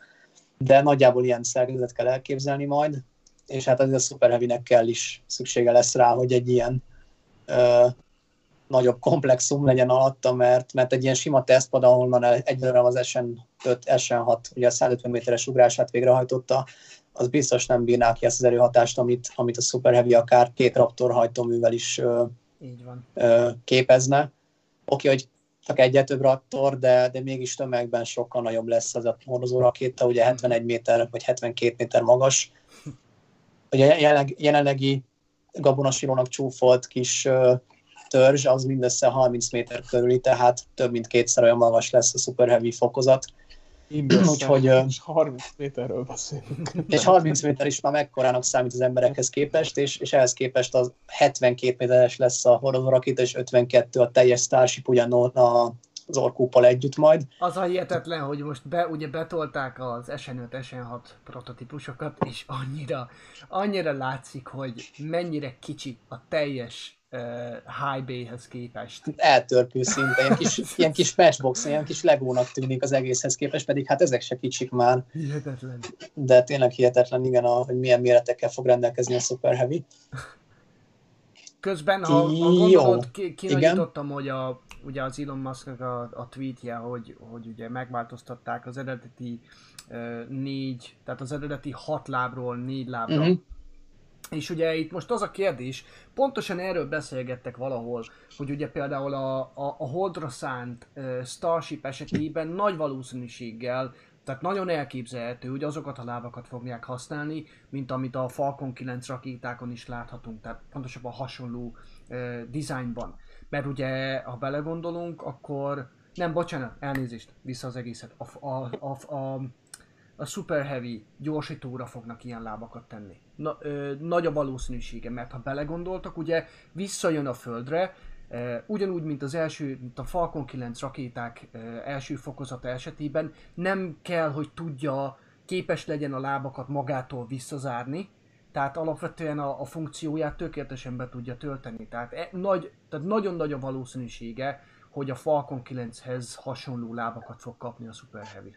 Speaker 2: de nagyjából ilyen szerkezet kell elképzelni majd, és hát azért a Super Heavy-nek kell is szüksége lesz rá, hogy egy ilyen ö, nagyobb komplexum legyen alatta, mert, mert egy ilyen sima tesztpad, ahonnan el- egyelőre az SN5, SN6, ugye a 150 méteres ugrását végrehajtotta, az biztos nem bírná ki ezt az erőhatást, amit, amit a Super Heavy akár két Raptor hajtóművel is ö,
Speaker 1: Így van.
Speaker 2: ö, képezne. Oké, hogy csak egyet több raktor, de, de mégis tömegben sokkal nagyobb lesz az a hordozó rakéta, ugye 71 méter vagy 72 méter magas. Ugye jelenleg, jelenlegi gabonasilónak csúfolt kis törzs, az mindössze 30 méter körüli, tehát több mint kétszer olyan magas lesz a Super Heavy fokozat. Úgyhogy,
Speaker 3: és 30 méterről beszélünk.
Speaker 2: És 30 méter is már mekkorának számít az emberekhez képest, és, és ehhez képest az 72 méteres lesz a hordozó rakéta, és 52 a teljes Starship ugyan a- az orkúppal együtt majd.
Speaker 1: Az a hihetetlen, hogy most be, ugye betolták az SN5, SN6 prototípusokat, és annyira, annyira látszik, hogy mennyire kicsi a teljes high bay-hez képest.
Speaker 2: eltörpő szinte, ilyen kis, <laughs> ilyen kis matchbox, ilyen kis legónak tűnik az egészhez képest, pedig hát ezek se kicsik már,
Speaker 1: Hihetetlen.
Speaker 2: de tényleg hihetetlen, igen, a, hogy milyen méretekkel fog rendelkezni a Super Heavy.
Speaker 1: Közben, ha, ha gondolod, ki, kinagyítottam, hogy a, ugye az Elon Musknak a, a tweetje, hogy, hogy ugye megváltoztatták az eredeti uh, négy, tehát az eredeti hat lábról négy lábra.
Speaker 2: Uh-huh.
Speaker 1: És ugye itt most az a kérdés, pontosan erről beszélgettek valahol, hogy ugye például a, a, a Holdra szánt uh, Starship esetében nagy valószínűséggel, tehát nagyon elképzelhető, hogy azokat a lábakat fogják használni, mint amit a Falcon 9 rakétákon is láthatunk, tehát pontosabban hasonló uh, dizájnban. Mert ugye, ha belegondolunk, akkor... Nem, bocsánat, elnézést, vissza az egészet. A, a, a, a, a Super Heavy gyorsítóra fognak ilyen lábakat tenni. Na, ö, nagy a valószínűsége, mert ha belegondoltak, ugye visszajön a Földre, ö, ugyanúgy, mint az első, mint a Falcon 9 rakéták ö, első fokozata esetében, nem kell, hogy tudja, képes legyen a lábakat magától visszazárni, tehát alapvetően a, a funkcióját tökéletesen be tudja tölteni. Tehát, e, nagy, tehát nagyon nagy a valószínűsége, hogy a Falcon 9-hez hasonló lábakat fog kapni a Super Heavy.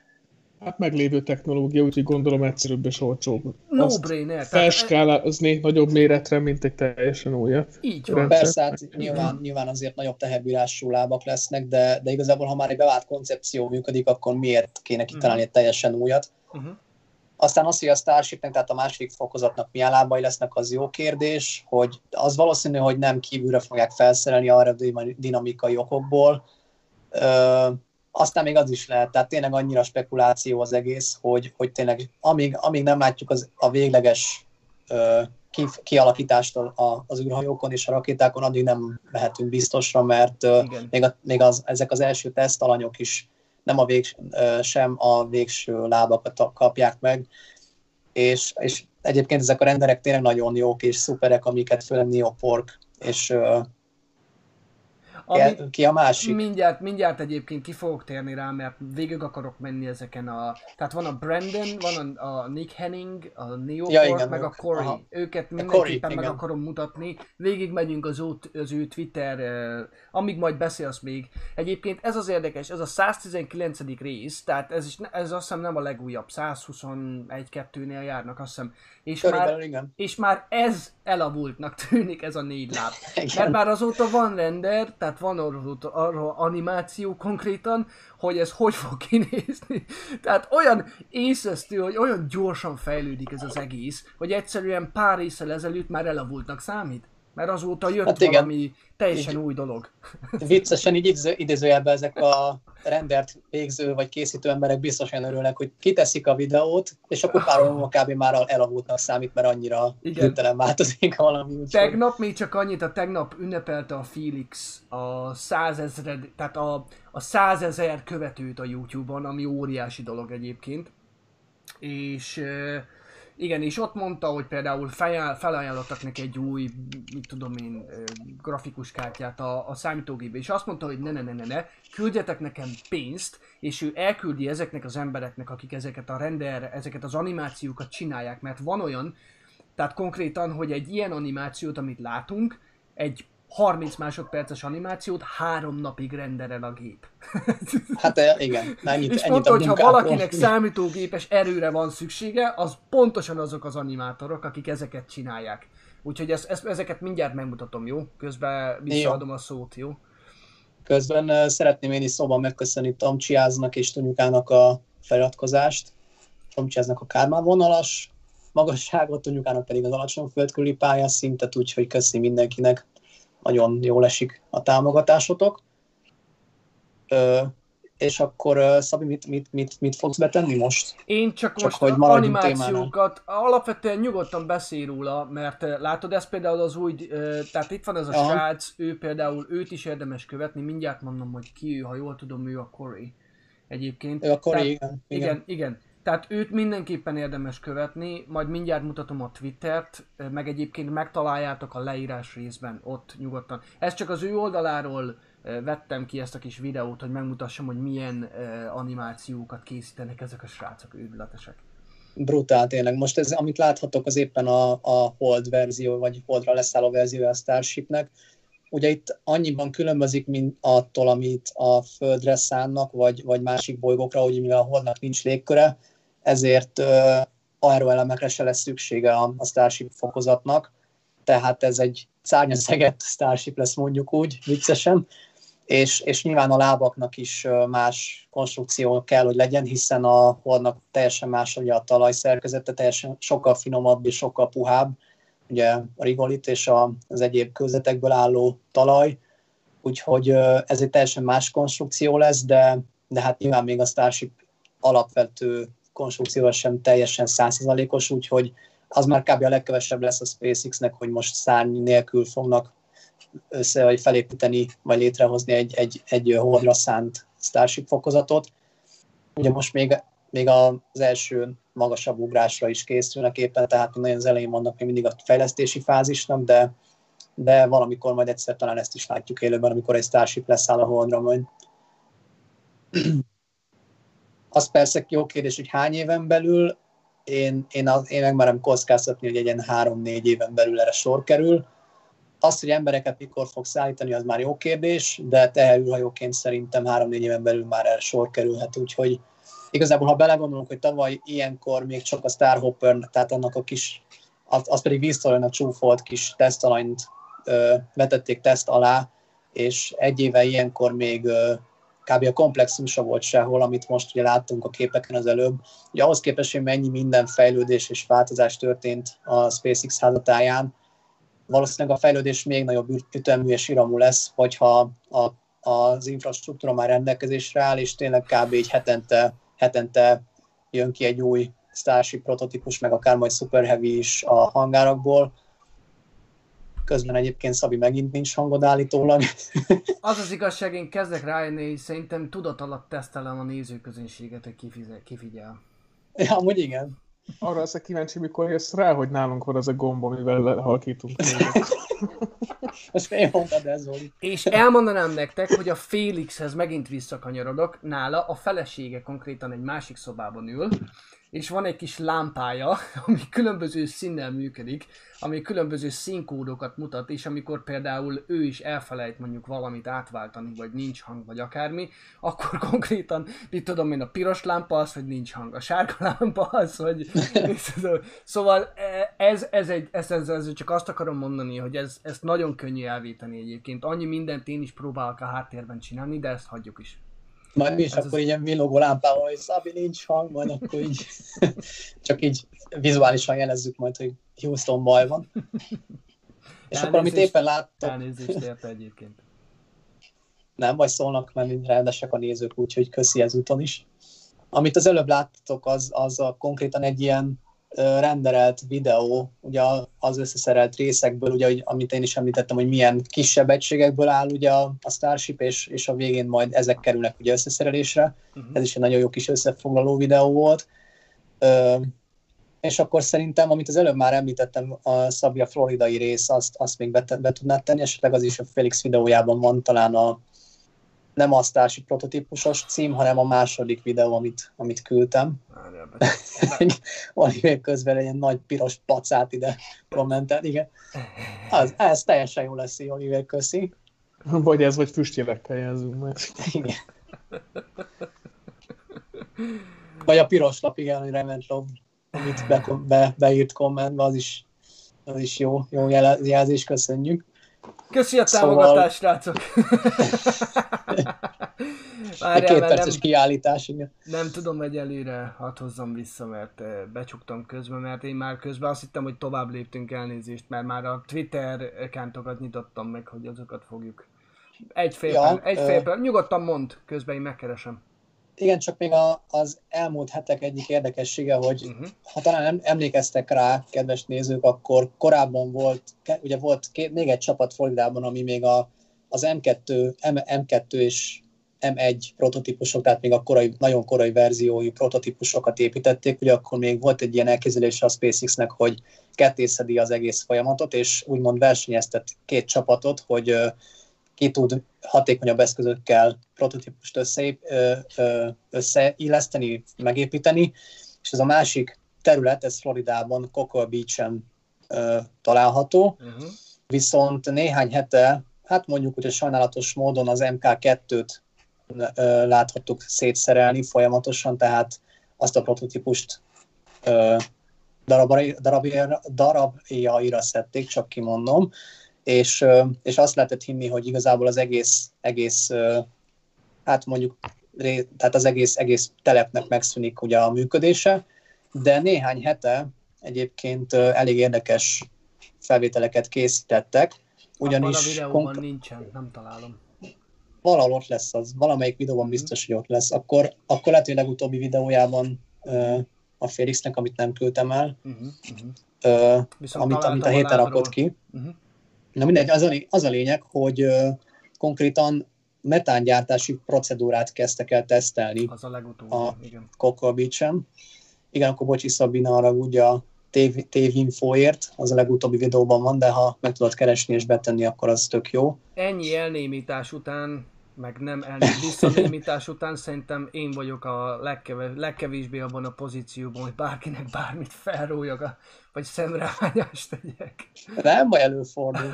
Speaker 3: Hát meglévő technológia, úgyhogy gondolom egyszerűbb és olcsóbb.
Speaker 1: No
Speaker 3: Azt
Speaker 1: brainer. Tehát,
Speaker 3: Felskálázni nagyobb méretre, mint egy teljesen újat.
Speaker 1: így van.
Speaker 3: Rendszer.
Speaker 2: Persze, hát nyilván, nyilván azért nagyobb teherbírású lábak lesznek, de, de igazából, ha már egy bevált koncepció működik, akkor miért kéne kitalálni egy teljesen újat?
Speaker 1: Uh-huh.
Speaker 2: Aztán az, hogy a Starshipnek, tehát a második fokozatnak milyen lábai lesznek, az jó kérdés, hogy az valószínű, hogy nem kívülre fogják felszerelni arra dinamikai okokból. Aztán még az is lehet, tehát tényleg annyira spekuláció az egész, hogy, hogy tényleg amíg, amíg nem látjuk az, a végleges ö, ki, kialakítást a, az űrhajókon és a rakétákon, addig nem mehetünk biztosra, mert ö,
Speaker 1: Igen.
Speaker 2: még, a, még az, ezek az első tesztalanyok is nem a végs, ö, sem a végső lábakat kapják meg, és, és egyébként ezek a renderek tényleg nagyon jók és szuperek, amiket főleg Neopork, és ö,
Speaker 1: Ami,
Speaker 2: ki, a másik?
Speaker 1: mindjárt, mindjárt egyébként ki fogok térni rá, mert végig akarok menni ezeken a... Tehát van a Brandon, van a, a Nick Henning, a Neoport,
Speaker 2: Ja, igen,
Speaker 1: meg a
Speaker 2: ők.
Speaker 1: Corey.
Speaker 2: Aha.
Speaker 1: Őket
Speaker 2: Corey,
Speaker 1: mindenképpen meg
Speaker 2: igen.
Speaker 1: akarom mutatni. Végig megyünk az ő, az ő Twitter, uh, amíg majd beszélsz még. Egyébként ez az érdekes, ez a 119. rész, tehát ez, is, ez azt hiszem nem a legújabb, 121-2-nél járnak, azt hiszem. És már,
Speaker 2: Körülbelül igen.
Speaker 1: és már ez elavultnak <laughs> tűnik, ez a négy láb. Mert már azóta van render, tehát van arról, arról animáció konkrétan, hogy ez hogy fog <laughs> kinézni. Tehát olyan észesztő, hogy olyan gyorsan fejlődik ez az egész, hogy egyszerűen pár részsel ezelőtt már elavultnak számít. Mert azóta jött
Speaker 2: Hát igen.
Speaker 1: valami teljesen
Speaker 2: Így-
Speaker 1: új dolog. <laughs>
Speaker 2: Viccesen így idéző, idézőjelben ezek a rendert végző vagy készítő emberek biztosan örülnek, hogy kiteszik a videót, és akkor pár óra <laughs> kb. már elavultnak számít, mert annyira hirtelen változik valami. Úgyhogy...
Speaker 1: Tegnap még csak annyit, a tegnap ünnepelte a Felix a százezred, tehát a, a százezer követőt a YouTube-on, ami óriási dolog egyébként. És igen, és ott mondta, hogy például fel, felajánlottak neki egy új, mit tudom én, grafikus kártyát a, a számítógépbe, és azt mondta, hogy ne, ne, ne, ne, ne, küldjetek nekem pénzt, és ő elküldi ezeknek az embereknek, akik ezeket a render, ezeket az animációkat csinálják, mert van olyan, tehát konkrétan, hogy egy ilyen animációt, amit látunk, egy 30 másodperces animációt három napig renderel a gép. <laughs>
Speaker 2: Hát eh, igen, ennyit,
Speaker 1: És
Speaker 2: ennyit
Speaker 1: mondta,
Speaker 2: a
Speaker 1: hogy ha
Speaker 2: munkából.
Speaker 1: valakinek számítógépes erőre van szüksége, az pontosan azok az animátorok, akik ezeket csinálják. Úgyhogy ezt, ezt, ezeket mindjárt megmutatom, jó? Közben visszaadom a szót, jó?
Speaker 2: Közben eh, szeretném én is szóban megköszönni Tomcsiáznak és Tonyukának a feliratkozást. Tomcsiáznak a Kármán vonalas magasságot, Tonyukának pedig az alacsony földkörüli pályás szintet, úgyhogy köszi mindenkinek. Nagyon jól esik a támogatásotok. Ö, és akkor ö, Szabi, mit, mit, mit, mit fogsz betenni most?
Speaker 1: Én csak,
Speaker 2: Csak
Speaker 1: most
Speaker 2: hogy
Speaker 1: animációkat, alapvetően nyugodtan beszél róla, mert látod, ez például az úgy, eh, tehát itt van ez a
Speaker 2: Aha.
Speaker 1: srác, ő például, őt is érdemes követni, mindjárt mondom, hogy ki ő, ha jól tudom, ő a Corey egyébként.
Speaker 2: Ő akkor
Speaker 1: Tehát-
Speaker 2: igen, igen.
Speaker 1: Igen, igen. Tehát őt mindenképpen érdemes követni, majd mindjárt mutatom a Twittert, eh, meg egyébként megtaláljátok a leírás részben, ott nyugodtan. Ez csak az ő oldaláról eh, vettem ki ezt a kis videót, hogy megmutassam, hogy milyen eh, animációkat készítenek ezek a srácok, őrületesek.
Speaker 2: Brutál tényleg. Most ez, amit láthatok, az éppen a, a Hold verzió, vagy Holdra leszálló verziója a Starshipnek. Ugye itt annyiban különbözik, mint attól, amit a Földre szánnak, vagy, vagy másik bolygókra, hogy mivel a Holdnak nincs légköre, ezért aeroelemekre se lesz szüksége a, a Starship fokozatnak. Tehát ez egy szárnyaszegett Starship lesz mondjuk úgy, viccesen. És, és nyilván a lábaknak is más konstrukció kell, hogy legyen, hiszen a Holdnak teljesen más ugye a talajszerkezete, teljesen sokkal finomabb és sokkal puhább, ugye a rigolit és az egyéb kőzetekből álló talaj, úgyhogy ez egy teljesen más konstrukció lesz, de, de hát nyilván még a Starship alapvető konstrukcióval sem teljesen százszerzalékos, úgyhogy az már kb. a legkevesebb lesz a SpaceX-nek, hogy most szárny nélkül fognak össze, vagy felépíteni, vagy létrehozni egy, egy, egy holdra szánt Starship fokozatot. Ugye most még, még az első magasabb ugrásra is készülnek éppen, tehát nagyon az elején vannak még mindig a fejlesztési fázisnak, de, de valamikor majd egyszer talán ezt is látjuk élőben, amikor egy Starship leszáll a holdra majd. Az persze jó kérdés, hogy hány éven belül, én, én, az, én megmerem kockáztatni, hogy egy ilyen három-négy éven belül erre sor kerül. Azt, hogy embereket mikor fog szállítani, az már jó kérdés, de teherülhajóként szerintem három-négy éven belül már erre sor kerülhet, úgyhogy igazából, ha belegondolunk, hogy tavaly ilyenkor még csak a Starhopper, tehát annak a kis, az, az pedig víztalajon csúfolt kis tesztalanyt ö, vetették teszt alá, és egy éve ilyenkor még ö, kb. a komplexum se volt sehol, amit most ugye láttunk a képeken az előbb. Ugye ahhoz képest, hogy mennyi minden fejlődés és változás történt a SpaceX házatáján, valószínűleg a fejlődés még nagyobb ütemű és iramú lesz, hogyha a, az infrastruktúra már rendelkezésre áll, és tényleg kb. egy hetente, hetente jön ki egy új Starship prototípus, meg akár majd Super Heavy is a hangárakból. Közben egyébként Szabi megint nincs hangod állítólag. <laughs>
Speaker 1: Az az igazság, én kezdek rájönni, hogy szerintem tudat alatt tesztelem a nézőközönséget, hogy kifize, kifigyel.
Speaker 2: ja, amúgy igen.
Speaker 3: Arra leszek kíváncsi, mikor jössz rá, hogy nálunk van az a gomb, amivel halkítunk. <laughs>
Speaker 2: Most fél mondtad, ez volt.
Speaker 1: És elmondanám nektek, hogy a Félixhez megint visszakanyarodok, nála a felesége konkrétan egy másik szobában ül, és van egy kis lámpája, <laughs> ami különböző színnel működik, ami különböző színkódokat mutat, és amikor például ő is elfelejt mondjuk valamit átváltani, vagy nincs hang, vagy akármi, akkor <laughs> konkrétan, mit tudom én, a piros lámpa az, hogy nincs hang, a sárga <laughs> lámpa az, hogy... Szóval ez, ez, egy, ez, ez, ez csak azt akarom mondani, hogy ez, ezt nagyon könnyű elvéteni egyébként. Annyi mindent én is próbálok a háttérben csinálni, de ezt hagyjuk is.
Speaker 2: Majd mi is
Speaker 1: Ez
Speaker 2: akkor így ilyen villogó lámpával, hogy Szabi nincs hang, majd akkor így <laughs> csak így vizuálisan jelezzük majd, hogy Houston baj van. <laughs> És akkor amit éppen láttok,
Speaker 1: Elnézést érte egyébként. <laughs>
Speaker 2: nem, vagy szólnak, mert mind rendesek a nézők, úgyhogy köszi ezúton is. Amit az előbb láttatok, az, az a konkrétan egy ilyen renderelt videó, ugye az összeszerelt részekből, ugye, amit én is említettem, hogy milyen kisebb egységekből áll ugye a, Starship, és, és a végén majd ezek kerülnek ugye összeszerelésre.
Speaker 1: Uh-huh.
Speaker 2: Ez is egy nagyon jó kis összefoglaló videó volt. Ö, és akkor szerintem, amit az előbb már említettem, a Szabia floridai rész, azt, azt még be, be tudnád tenni, esetleg az is a Felix videójában van talán a nem a Starship prototípusos cím, hanem a második videó, amit, amit küldtem.
Speaker 1: Várjál, be-
Speaker 2: Valami közben egy ilyen nagy piros pacát ide kommentel, igen. Az, ez teljesen jó lesz, Oliver, köszi.
Speaker 3: Vagy ez, vagy füstjelekkel jelzünk meg.
Speaker 2: Igen. Vagy a piros lap, igen, hogy Revent Love, amit be, be, beírt kommentbe, az is, az is jó, jó jelzés, köszönjük.
Speaker 1: Köszi a
Speaker 2: Szóval-
Speaker 1: támogatást, srácok! <laughs>
Speaker 2: Egy
Speaker 1: Várjál,
Speaker 2: két perces
Speaker 1: nem,
Speaker 2: kiállítás, igen.
Speaker 1: nem tudom egyelőre, hadd hozzam vissza, mert eh, becsuktam közben, mert én már közben azt hittem, hogy tovább léptünk elnézést, mert már a Twitter accountokat nyitottam meg, hogy azokat fogjuk Egy fél,
Speaker 2: Ja,
Speaker 1: egy
Speaker 2: ö-
Speaker 1: fél perc. Nyugodtan mond, közben én megkeresem.
Speaker 2: Igen, csak még a, az elmúlt hetek egyik érdekessége, hogy
Speaker 1: Uh-huh.
Speaker 2: ha talán em- emlékeztek rá, kedves nézők, akkor korábban volt, ugye volt két, még egy csapat Floridában, ami még a, az M2, M, M2 és M1 prototípusok, tehát még a korai, nagyon korai verziójú prototípusokat építették, ugye akkor még volt egy ilyen elképzelése a SpaceX-nek, hogy kettészedi az egész folyamatot, és úgymond versenyeztet két csapatot, hogy ki tud hatékonyabb eszközökkel prototípust összeép, ö, ö, összeilleszteni, megépíteni, és ez a másik terület, ez Floridában, Cocoa Beach-en található,
Speaker 1: Uh-huh.
Speaker 2: viszont néhány hete, hát mondjuk, hogy sajnálatos módon az MK2-t ö, láthattuk szétszerelni folyamatosan, tehát azt a prototípust darabjaira, darabjaira szedték, csak kimondom, és, és azt lehetett hinni, hogy igazából az egész, egész hát mondjuk, tehát az egész, egész telepnek megszűnik ugye a működése, de néhány hete egyébként elég érdekes felvételeket készítettek,
Speaker 1: Ugyanis Abban a videóban
Speaker 2: konk-
Speaker 1: nincsen, nem találom.
Speaker 2: valahol ott lesz az, valamelyik videóban biztos, hogy ott lesz. Akkor, akkor lehet, hogy legutóbbi videójában a Félixnek, amit nem küldtem el,
Speaker 1: Uh-huh. Uh-huh.
Speaker 2: ö, amit, amit a héten rakott ki.
Speaker 1: Uh-huh.
Speaker 2: Na mindegy, az a, az a lényeg, hogy konkrétan metángyártási procedúrát kezdtek el tesztelni
Speaker 1: Az a legutóbbi,
Speaker 2: A-
Speaker 1: igen.
Speaker 2: Cocoa Beach-en. Igen, akkor bocsi Szabina arra ugye a tév, tévinfóért, az a legutóbbi videóban van, de ha meg tudod keresni és betenni, akkor az tök jó.
Speaker 1: Ennyi elnémítás után, meg nem elné- visszanémítás után szerintem én vagyok a legkeve, legkevésbé abban a pozícióban, hogy bárkinek bármit felróljak, a, vagy szemrehányást tegyek.
Speaker 2: Nem baj, előfordul.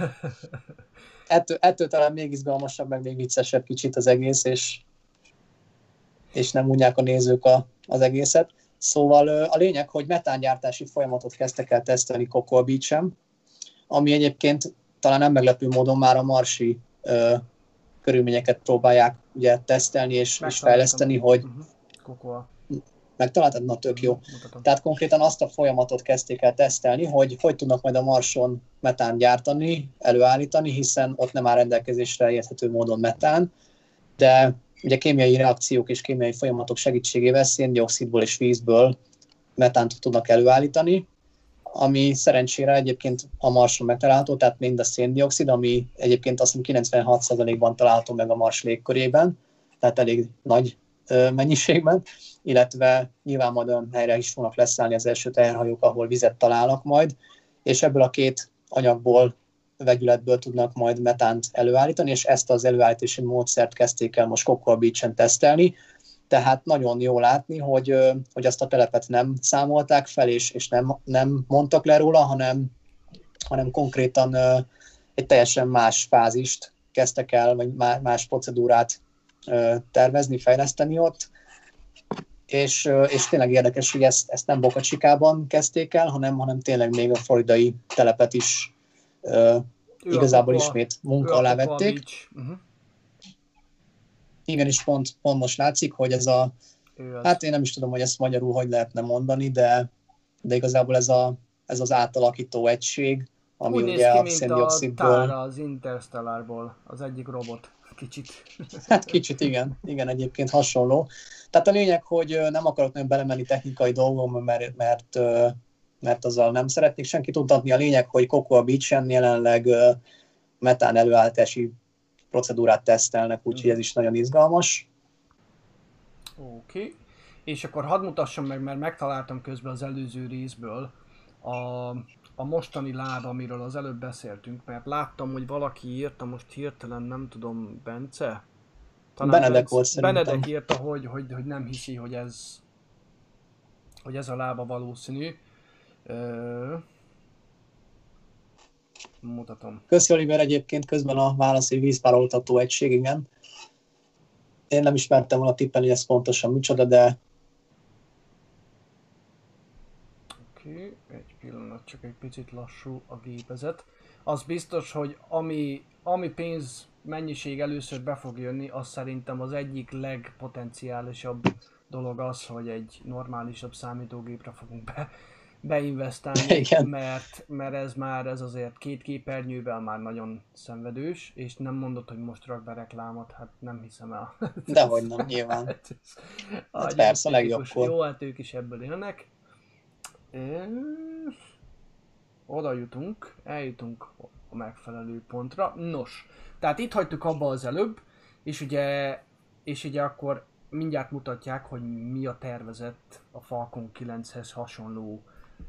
Speaker 2: Ettől, ettől talán még izgalmasabb, meg még viccesebb kicsit az egész, és, és nem unják a nézők a, az egészet. Szóval a lényeg, hogy metángyártási folyamatot kezdtek el tesztelni Cocoa Beach-en, ami egyébként talán nem meglepő módon már a marsi ö, körülményeket próbálják ugye tesztelni és, és fejleszteni, hogy
Speaker 1: Uh-huh.
Speaker 2: Megtaláltad, na tök jó.
Speaker 1: mutatom.
Speaker 2: Tehát konkrétan azt a folyamatot kezdték el tesztelni, hogy hogy tudnak majd a Marson metán gyártani, előállítani, hiszen ott nem áll rendelkezésre érthető módon metán, de ugye kémiai reakciók és kémiai folyamatok segítségével széndiokszidból és vízből metánt tudnak előállítani, ami szerencsére egyébként a Marson megtalálható, tehát mind a széndiokszid, ami egyébként azt hiszem 96%-ban található meg a Mars légkörében, tehát elég nagy mennyiségben, illetve nyilván majd olyan helyre is fognak leszállni az első teherhajók, ahol vizet találnak majd, és ebből a két anyagból, vegyületből tudnak majd metánt előállítani, és ezt az előállítási módszert kezdték el most Cocoa Beach-en tesztelni, tehát nagyon jó látni, hogy, hogy azt a telepet nem számolták fel, és, és nem, nem mondtak le róla, hanem, hanem konkrétan egy teljesen más fázist kezdtek el, vagy má- más procedúrát tervezni, fejleszteni ott, és, és tényleg érdekes, hogy ezt, ezt nem Boca Chicában kezdték el, hanem, hanem tényleg még a floridai telepet is ö, igazából ismét munka alá vették.
Speaker 1: Uh-huh.
Speaker 2: Igen, és pont, pont most látszik, hogy ez a, hát én nem is tudom, hogy ezt magyarul hogy lehetne mondani, de, de igazából ez, a, ez az átalakító egység, ami
Speaker 1: Úgy néz
Speaker 2: ugye
Speaker 1: ki,
Speaker 2: a széndiokszidból.
Speaker 1: Az Interstellárból, az egyik robot. Kicsit.
Speaker 2: Hát kicsit igen, igen, egyébként hasonló. Tehát a lényeg, hogy nem akarok nagyon belemenni technikai dolgokba, mert, mert, mert azzal nem szeretnék senkit tudtatni. A lényeg, hogy Cocoa Beach-en jelenleg metán előállítási procedúrát tesztelnek, úgyhogy ez is nagyon izgalmas.
Speaker 1: Oké. Okay. És akkor hadd mutassam meg, mert megtaláltam közben az előző részből a, a mostani láb, amiről az előbb beszéltünk, mert láttam, hogy valaki írta, most hirtelen nem tudom, Bence?
Speaker 2: Benedek
Speaker 1: Bence-
Speaker 2: volt szerintem.
Speaker 1: Benedek írta, hogy, hogy, hogy nem hiszi, hogy ez hogy ez a lába valószínű. Ö, mutatom.
Speaker 2: Köszi Oliver egyébként közben a válasz, hogy vízpároltató egység, igen. Én nem ismertem volna tippelni, hogy ez pontosan micsoda, de
Speaker 1: Oké, okay, pillanat, csak egy picit lassú a gépezet. Az biztos, hogy ami, ami pénz mennyiség először be fog jönni, az szerintem az egyik legpotenciálisabb dolog az, hogy egy normálisabb számítógépre fogunk be, beinvestálni,
Speaker 2: Igen.
Speaker 1: mert, mert ez már, ez azért két képernyővel már nagyon szenvedős, és nem mondod, hogy most rak be reklámot, hát nem hiszem el.
Speaker 2: Dehogy nem, nyilván. <laughs>
Speaker 1: Hát ez
Speaker 2: Hát persze, legjobbkor.
Speaker 1: Jó, hát ők is ebből élnek. Ö, Oda jutunk, eljutunk a megfelelő pontra. Nos, tehát itt hagytuk abba az előbb, és ugye, és ugye akkor mindjárt mutatják, hogy mi a tervezett a Falcon 9-hez hasonló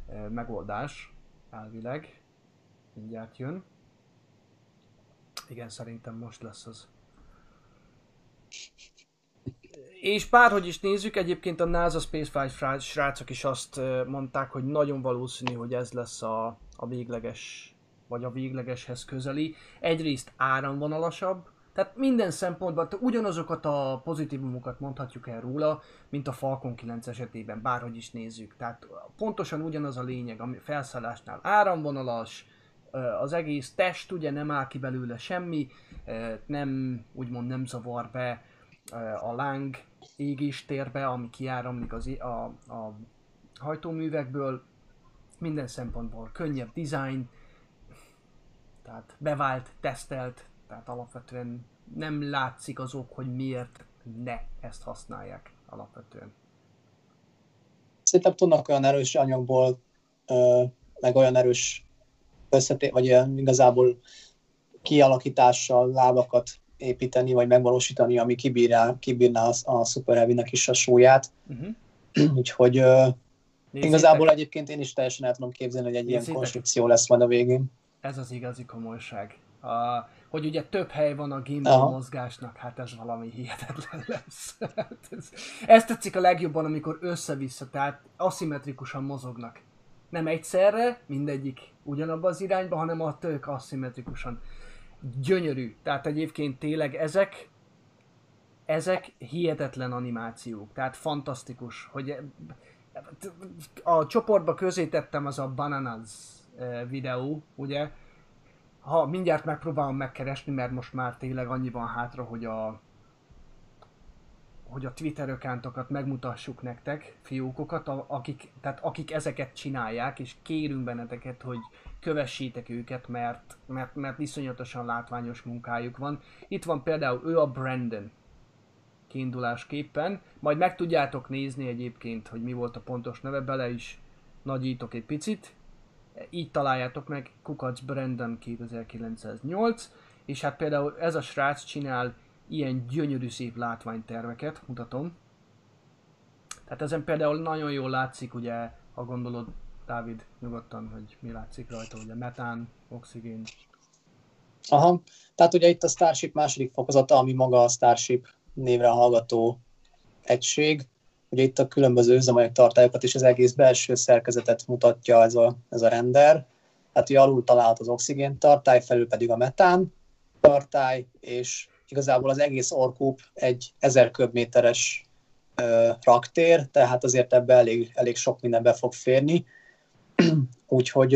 Speaker 1: ö, megoldás, elvileg. Mindjárt jön. Igen, szerintem most lesz az. És bárhogy is nézzük, egyébként a NASA Spaceflight srácok is azt mondták, hogy nagyon valószínű, hogy ez lesz a, a végleges, vagy a véglegeshez közeli. Egyrészt áramvonalasabb, tehát minden szempontból ugyanazokat a pozitívumokat mondhatjuk el róla, mint a Falcon 9 esetében, bárhogy is nézzük. Tehát pontosan ugyanaz a lényeg, ami felszállásnál áramvonalas, az egész test ugye nem áll ki belőle semmi, nem, úgymond nem zavar be a láng égéstérbe, ami kiáramlik az, a, a hajtóművekből, minden szempontból könnyebb design, tehát bevált, tesztelt, tehát alapvetően nem látszik az ok, hogy miért ne ezt használják alapvetően.
Speaker 2: Szerintem tudnak olyan erős anyagból, meg olyan erős összeté, vagy ilyen igazából kialakítással lábakat építeni, vagy megvalósítani, ami kibírná, kibírná a, a Super Heavy-nek is a súlyát.
Speaker 1: Uh-huh. <clears throat>
Speaker 2: Úgyhogy ö, igazából egyébként én is teljesen el tudom képzelni, hogy egy ilyen
Speaker 1: Nézzétek.
Speaker 2: konstrukció lesz majd a végén.
Speaker 1: Ez az igazi komolyság. A, hogy ugye több hely van a gimbal
Speaker 2: Aha.
Speaker 1: mozgásnak, hát ez valami hihetetlen <laughs> lesz. Hát ez, ez tetszik a legjobban, amikor össze-vissza, tehát aszimmetrikusan mozognak. Nem egyszerre, mindegyik ugyanabba az irányba, hanem a tök aszimmetrikusan. Gyönyörű. Tehát egyébként tényleg ezek, ezek hihetetlen animációk, tehát fantasztikus, hogy a csoportba közé tettem az a Bananas eh, videó, ugye, ha mindjárt megpróbálom megkeresni, mert most már tényleg annyi van hátra, hogy a hogy a Twitter accounttokat megmutassuk nektek, fiókokat, akik, tehát akik ezeket csinálják, és kérünk benneteket, hogy kövessétek őket, mert, mert, mert iszonyatosan látványos munkájuk van. Itt van például ő a Brandon kiindulásképpen, majd meg tudjátok nézni egyébként, hogy mi volt a pontos neve, bele is nagyítok egy picit, így találjátok meg Kukac Brandon 2908, és hát például ez a srác csinál ilyen gyönyörű szép látványterveket, mutatom. Tehát ezen például nagyon jól látszik, ugye, ha gondolod, Dávid, nyugodtan, hogy mi látszik rajta, ugye metán, oxigén.
Speaker 2: Aha, tehát ugye itt a Starship második fokozata, ami maga a Starship névre hallgató egység. Ugye itt a különböző üzemanyag tartályokat és az egész belső szerkezetet mutatja ez a, ez a render. Hát ugye alul található az oxigén tartály, felül pedig a metán tartály, és igazából az egész orkúp egy 1000 köbméteres ö, raktér, tehát azért ebbe elég, elég sok minden be fog férni. <clears throat> Úgyhogy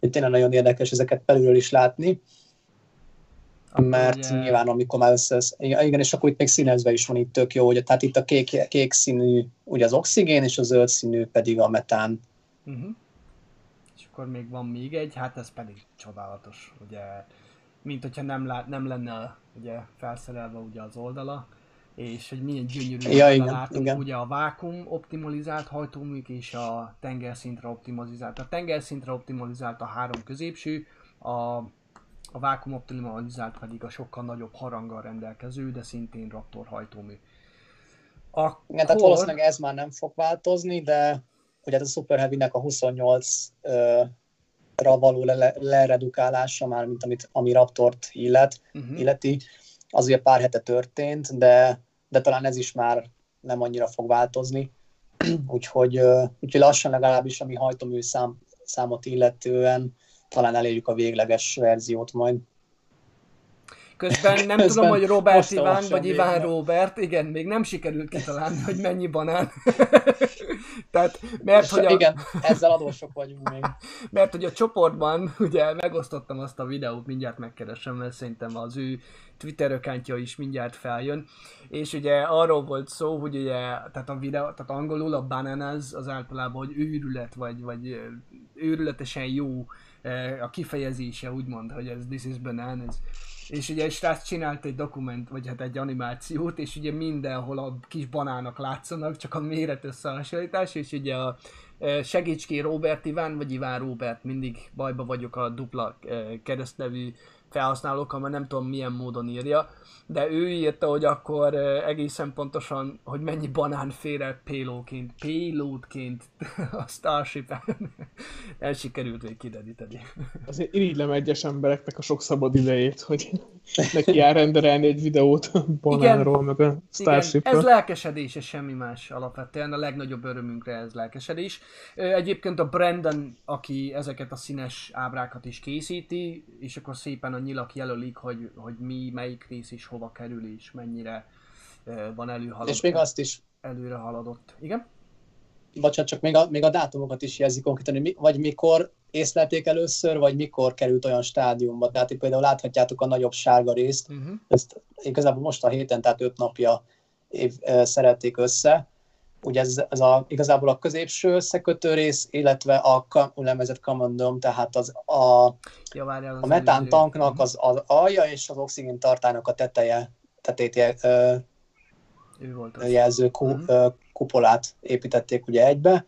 Speaker 2: tényleg nagyon érdekes ezeket belülről is látni mert
Speaker 1: ugye-
Speaker 2: nyilván amikor már össze, igen, és akkor itt még színezve is van itt tök jó, hogy tehát itt a kék, kék színű ugye az oxigén, és a zöld színű pedig a metán.
Speaker 1: Uh-huh. És akkor még van még egy, hát ez pedig csodálatos, ugye, mint hogyha nem, lát, nem lenne ugye felszerelve ugye az oldala, és hogy milyen gyönyörű
Speaker 2: Ja, igen,
Speaker 1: látunk,
Speaker 2: igen.
Speaker 1: ugye a vákum optimalizált hajtóműk és a tengerszintre optimalizált. A tengerszintre optimalizált a három középső, a a vákum optimalizált pedig a sokkal nagyobb haranggal rendelkező, de szintén Raptor hajtómű. Akkor...
Speaker 2: Igen, tehát valószínűleg ez már nem fog változni, de ugye hát a Super Heavy-nek a 28 ö, ra való le- leredukálása már, mint amit, ami Raptort illet,
Speaker 1: uh-huh.
Speaker 2: illeti, az ugye pár hete történt, de, de talán ez is már nem annyira fog változni. <clears throat> úgyhogy, úgyhogy lassan legalábbis, ami hajtómű szám, számot illetően, talán elérjük a végleges verziót majd.
Speaker 1: Közben nem <laughs>
Speaker 2: Közben
Speaker 1: tudom, hogy Robert Iván vagy Iván. Robert, igen, még nem sikerült kitalálni, hogy mennyi banán. <laughs> Tehát, mert hogy a,
Speaker 2: Igen, ezzel adósok vagyunk még. <laughs>
Speaker 1: mert hogy a csoportban ugye megosztottam azt a videót, mindjárt megkeresem, mert szerintem az ő Twitter ökántja is mindjárt feljön, és ugye arról volt szó, hogy ugye, tehát a videó, tehát angolul a bananas az általában, hogy őrület, vagy, vagy őrületesen jó a kifejezése, úgymond, hogy ez this is bananas. És ugye egy srác csinált egy dokument, vagy hát egy animációt, és ugye mindenhol a kis banánok látszanak, csak a méret összehasonlítás, és ugye a ö, segíts ki Robert Iván, vagy Iván Robert, mindig bajba vagyok a dupla ö, keresztnevű felhasználókkal, mert nem tudom milyen módon írja, de ő írta, hogy akkor egészen pontosan, hogy mennyi banán fér el payloadként, payloadként a Starship-en. <laughs> El sikerült még kidedíteni.
Speaker 3: Azért irigylem egyes embereknek a sok szabad idejét, hogy neki elrenderelni egy videót Banánról, meg a
Speaker 1: Igen,
Speaker 3: Starshipről.
Speaker 1: ez lelkesedés, és semmi más alapvetően. A legnagyobb örömünkre ez lelkesedés. Egyébként a Brandon, aki ezeket a színes ábrákat is készíti, és akkor szépen a nyilak jelölik, hogy, hogy mi, melyik rész is hova kerül, és mennyire van előhaladott.
Speaker 2: És még azt is,
Speaker 1: Előre haladott. Igen?
Speaker 2: bocsánat, csak még a, még a dátumokat is jelzi konkrétan, mi, vagy mikor észlelték először, vagy mikor került olyan stádiumba. Tehát itt például láthatjátok a nagyobb sárga részt,
Speaker 1: Uh-huh.
Speaker 2: ezt igazából most a héten, tehát öt napja év, szerették össze. Ugye ez, ez a, igazából a középső összekötő rész, illetve a úgynevezett common dome, tehát az, a,
Speaker 1: Ja, várjál, az
Speaker 2: a metán
Speaker 1: előző.
Speaker 2: tanknak az, az alja és az oxigén tartálynak a teteje, tetét ö,
Speaker 1: Ő volt az.
Speaker 2: jelző ku,
Speaker 1: Mhm.
Speaker 2: ö, kupolát építették ugye egybe,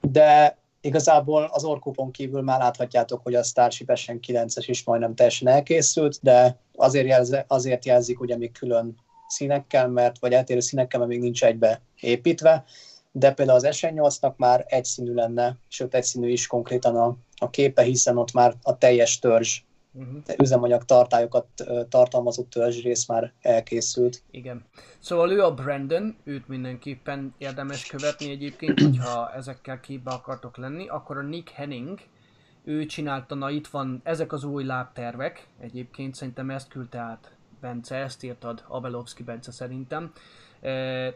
Speaker 2: de igazából az orkupon kívül már láthatjátok, hogy a Starship SN9-es is majdnem teljesen elkészült, de azért, jelze, azért jelzik ugye még külön színekkel, mert, vagy eltérő színekkel, mert még nincs egybe építve, de például az SN8-nak már egyszínű lenne, sőt egyszínű is konkrétan a, a képe, hiszen ott már a teljes törzs
Speaker 1: Uh-huh.
Speaker 2: üzemanyag tartályokat tartalmazó törzsrész már elkészült.
Speaker 1: Igen. Szóval ő a Brandon, őt mindenképpen érdemes követni egyébként, hogyha ezekkel képbe akartok lenni. Akkor a Nick Henning, ő csinálta, na itt van, ezek az új lábtervek, egyébként szerintem ezt küldte át Bence, ezt írtad, Abelovski Bence szerintem.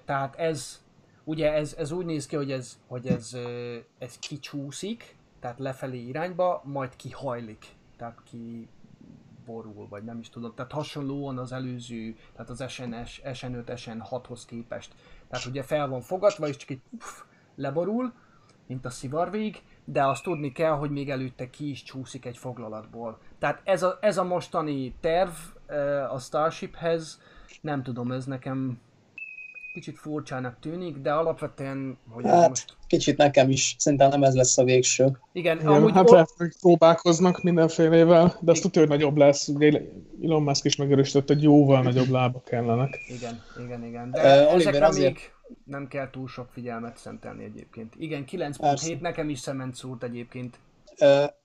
Speaker 1: Tehát ez, ugye ez, ez úgy néz ki, hogy ez, hogy ez, ez kicsúszik, tehát lefelé irányba, majd kihajlik, tehát ki borul, vagy nem is tudom. Tehát hasonlóan az előző, tehát az SNS, SN5, SN6-hoz képest. Tehát ugye fel van fogatva, és csak egy uff, leborul, mint a szivarvég, de azt tudni kell, hogy még előtte ki is csúszik egy foglalatból. Tehát ez a, ez a mostani terv a Starshiphez, nem tudom, ez nekem kicsit furcsának tűnik, de alapvetően, hogy
Speaker 2: Hát,
Speaker 1: most...
Speaker 2: kicsit nekem is, szerintem nem ez lesz a végső.
Speaker 1: Igen,
Speaker 3: Igen,
Speaker 1: amúgy
Speaker 3: hát
Speaker 1: o-
Speaker 3: lehet, hogy próbálkoznak mindenfélevel, de azt tudja, hogy nagyobb lesz. Ugye Elon Musk is megerősített, hogy jóval nagyobb lábak kellenek.
Speaker 1: Igen, igen, igen. De
Speaker 2: Oliver,
Speaker 1: ezekre
Speaker 2: azért-
Speaker 1: még nem kell túl sok figyelmet szentelni egyébként. Igen, 9.7
Speaker 2: Persze.
Speaker 1: nekem is szement szúrt egyébként.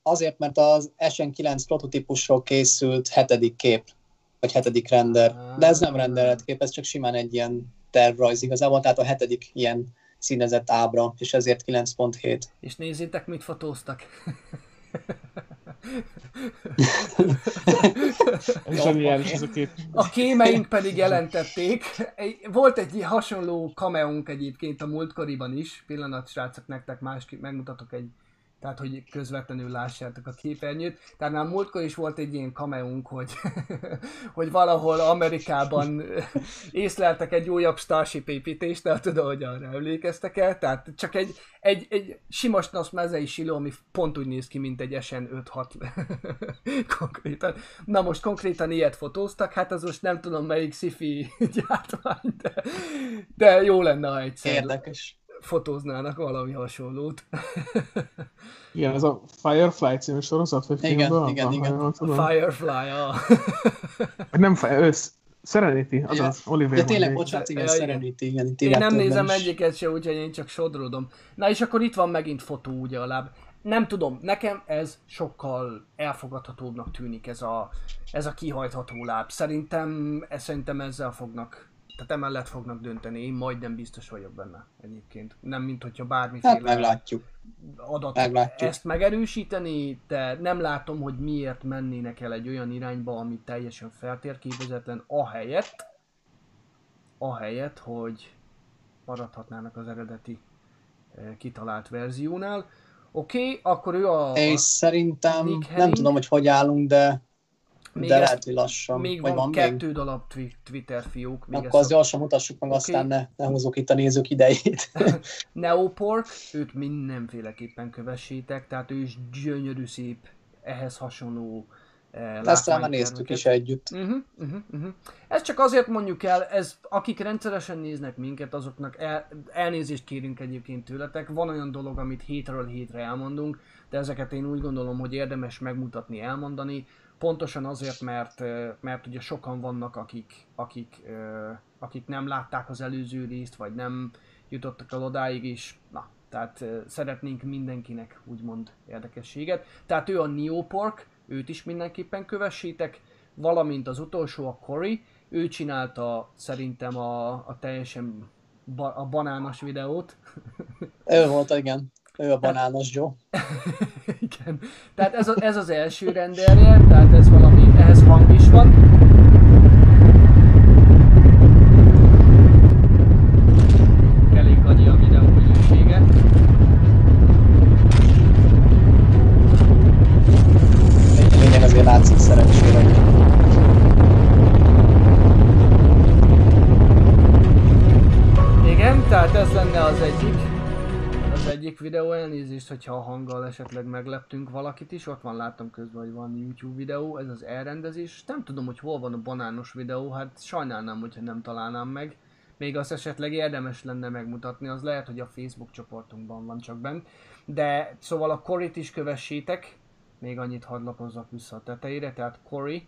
Speaker 2: Azért, mert az SN9 prototípusról készült hetedik kép, vagy hetedik render. De ez nem rendelet kép, ez csak simán egy ilyen tervrajz igazából, tehát a hetedik ilyen színezett ábra, és ezért 9.7.
Speaker 1: És nézzétek, mit fotóztak.
Speaker 3: Ez a kép.
Speaker 1: A kémeink pedig jelentették. Volt egy hasonló kameónk egyébként a múltkoriban is. Pillanat, srácok, nektek másképp megmutatok egy tehát, hogy közvetlenül lássátok a képernyőt. Tehát már múltkor is volt egy ilyen kameónk, hogy, <laughs> hogy valahol Amerikában <laughs> észleltek egy újabb Starship építést, de tudom, hogy arra emlékeztek el. Tehát csak egy, egy, egy sima mezei siló, ami pont úgy néz ki, mint egy SN 5-6 <laughs> konkrétan. Na most konkrétan ilyet fotóztak, hát az most nem tudom melyik sci-fi gyártmány, de, de jó lenne, ha egyszer
Speaker 2: Érdekes.
Speaker 1: Fotóznának valami hasonlót. <laughs>
Speaker 3: Igen, ez a Firefly című sorozat, vagy
Speaker 2: Igen,
Speaker 3: filmből?
Speaker 2: igen,
Speaker 3: van,
Speaker 2: igen.
Speaker 3: jól tudom.
Speaker 1: Firefly, ah.
Speaker 3: Vagy nem Fire, ősz, Serenity, azaz, Oliver
Speaker 2: Ja, tényleg, bocsánat, igen,
Speaker 1: Ja, igen.
Speaker 2: Serenity, igen. itt
Speaker 1: Én nem nézem
Speaker 2: is.
Speaker 1: egyiket se, úgyhogy én csak sodródom. Na és akkor itt van megint fotó ugye a láb. Nem tudom, nekem ez sokkal elfogadhatóbbnak tűnik ez a, ez a kihajtható láb. Szerintem, e- szerintem ezzel fognak, tehát emellett fognak dönteni. Én majdnem biztos vagyok benne egyébként. Nem, mint hogyha bármiféle
Speaker 2: Hát meglátjuk.
Speaker 1: adat
Speaker 2: meglátjuk.
Speaker 1: ezt megerősíteni, de nem látom, hogy miért mennének el egy olyan irányba, ami teljesen feltérképezetlen, ahelyett, ahelyett, hogy maradhatnának az eredeti ö, kitalált verziónál. Oké, okay, akkor ő a...
Speaker 2: És szerintem,
Speaker 1: Nick
Speaker 2: nem tudom, hogy hogy állunk, de,
Speaker 1: Még
Speaker 2: de lehet, hogy lassan.
Speaker 1: még
Speaker 2: vagy
Speaker 1: van,
Speaker 2: van
Speaker 1: kettő
Speaker 2: még?
Speaker 1: darab twi- Twitter fiók. Még
Speaker 2: Akkor azt
Speaker 1: ezt a
Speaker 2: gyorsan mutassuk meg,
Speaker 1: Oké.
Speaker 2: aztán ne, ne húzzuk itt a nézők idejét. <laughs>
Speaker 1: Neopork, őt mindenféleképpen kövessétek, tehát ő is gyönyörű szép, ehhez hasonló eh,
Speaker 2: Ezt már néztük is együtt.
Speaker 1: Uh-huh, uh-huh, uh-huh. Ez csak azért mondjuk el, ez, akik rendszeresen néznek minket, azoknak el, elnézést kérünk egyébként tőletek. Van olyan dolog, amit hétről hétre elmondunk, de ezeket én úgy gondolom, hogy érdemes megmutatni, elmondani. Pontosan azért, mert, mert ugye sokan vannak, akik, akik, akik nem látták az előző részt, vagy nem jutottak el odáig is. Na, tehát szeretnénk mindenkinek úgymond érdekességet. Tehát ő a Neopork, őt is mindenképpen kövessétek, valamint az utolsó a Cory, ő csinálta szerintem a, a teljesen ba, a banános videót.
Speaker 2: Ő volt, igen. Ő a banános Joe. <laughs>
Speaker 1: Igen. Tehát ez, a, ez az első rendelje, tehát ez valami, ehhez hang is van. Videó elnézést, hogyha a hanggal esetleg megleptünk valakit is. Ott van, láttam közben, hogy van YouTube videó, ez az elrendezés. Nem tudom, hogy hol van a banános videó, hát sajnálnám, hogyha nem találnám meg. Még azt esetleg érdemes lenne megmutatni, az lehet, hogy a Facebook csoportunkban van csak bent. De szóval a Corit is kövessétek, még annyit hadd lapozzak vissza a tetejére, tehát Cory,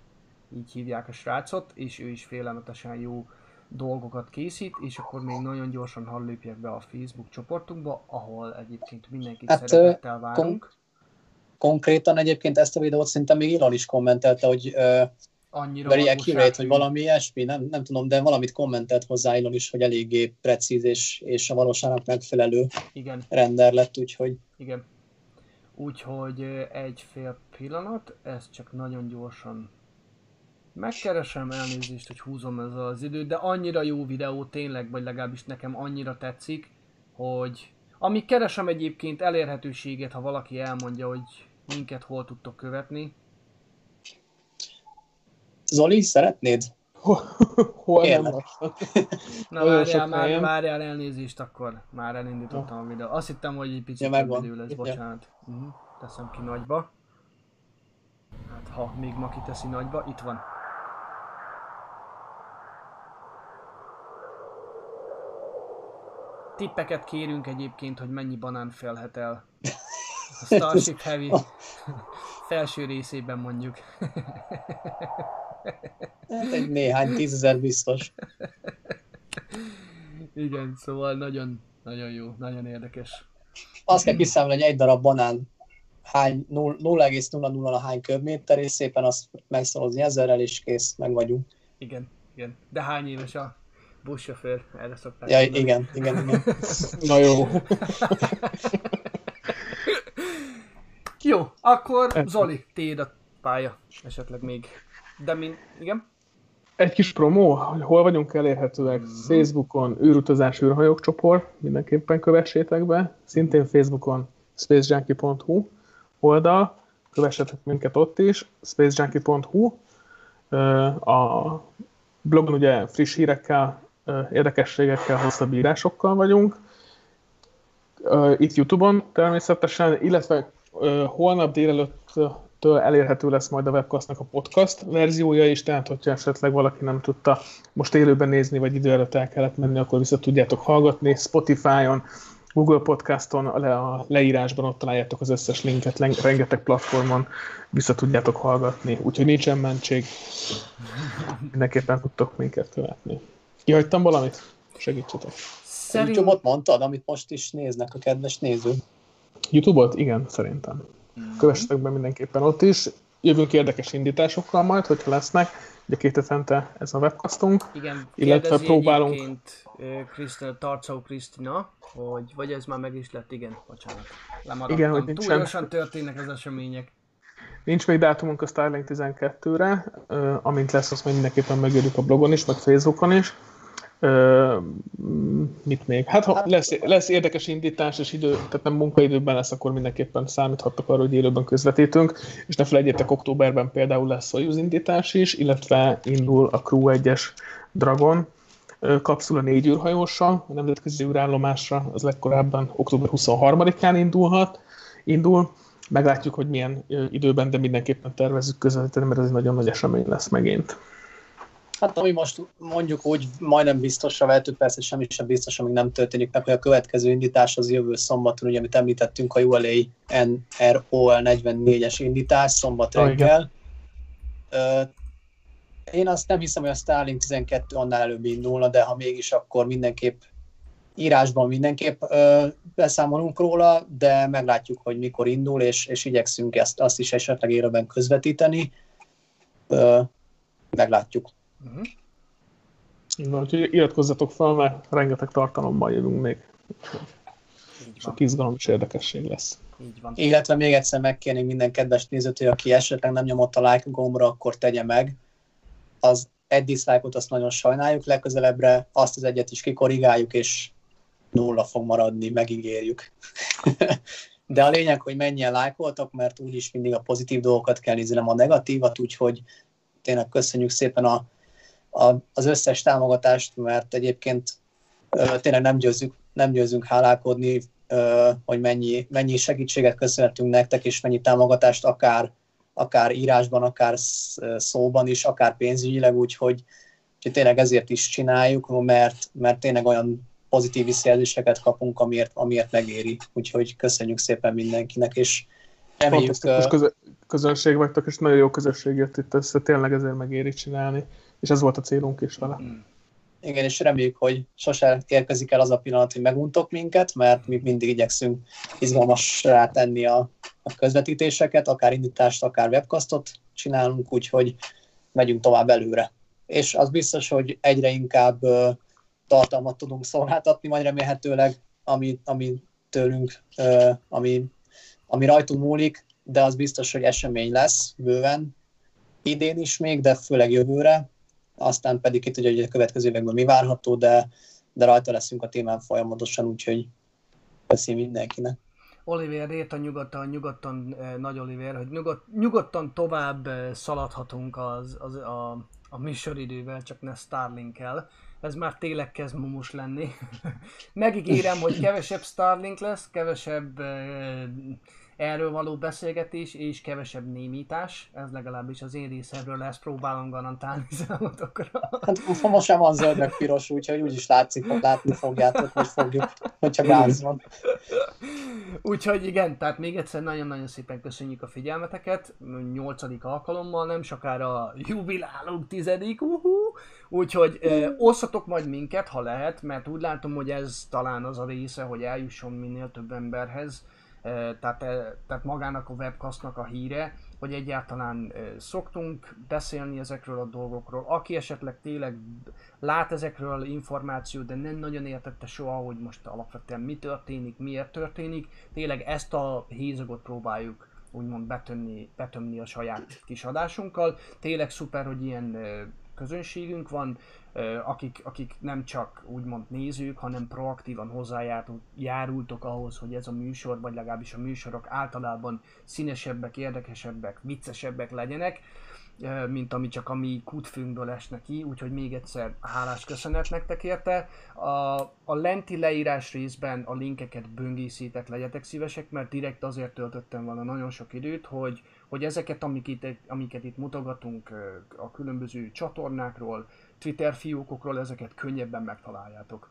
Speaker 1: így hívják a srácot, és ő is félelmetesen jó dolgokat készít, és akkor még nagyon gyorsan hadd lépjek be a Facebook csoportunkba, ahol egyébként mindenkit
Speaker 2: Hát,
Speaker 1: szeretettel várunk.
Speaker 2: Konkrétan egyébként ezt a videót szerintem még Elon is kommentelte, hogy uh,
Speaker 1: Annyira
Speaker 2: very accurate, vagy valami ilyesmi, nem, nem tudom, de valamit kommentelt hozzá Elon is, hogy eléggé precíz és, és a valóságnak megfelelő
Speaker 1: Igen,
Speaker 2: render lett, úgyhogy
Speaker 1: igen. Úgyhogy egy fél pillanat, ezt csak nagyon gyorsan megkeresem, elnézést, hogy húzom ez az időt, de annyira jó videó tényleg, vagy legalábbis nekem annyira tetszik, hogy amíg keresem egyébként elérhetőséget, ha valaki elmondja, hogy minket hol tudtok követni.
Speaker 2: Zoli, szeretnéd? <laughs>
Speaker 3: Hol, nem.
Speaker 1: Na várjál, már, várjál elnézést akkor. Már elindítottam a videót. Azt hittem, hogy egy picit
Speaker 2: Ja,
Speaker 1: idő lesz,
Speaker 2: Ja.
Speaker 1: bocsánat. Uh-huh. Teszem ki nagyba. Hát ha még ma kiteszi nagyba, itt van. Tippeket kérünk egyébként, hogy mennyi banán felhet el. A <laughs> Starship Heavy <laughs> felső részében mondjuk.
Speaker 2: Hát egy néhány tízezer biztos.
Speaker 1: Igen, szóval nagyon, nagyon jó, nagyon érdekes.
Speaker 2: Azt kell kiszámolni, hogy egy darab banán hány, 0,00 hány köbméter, és szépen azt megszorozni ezerrel, és kész, meg vagyunk.
Speaker 1: Igen, igen. De hány éves a buszsofőr? Erre szokták
Speaker 2: Ja,
Speaker 1: mondani.
Speaker 2: igen, igen, igen. <laughs>
Speaker 3: Na jó.
Speaker 1: Jó, akkor Zoli, tiéd a pálya. Esetleg még. De min... Igen?
Speaker 3: Egy kis promó, hogy hol vagyunk elérhetőek. Facebookon űrutazás űrhajók csoport, mindenképpen kövessétek be. Szintén Facebookon spacejunkie.hu oldal, kövessetek minket ott is, spacejunkie.hu. A blogon ugye friss hírekkel, érdekességekkel, hosszabb írásokkal vagyunk. Itt Youtube-on természetesen, illetve holnap délelőttől elérhető lesz majd a webcastnak a podcast verziója is, tehát hogyha esetleg valaki nem tudta most élőben nézni, vagy idő előtt el kellett menni, akkor vissza tudjátok hallgatni Spotify-on, Google Podcaston, a, le, a leírásban ott találjátok az összes linket, rengeteg platformon vissza tudjátok hallgatni, úgyhogy nincsen mentség. Mindenképpen tudtok minket követni. Kihagytam valamit? Segítsetek.
Speaker 1: Szerint...
Speaker 2: YouTube-ot mondtad, amit most is néznek a kedves nézők.
Speaker 3: YouTube-ot? Igen, szerintem. Kövessetek be mindenképpen ott is. Jövünk érdekes indításokkal majd, hogyha lesznek. Ugye két hetente ez a webcastunk.
Speaker 1: Igen,
Speaker 3: illetve próbálunk-
Speaker 1: egyébként ö, Krisztina, Tarcó Krisztina, hogy vagy ez már meg is lett, igen, bocsánat. Lemaradtam.
Speaker 3: Igen, hogy
Speaker 1: Túl
Speaker 3: nincsen.
Speaker 1: gyorsan történnek az események.
Speaker 3: Nincs még dátumunk a Starlink 12-re, ö, amint lesz, azt mindenképpen megírjuk a blogon is, meg Facebookon is. Mit még? Hát ha lesz, lesz érdekes indítás, és idő, tehát nem munkaidőben lesz, akkor mindenképpen számíthattok arra, hogy élőben közvetítünk, és ne felejtjétek, októberben például lesz Soyuz indítás is, illetve indul a Crew 1-es Dragon kapszula négy űrhajóssal, a nemzetközi űrállomásra, az legkorábban október 23-án indulhat, indul. Meglátjuk, hogy milyen időben, de mindenképpen tervezzük közvetíteni, mert ez egy nagyon nagy esemény lesz megint.
Speaker 2: Hát ami most mondjuk úgy majdnem biztosra vettük, persze semmi sem biztos, amíg nem történik meg, hogy a következő indítás az jövő szombaton, ugye, amit említettünk, a ULA NROL 44-es indítás, szombat reggel. Ö, Én azt nem hiszem, hogy a Starlink 12 annál előbb indulna, de ha mégis, akkor mindenképp írásban mindenképp ö, beszámolunk róla, de meglátjuk, hogy mikor indul, és, és igyekszünk ezt azt is esetleg élőben közvetíteni. Ö, meglátjuk.
Speaker 1: Uh-huh.
Speaker 3: Így van, úgyhogy iratkozzatok fel, mert rengeteg tartalommal jövünk még. Sok izgalom és érdekesség lesz.
Speaker 1: Így van.
Speaker 2: Illetve még egyszer megkérnénk minden kedves nézőt, hogy aki esetleg nem nyomott a like gombra, akkor tegye meg. Az egy dislike-ot azt nagyon sajnáljuk, legközelebbre azt az egyet is kikorrigáljuk, és nulla fog maradni, megígérjük. <laughs> De a lényeg, hogy mennyien lájkoltak, mert úgyis mindig a pozitív dolgokat kell nézni, nem a negatívat, úgyhogy tényleg köszönjük szépen a, a, az összes támogatást, mert egyébként ö, tényleg nem győzünk, nem győzünk hálálkodni, ö, hogy mennyi, mennyi segítséget köszönhetünk nektek, és mennyi támogatást akár, akár írásban, akár sz- szóban is, akár pénzügyileg, úgyhogy, úgyhogy tényleg ezért is csináljuk, mert, mert tényleg olyan pozitív visszajelzéseket kapunk, amiért, amiért megéri. Úgyhogy köszönjük szépen mindenkinek, és reméljük,
Speaker 3: Fantasztikus
Speaker 2: ö,
Speaker 3: közö- közönség vagytok, és nagyon jó közösség jött itt össze, tényleg ezért megéri csinálni. És ez volt a célunk is vele.
Speaker 1: Mm.
Speaker 2: igen, és reméljük, hogy sose érkezik el az a pillanat, hogy meguntok minket, mert mi mindig igyekszünk izgalmasra tenni a, a közvetítéseket, akár indítást, akár webcastot csinálunk, úgyhogy megyünk tovább előre. És az biztos, hogy egyre inkább ö, tartalmat tudunk szolgáltatni, majd remélhetőleg, ami, ami tőlünk, ö, ami, ami rajtunk múlik, de az biztos, hogy esemény lesz bőven, idén is még, de főleg jövőre, aztán pedig ki tudja, hogy a következő években mi várható, de, de rajta leszünk a témán folyamatosan, úgyhogy köszi mindenkinek.
Speaker 1: Oliver írta nyugodtan, nyugodtan, eh, nagy Oliver, hogy nyugod, nyugodtan tovább eh, szaladhatunk az, az, a, a műsoridővel, csak ne Starlink-el. Ez már tényleg kezd mumus lenni. <laughs> Megígérem, hogy kevesebb Starlink lesz, kevesebb eh, erről való beszélgetés és kevesebb némítás. Ez legalábbis az én részemről lesz, próbálom garantálni <laughs> számotokra.
Speaker 2: Hát most sem van zöld meg piros, úgyhogy úgyis látszik, hogy látni fogjátok, hogy fogjuk, hogyha gáz van.
Speaker 1: Úgyhogy igen, tehát még egyszer nagyon-nagyon szépen köszönjük a figyelmeteket. Nyolcadik alkalommal, nem sokára jubilálunk tizedik, uhú. Úgyhogy eh, osszatok majd minket, ha lehet, mert úgy látom, hogy ez talán az a része, hogy eljusson minél több emberhez. Eh, tehát, eh, tehát magának a webcastnak a híre, hogy egyáltalán szoktunk beszélni ezekről a dolgokról. Aki esetleg tényleg lát ezekről információt, de nem nagyon értette soha, hogy most alapvetően mi történik, miért történik, tényleg ezt a hézagot próbáljuk úgymond betömni, betömni a saját kis adásunkkal. Tényleg szuper, hogy ilyen közönségünk van, akik, akik nem csak úgymond nézők, hanem proaktívan hozzájárultok ahhoz, hogy ez a műsor, vagy legalábbis a műsorok általában színesebbek, érdekesebbek, viccesebbek legyenek mint ami csak a mi kútfőnkből esnek ki, úgyhogy még egyszer hálás köszönet nektek érte. A, a lenti leírás részben a linkeket böngészítek, legyetek szívesek, mert direkt azért töltöttem volna nagyon sok időt, hogy, hogy ezeket, amiket, amiket itt mutogatunk a különböző csatornákról, Twitter fiókokról, ezeket könnyebben megtaláljátok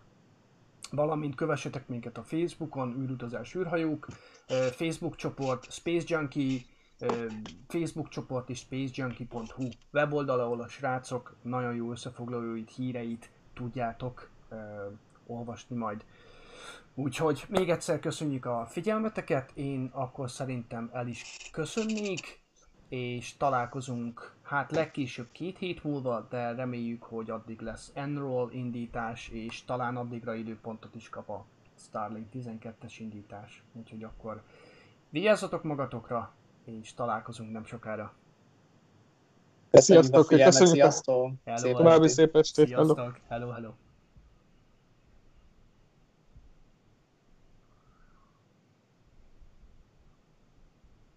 Speaker 1: valamint kövessetek minket a Facebookon, űrutazás űrhajók, Facebook csoport, Space Junkie, Facebook csoport és spacejunkie.hu weboldal, ahol a srácok nagyon jó összefoglalóit, híreit tudjátok olvasni majd. Úgyhogy még egyszer köszönjük a figyelmeteket, én akkor szerintem el is köszönnék, és találkozunk hát legkésőbb két hét múlva, de reméljük, hogy addig lesz Enroll indítás, és talán addigra időpontot is kap a Starlink 12-es indítás. Úgyhogy akkor vigyázzatok magatokra, és találkozunk nem sokára.
Speaker 3: Sziasztok, köszönjük
Speaker 2: sziasztok!
Speaker 1: Hello,
Speaker 2: Szép
Speaker 3: További
Speaker 2: estét.
Speaker 3: szép estét, hello.
Speaker 1: Sziasztok! Hello, hello!